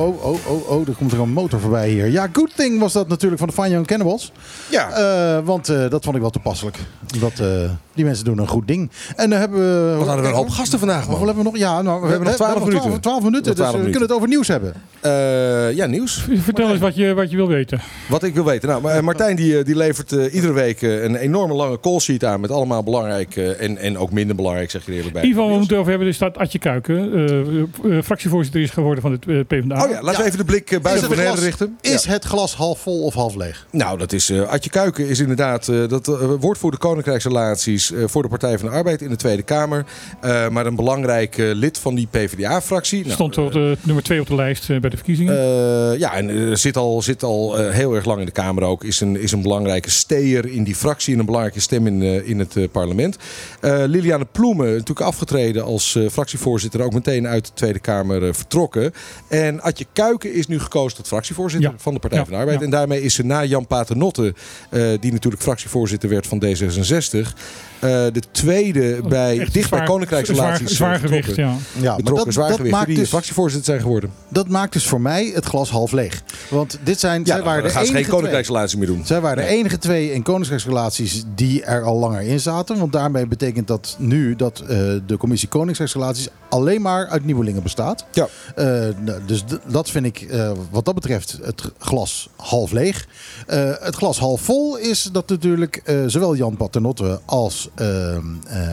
Oh, oh, oh, oh, er komt er een motor voorbij hier. Ja, Good Thing was dat natuurlijk van de Fine Young Cannibals. Ja. Eh, want eh, dat vond ik wel toepasselijk. Dat, eh, die mensen doen een goed ding. En dan hebben we... We hadden wel een hoop gasten vandaag, man. Hebben we nog? Ja, nou, we, hebben nog 12 minuten. 12, 12 minuten, Nog 12 dus we minuten. kunnen het over nieuws hebben. Eh, ja, nieuws. Vertel eens wat je, wat je wil weten. Wat ik wil weten. Nou, maar, Martijn die, die levert eh, iedere week een enorme lange call sheet aan. Met allemaal belangrijk en, en ook minder belangrijk, zeg je er eerlijk bij. In ieder geval, we moeten het over hebben, is dat Adje Kuiken, fractievoorzitter is geworden van de eh, PvdA. Oh ja, laten we even de blik eh, Is buiten het, Bonaire glas, richten. is Ja. het glas half vol of half leeg? Nou, dat is eh Adje Kuiken is inderdaad eh, dat uh, woordvoerder Koninkrijksrelaties eh, voor de Partij van de Arbeid in de Tweede Kamer. Eh, maar een belangrijk lid van die PvdA-fractie. Nou, Stond tot eh, nummer 2 op de lijst bij de verkiezingen. Eh, ja, en zit al, zit al eh, heel erg lang in de Kamer ook. Is een, is een belangrijke steer in die fractie en een belangrijke stem in, eh, in het eh, parlement. Eh, Liliane Ploemen, natuurlijk afgetreden als fractievoorzitter, ook meteen uit de Tweede Kamer vertrokken. En Adje Kuiken is nu gekozen tot fractievoorzitter Ja. van de Partij Ja, van de Arbeid. ja. En daarmee is ze na Jan Paternotte, eh, die natuurlijk fractievoorzitter werd van D66, eh, de tweede bij, Echt dicht bij Koninkrijksrelaties zwaar- eh, zwaar gewicht, ja. Ja, maar Betrokken dat, zwaar dat gewicht, maakt die dus, fractievoorzitter zijn geworden. dat maakt dus voor mij het glas half leeg. Want dit zijn, Ja, zij dan waren de gaan ze geen enige twee. Koninkrijksrelatie meer doen. Zij waren de enige twee in Koninkrijksrelaties die er al langer in zaten. Want daarmee betekent dat nu dat eh, de commissie Koninkrijksrelaties alleen maar uit nieuwelingen bestaat. Ja. Eh, nou, dus dat vind ik eh, wat dat betreft het glas half leeg. Eh, het glas half vol is dat natuurlijk eh, zowel Jan Paternotte als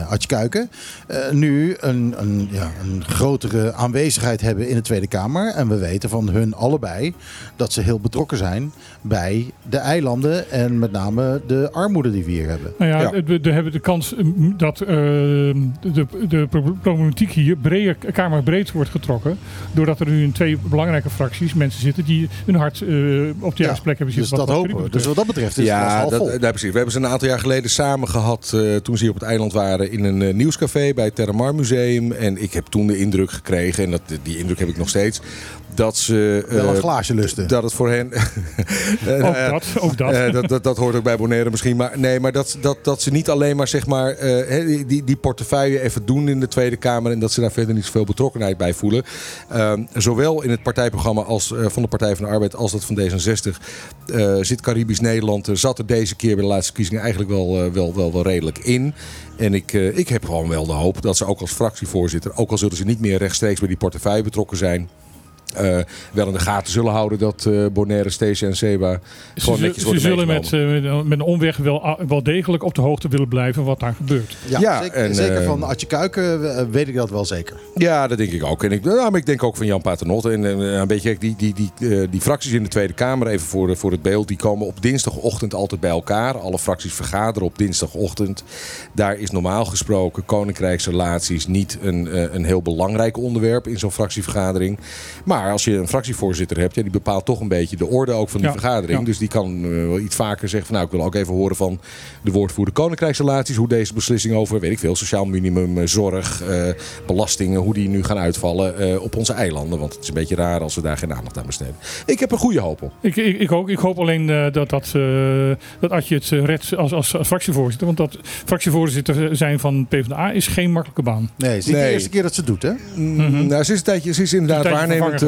Adje Kuiken nu een, een, ja, een grotere aanwezigheid hebben in de Tweede Kamer. En we weten van hun allebei dat ze heel betrokken zijn bij de eilanden en met name de armoede die we hier hebben. Nou ja, Ja. we we hebben de kans eh, dat eh, de, de pro- problematiek hier breder, kamerbreed wordt getrokken. Doordat er nu in twee belangrijke fracties mensen zitten die hun hart eh, op de juiste plek hebben dus zitten. dat wat hopen we. Dus wat dat betreft is het Ja, half dat, vol. nee, precies. We hebben ze een aantal jaar geleden samen gehad eh, toen ze hier op het eiland waren in een nieuwscafé bij het Terramar Museum. En ik heb toen de indruk gekregen, en dat, die indruk heb ik nog steeds, dat ze... Wel een eh, glaasje lusten. Dat het voor hen... Eh, nou Ook ja, dat, ook dat. eh, dat, dat. Dat hoort ook bij Bonaire misschien. Maar nee, maar dat, dat, dat ze niet alleen maar zeg maar eh, hè, die- die, portefeuille even doen in de Tweede Kamer. En dat ze daar verder niet zoveel betrokkenheid bij voelen. Ehm, zowel in het partijprogramma als, eh, van de Partij van de Arbeid als dat van D66 eh, zit Caribisch Nederland. zat er deze keer bij de laatste verkiezingen eigenlijk wel, wel, wel, wel redelijk in. En ik, eh, ik heb gewoon wel de hoop dat ze ook als fractievoorzitter, ook al zullen ze niet meer rechtstreeks bij die portefeuille betrokken zijn. Eh, wel in de gaten zullen houden dat eh Bonaire, Stesia en Seba Ze, gewoon netjes ze worden zullen met, eh, met, met een omweg wel, a- wel degelijk op de hoogte willen blijven wat daar gebeurt. Ja, Ja, zeker, en, zeker van Atje Kuiken weet ik dat wel zeker. Ja, dat denk ik ook. En ik, nou, maar ik denk ook van Jan Paternotte. En een beetje die, die, die, eh, die fracties in de Tweede Kamer, even voor, voor het beeld, die komen op dinsdagochtend altijd bij elkaar. Alle fracties vergaderen op dinsdagochtend. Daar is normaal gesproken koninkrijksrelaties niet een, een heel belangrijk onderwerp in zo'n fractievergadering. Maar als je een fractievoorzitter hebt, ja, die bepaalt toch een beetje de orde ook van die Ja, vergadering. ja. Dus die kan eh, wel iets vaker zeggen van nou, ik wil ook even horen van de woordvoerder koninkrijksrelaties. Hoe deze beslissing over, weet ik veel, sociaal minimum, eh, zorg, eh, belastingen, hoe die nu gaan uitvallen eh, op onze eilanden. Want het is een beetje raar als we daar geen aandacht aan besteden. Ik heb er goede hoop op. Ik, ik, ik ook. Ik hoop alleen eh, dat, dat, eh, dat Adje het eh, redt als, als, als fractievoorzitter. Want dat fractievoorzitter zijn van PvdA is geen makkelijke baan. Nee, het is niet Nee. de eerste keer dat ze het doet, hè? Mm, Nou, ze is, een tijdje, ze is inderdaad Een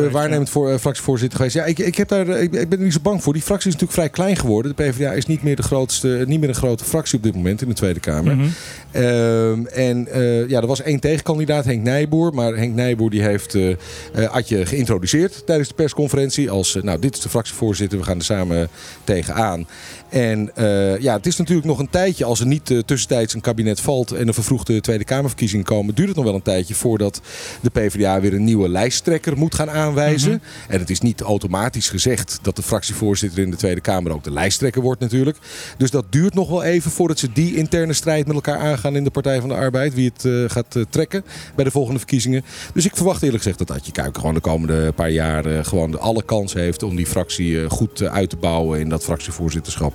waarnemend, eh, waarnemend voor, eh, fractievoorzitter geweest. Ja, ik, ik, heb daar, ik, ik ben er niet zo bang voor. Die fractie is natuurlijk vrij klein geworden. De PvdA is niet meer, de grootste, niet meer een grote fractie op dit moment in de Tweede Kamer. Mhm. Ehm, en eh, ja, er was één tegenkandidaat, Henk Nijboer. Maar Henk Nijboer die heeft eh eh, Adje geïntroduceerd tijdens de persconferentie. Als, eh, nou, dit is de fractievoorzitter, we gaan er samen tegenaan. En eh, ja, het is natuurlijk nog een tijdje, als er niet eh, tussentijds een kabinet valt en een vervroegde Tweede Kamerverkiezingen komen, duurt het nog wel een tijdje voordat de PvdA weer een nieuwe lijsttrekker moet gaan aanwijzen. En het is niet automatisch gezegd dat de fractievoorzitter in de Tweede Kamer ook de lijsttrekker wordt natuurlijk. Dus dat duurt nog wel even voordat ze die interne strijd met elkaar aangaan in de Partij van de Arbeid. Wie het eh, gaat eh, trekken bij de volgende verkiezingen. Dus ik verwacht eerlijk gezegd dat Adje Kuiken gewoon de komende paar jaar eh, gewoon de alle kans heeft om die fractie goed uit te bouwen en dat fractievoorzitterschap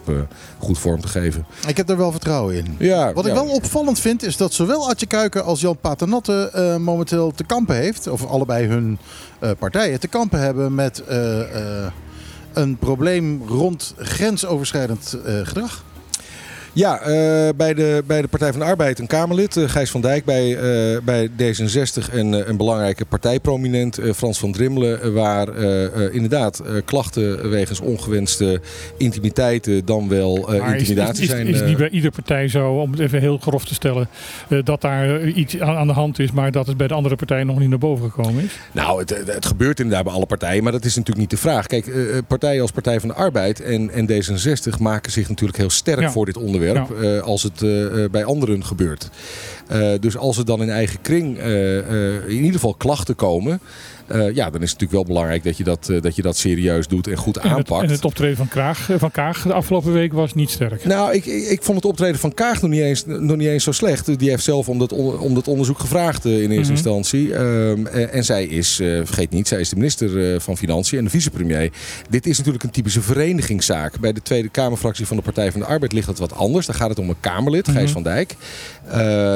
goed vorm te geven. Ik heb er wel vertrouwen in. Ja, Wat ik wel opvallend vind, is dat zowel Atje Kuiken als Jan Paternotte momenteel te kampen heeft, of allebei hun partijen te kampen hebben met eh, eh, een probleem rond grensoverschrijdend eh, gedrag. Ja, eh, bij, de, bij de Partij van de Arbeid een Kamerlid, eh, Gijs van Dijk. Bij, eh, bij D66 een, eh, een belangrijke partijprominent, Frans van Drimmelen. waar inderdaad klachten wegens ongewenste intimiteiten dan wel is, intimidatie is, is, zijn. is het eh, niet bij iedere partij zo, om het even heel grof te stellen, dat daar iets aan, de hand is, maar dat het bij de andere partijen nog niet naar boven gekomen is? Nou, het, het- gebeurt inderdaad bij alle partijen, maar dat is natuurlijk niet de vraag. Kijk, partijen als Partij van de Arbeid en, en D66 maken zich natuurlijk heel sterk Ja. voor dit onderwerp eh, als het eh, eh, bij anderen gebeurt. Dus als er dan in eigen kring in ieder geval klachten komen, eh, ja, dan is het natuurlijk wel belangrijk dat je dat, eh, dat, je dat serieus doet en goed En het, aanpakt. en het optreden van, Kraag, eh, van Kaag de afgelopen week was niet sterk. Nou, ik, ik, ik vond het optreden van Kaag nog niet eens, nog niet eens zo slecht. Die heeft zelf om dat, om dat onderzoek gevraagd in eerste Mhm. instantie. Ehm, en, en zij is, vergeet niet, zij is de minister van Financiën en de vicepremier. Dit is natuurlijk een typische verenigingszaak. Bij de Tweede Kamerfractie van de Partij van de Arbeid ligt dat wat anders. Dan gaat het om een Kamerlid, Gijs Mhm. van Dijk.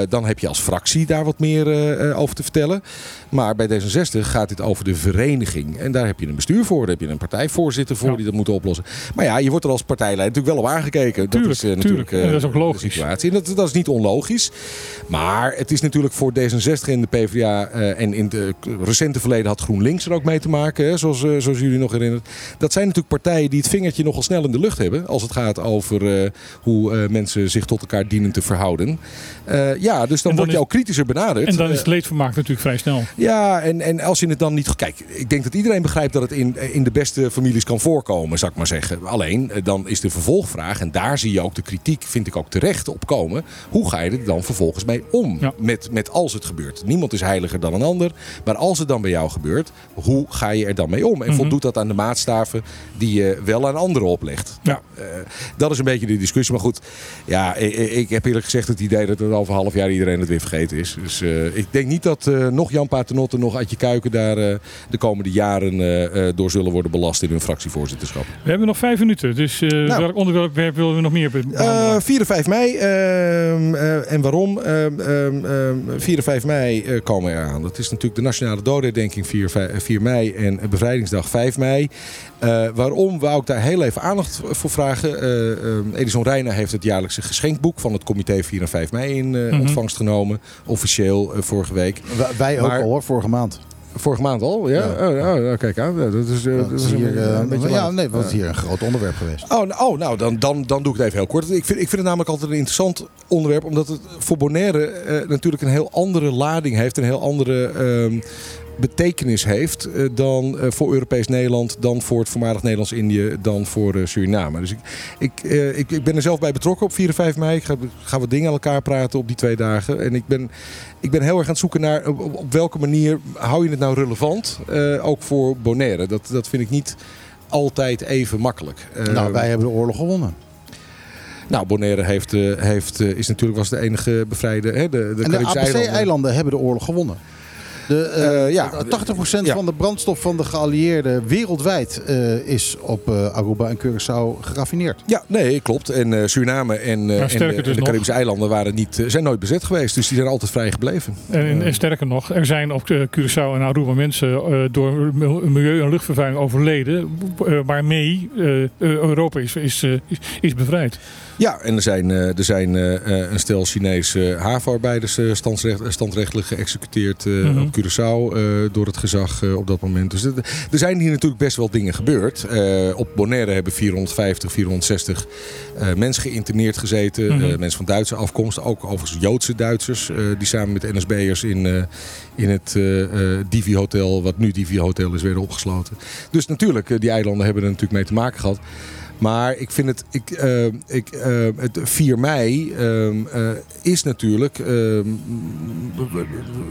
Dan heb je als fractie daar wat meer over te vertellen. Maar bij D66 gaat dit over de vereniging. En daar heb je een bestuur voor. Daar heb je een partijvoorzitter voor Ja. die dat moet oplossen. Maar ja, je wordt er als partijleider natuurlijk wel op aangekeken. Tuurlijk, dat is eh, tuurlijk. natuurlijk En dat is ook de logisch. situatie. En dat, dat is niet onlogisch. Maar het is natuurlijk voor D66 en de PvdA... eh, en in het recente verleden had GroenLinks er ook mee te maken. Hè, zoals, eh, zoals jullie nog herinneren. Dat zijn natuurlijk partijen die het vingertje nogal snel in de lucht hebben. Als het gaat over eh, hoe eh, mensen zich tot elkaar dienen te verhouden. Eh, ja, dus dan, word je is- al kritischer benaderd. En dan is Eh, het leedvermaak natuurlijk vrij snel. ja, en, en als je het dan niet... Kijk, ik denk dat iedereen begrijpt dat het in, in de beste families kan voorkomen, zou ik maar zeggen. Alleen, eh, dan is de vervolgvraag, en daar zie je ook de kritiek, vind ik ook terecht op komen. Hoe ga je er dan vervolgens mee om? Ja. Met, met als het gebeurt. Niemand is heiliger dan een ander. Maar als het dan bij jou gebeurt, hoe ga je er dan mee om? En Mhm. voldoet dat aan de maatstaven die je wel aan anderen oplegt? Ja. Eh, dat is een beetje de discussie. Maar goed, ja, ik, ik heb eerlijk gezegd het idee dat het over een half jaar iedereen het weer vergeten is. Dus eh, ik denk niet dat nog Jan Paternotte, nog Adje Kuiken daar de komende jaren eh, eh, door zullen worden belast in hun fractievoorzitterschap. We hebben nog vijf minuten, dus eh, welk onderwerp willen we nog meer be- behandelen? Eh 4 en 5 mei. ehm, eh, en waarom? Ehm, ehm, ehm, 4 en 5 mei eh, komen eraan. Dat is natuurlijk de nationale dodenherdenking 4, vij- 4 mei en bevrijdingsdag 5 mei. Eh, waarom wou ik daar heel even aandacht voor vragen? Eh, ehm, Edison Reina heeft het jaarlijkse geschenkboek van het comité 4 en 5 mei in eh, Mhm. ontvangst genomen. Officieel eh, vorige week. Wij- Wij ook Maar- al hoor, vorige maand. Vorige maand al? Ja. Ja. Oh, oh, nou, kijk aan. Dat is, eh, Dat is een, hier, eh, een beetje ja, nee, wat hier een groot onderwerp geweest. Oh, nou, oh, nou dan, dan, dan doe ik het even heel kort. Ik vind, ik vind het namelijk altijd een interessant onderwerp. Omdat het voor Bonaire eh, natuurlijk een heel andere lading heeft. Een heel andere ehm, betekenis heeft eh, dan eh, voor Europees Nederland, dan voor het voormalig Nederlands-Indië, dan voor eh, Suriname. Dus ik, ik, ik, ik ben er zelf bij betrokken op 4 en 5 mei. Ik ga, ga wat dingen aan elkaar praten op die twee dagen. En ik ben, ik ben heel erg aan het zoeken naar op, welke manier hou je het nou relevant, ook voor Bonaire. Dat, dat vind ik niet altijd even makkelijk. Nou, wij hebben de oorlog gewonnen. nou, Bonaire heeft, heeft, is natuurlijk was de enige bevrijde. Hè, de, de en de Caribische eilanden. APC-eilanden hebben de oorlog gewonnen. De, eh, Eh, ja. 80% Ja. van de brandstof van de geallieerden wereldwijd eh, is op eh, Aruba en Curaçao geraffineerd. Ja, nee, klopt. En eh, Suriname en, eh, dus de nog. Caribische eilanden waren niet, zijn nooit bezet geweest. Dus die zijn altijd vrij gebleven. En, en sterker nog, er zijn op Curaçao en Aruba mensen eh, door mil- milieu- en luchtvervuiling overleden. waarmee Europa is, is, eh, is, is bevrijd. Ja, en er zijn, eh, er zijn eh, eh, een stel Chinese havenarbeiders standsrecht, eh, standrechtelijk geëxecuteerd Mhm. op Curaçao door het gezag op dat moment. Dus er zijn hier natuurlijk best wel dingen gebeurd. Op Bonaire hebben 450, 460 eh, mensen geïnterneerd gezeten. Mhm. Mensen van Duitse afkomst, ook overigens Joodse Duitsers. die samen met NSB'ers in, in het Divi Hotel, wat nu Divi Hotel is, werden opgesloten. Dus natuurlijk, die eilanden hebben er natuurlijk mee te maken gehad. Maar ik vind het, ik, eh, ik, eh, het 4 mei eh, is natuurlijk ehm,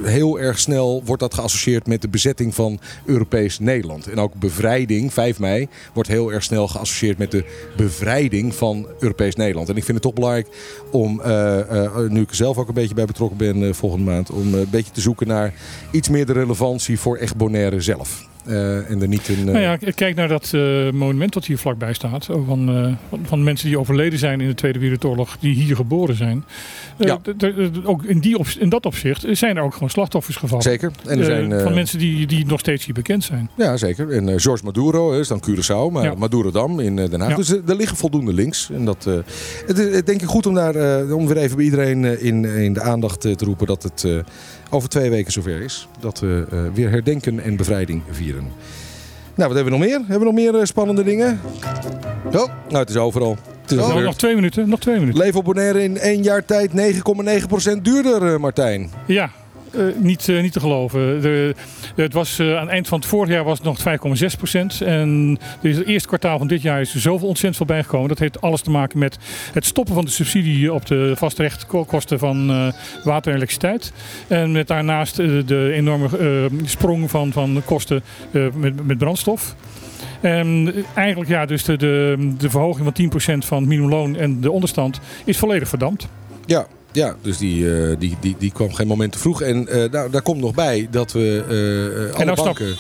heel erg snel wordt dat geassocieerd met de bezetting van Europees Nederland. En ook bevrijding, 5 mei, wordt heel erg snel geassocieerd met de bevrijding van Europees Nederland. En ik vind het toch belangrijk om, nu ik er zelf ook een beetje bij betrokken ben volgende maand, om een beetje te zoeken naar iets meer de relevantie voor echt Bonaire zelf. Eh, en er niet een. eh, Nou ja, kijk naar dat eh, monument dat hier vlakbij staat. Van, van, mensen die overleden zijn in de Tweede Wereldoorlog, die hier geboren zijn. Ja. ook in, die op, in dat opzicht zijn er ook gewoon slachtoffers gevallen. Zeker. En er zijn, van mensen die, die nog steeds hier bekend zijn. Ja, zeker. En George Maduro is dan Curaçao, maar Ja. Madurodam in Den Haag. Ja. Dus er liggen voldoende links. En dat, het is denk ik goed om, daar, om weer even bij iedereen in, in de aandacht te roepen dat het over twee weken zover is. Dat we eh, weer herdenken en bevrijding vieren. Nou, wat hebben we nog meer? Hebben we nog meer eh, spannende dingen? Zo. Nou, het is overal. Het is nog twee minuten, nog twee minuten. Leven op Bonaire in één jaar tijd 9,9% duurder, eh, Martijn. Ja, eh, niet, eh, niet te geloven. De, het was, eh, aan het eind van het vorig jaar was het nog 5,6 procent. En dus het eerste kwartaal van dit jaar is er zoveel ontzettend veel bijgekomen. Dat heeft alles te maken met het stoppen van de subsidie op de vastrechtkosten van water en elektriciteit. En met daarnaast de enorme sprong van, van kosten met, met brandstof. En eigenlijk ja, dus de, de, de verhoging van 10% van het minimumloon en de onderstand is volledig verdampt. Ja, ja dus die, eh, die, die, die kwam geen moment te vroeg. En eh, daar, daar komt nog bij dat we eh, alle nou snap- banken...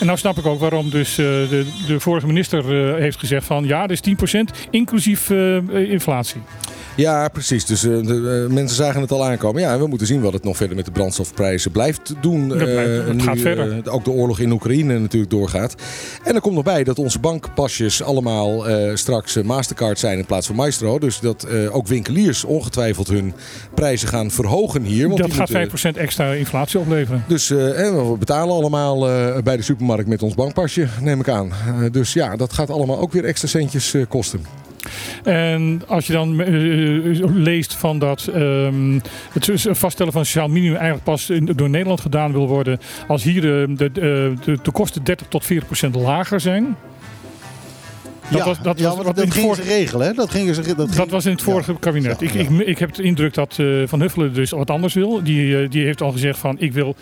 En nou snap ik ook waarom dus de, de vorige minister heeft gezegd van ja, dat is 10% inclusief inflatie. Ja, precies. Dus eh, de, eh, mensen zagen het al aankomen. Ja, en we moeten zien wat het nog verder met de brandstofprijzen blijft doen. Dat blijft- eh, het nu, gaat verder. eh, ook de oorlog in Oekraïne natuurlijk doorgaat. En er komt nog bij dat onze bankpasjes allemaal eh, straks eh, Mastercard zijn in plaats van Maestro. Dus dat eh, ook winkeliers ongetwijfeld hun prijzen gaan verhogen hier. Want dat gaat moeten- 5% extra inflatie opleveren. Dus eh, en we betalen allemaal eh, bij de supermarkt met ons bankpasje, neem ik aan. Eh, dus ja, dat gaat allemaal ook weer extra centjes eh, kosten. En als je dan eh, leest van dat ehm, het vaststellen van sociaal minimum eigenlijk pas in- door Nederland gedaan wil worden als hier de, de, de, de, de kosten 30 tot 40 procent lager zijn. Dat ja, was, dat ja, was dat in het gingen vorige- ze regelen. Hè? Dat, gingen ze, dat, Dat was in het vorige kabinet. Ik, ik, ik heb de indruk dat eh, Van Huffelen dus wat anders wil. Die, eh, die heeft al gezegd van ik wil,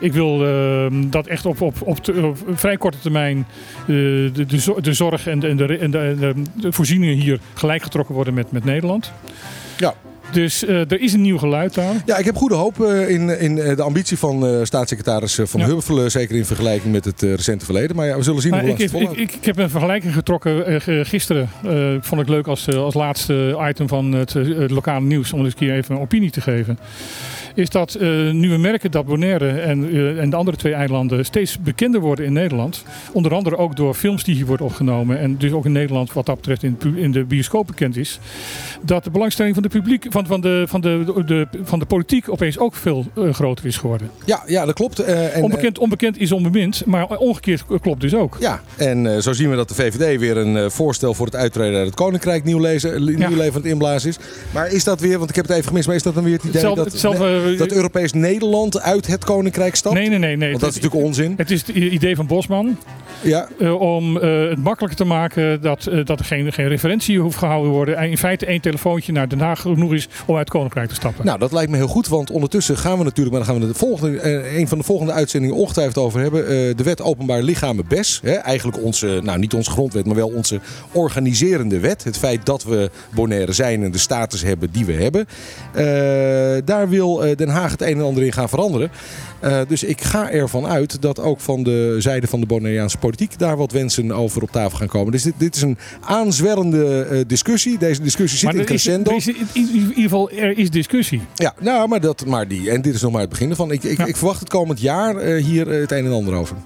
ik wil eh, dat echt op, op, op, te- op vrij korte termijn eh, de, de, de zorg en, de, en, de, en de, en de- de voorzieningen hier gelijk getrokken worden met, met Nederland. Ja. Dus eh, er is een nieuw geluid daar. Ja, ik heb goede hoop eh, in, in eh, de ambitie van staatssecretaris Van Ja. Huffelen. Zeker in vergelijking met het recente verleden. Maar ja, we zullen zien hoe ik, het ik, ik, ik heb een vergelijking getrokken gisteren. Vond ik leuk als, als laatste item van het, het lokale nieuws. Om eens een keer even een opinie te geven. Is dat eh, nu we merken dat Bonaire en, eh, en de andere twee eilanden steeds bekender worden in Nederland. Onder andere ook door films die hier worden opgenomen. En dus ook in Nederland wat dat betreft in, in de bioscoop bekend is. Dat de belangstelling van de, publiek, van, van de, van de, de, van de politiek opeens ook veel eh, groter is geworden. Ja, ja, dat klopt. En, onbekend, onbekend is onbemind. Maar omgekeerd klopt dus ook. Ja, en zo zien we dat de VVD weer een voorstel voor het uittreden uit het Koninkrijk nieuw, lezen, nieuw leven aan het inblazen is. Maar is dat weer, want ik heb het even gemist, maar is dat dan weer het idee Hetzelfde, dat... hetzelfde dat Europees Nederland uit het Koninkrijk stapt? Nee, nee, nee. nee. Want dat is natuurlijk onzin. Het is het idee van Bosman. Ja. eh, om eh, het makkelijker te maken dat, eh, dat er geen, geen referentie hoeft gehouden te worden. En in feite één telefoontje naar Den Haag genoeg is om uit het Koninkrijk te stappen. Nou, dat lijkt me heel goed, want ondertussen gaan we natuurlijk, maar daar gaan we de volgende, een van de volgende uitzendingen ongetwijfeld over hebben. de wet openbaar lichamen BES. Hè, eigenlijk onze, nou niet onze grondwet, maar wel onze organiserende wet. Het feit dat we Bonaire zijn en de status hebben die we hebben. Daar wil Den Haag het een en ander in gaan veranderen. Eh, dus ik ga ervan uit dat ook van de zijde van de Bonaireaanse politiek daar wat wensen over op tafel gaan komen. Dus dit, dit is een aanzwerrende eh, discussie. Deze discussie zit maar in is, crescendo. is in, in ieder geval er is discussie. Ja, nou, maar, dat, maar die. En dit is nog maar het begin ervan. Ik, ik, ik verwacht het komend jaar eh, hier het een en ander over.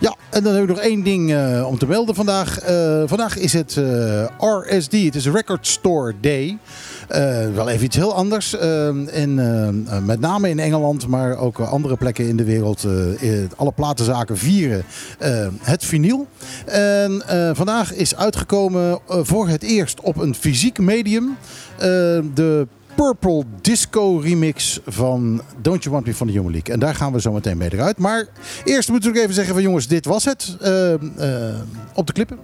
Ja, en dan hebben we nog één ding eh, om te melden vandaag. Eh, vandaag is het eh, RSD, het is Record Store Day. Eh, wel even iets heel anders. Eh, en, eh, met name in Engeland, maar ook andere plekken in de wereld. alle platenzaken vieren het vinyl. En vandaag is uitgekomen voor het eerst op een fysiek medium. de Purple Disco remix van Don't You Want Me van de Human League. En daar gaan we zo meteen mee eruit. Maar eerst moeten we even zeggen van jongens, dit was het. op de klippen.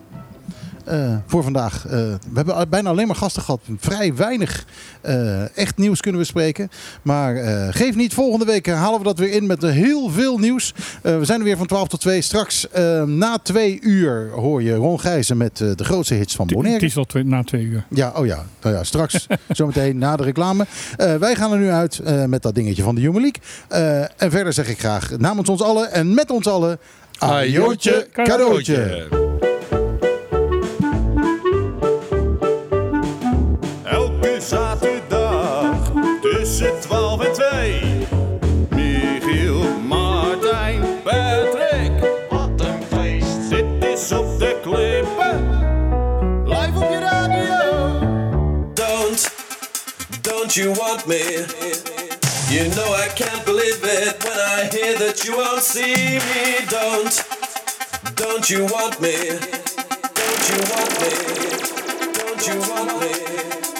Eh, voor vandaag. Eh, we hebben bijna alleen maar gasten gehad. Vrij weinig eh, echt nieuws kunnen we spreken. Maar eh, geef niet, volgende week halen we dat weer in met heel veel nieuws. Eh, we zijn er weer van 12 tot 2. Straks na twee uur hoor je Ron Gijzen met de grootste hits van Bonaire. Het is al twee, na twee uur. Ja, oh ja. Nou ja, straks zometeen na de reclame. Eh, wij gaan er nu uit eh, met dat dingetje van de Human League. Eh, en verder zeg ik graag namens ons allen en met ons allen... Ajootje cadeautje. you want me. You know I can't believe it when I hear that you won't see me. Don't, don't you want me? Don't you want me? Don't you want me?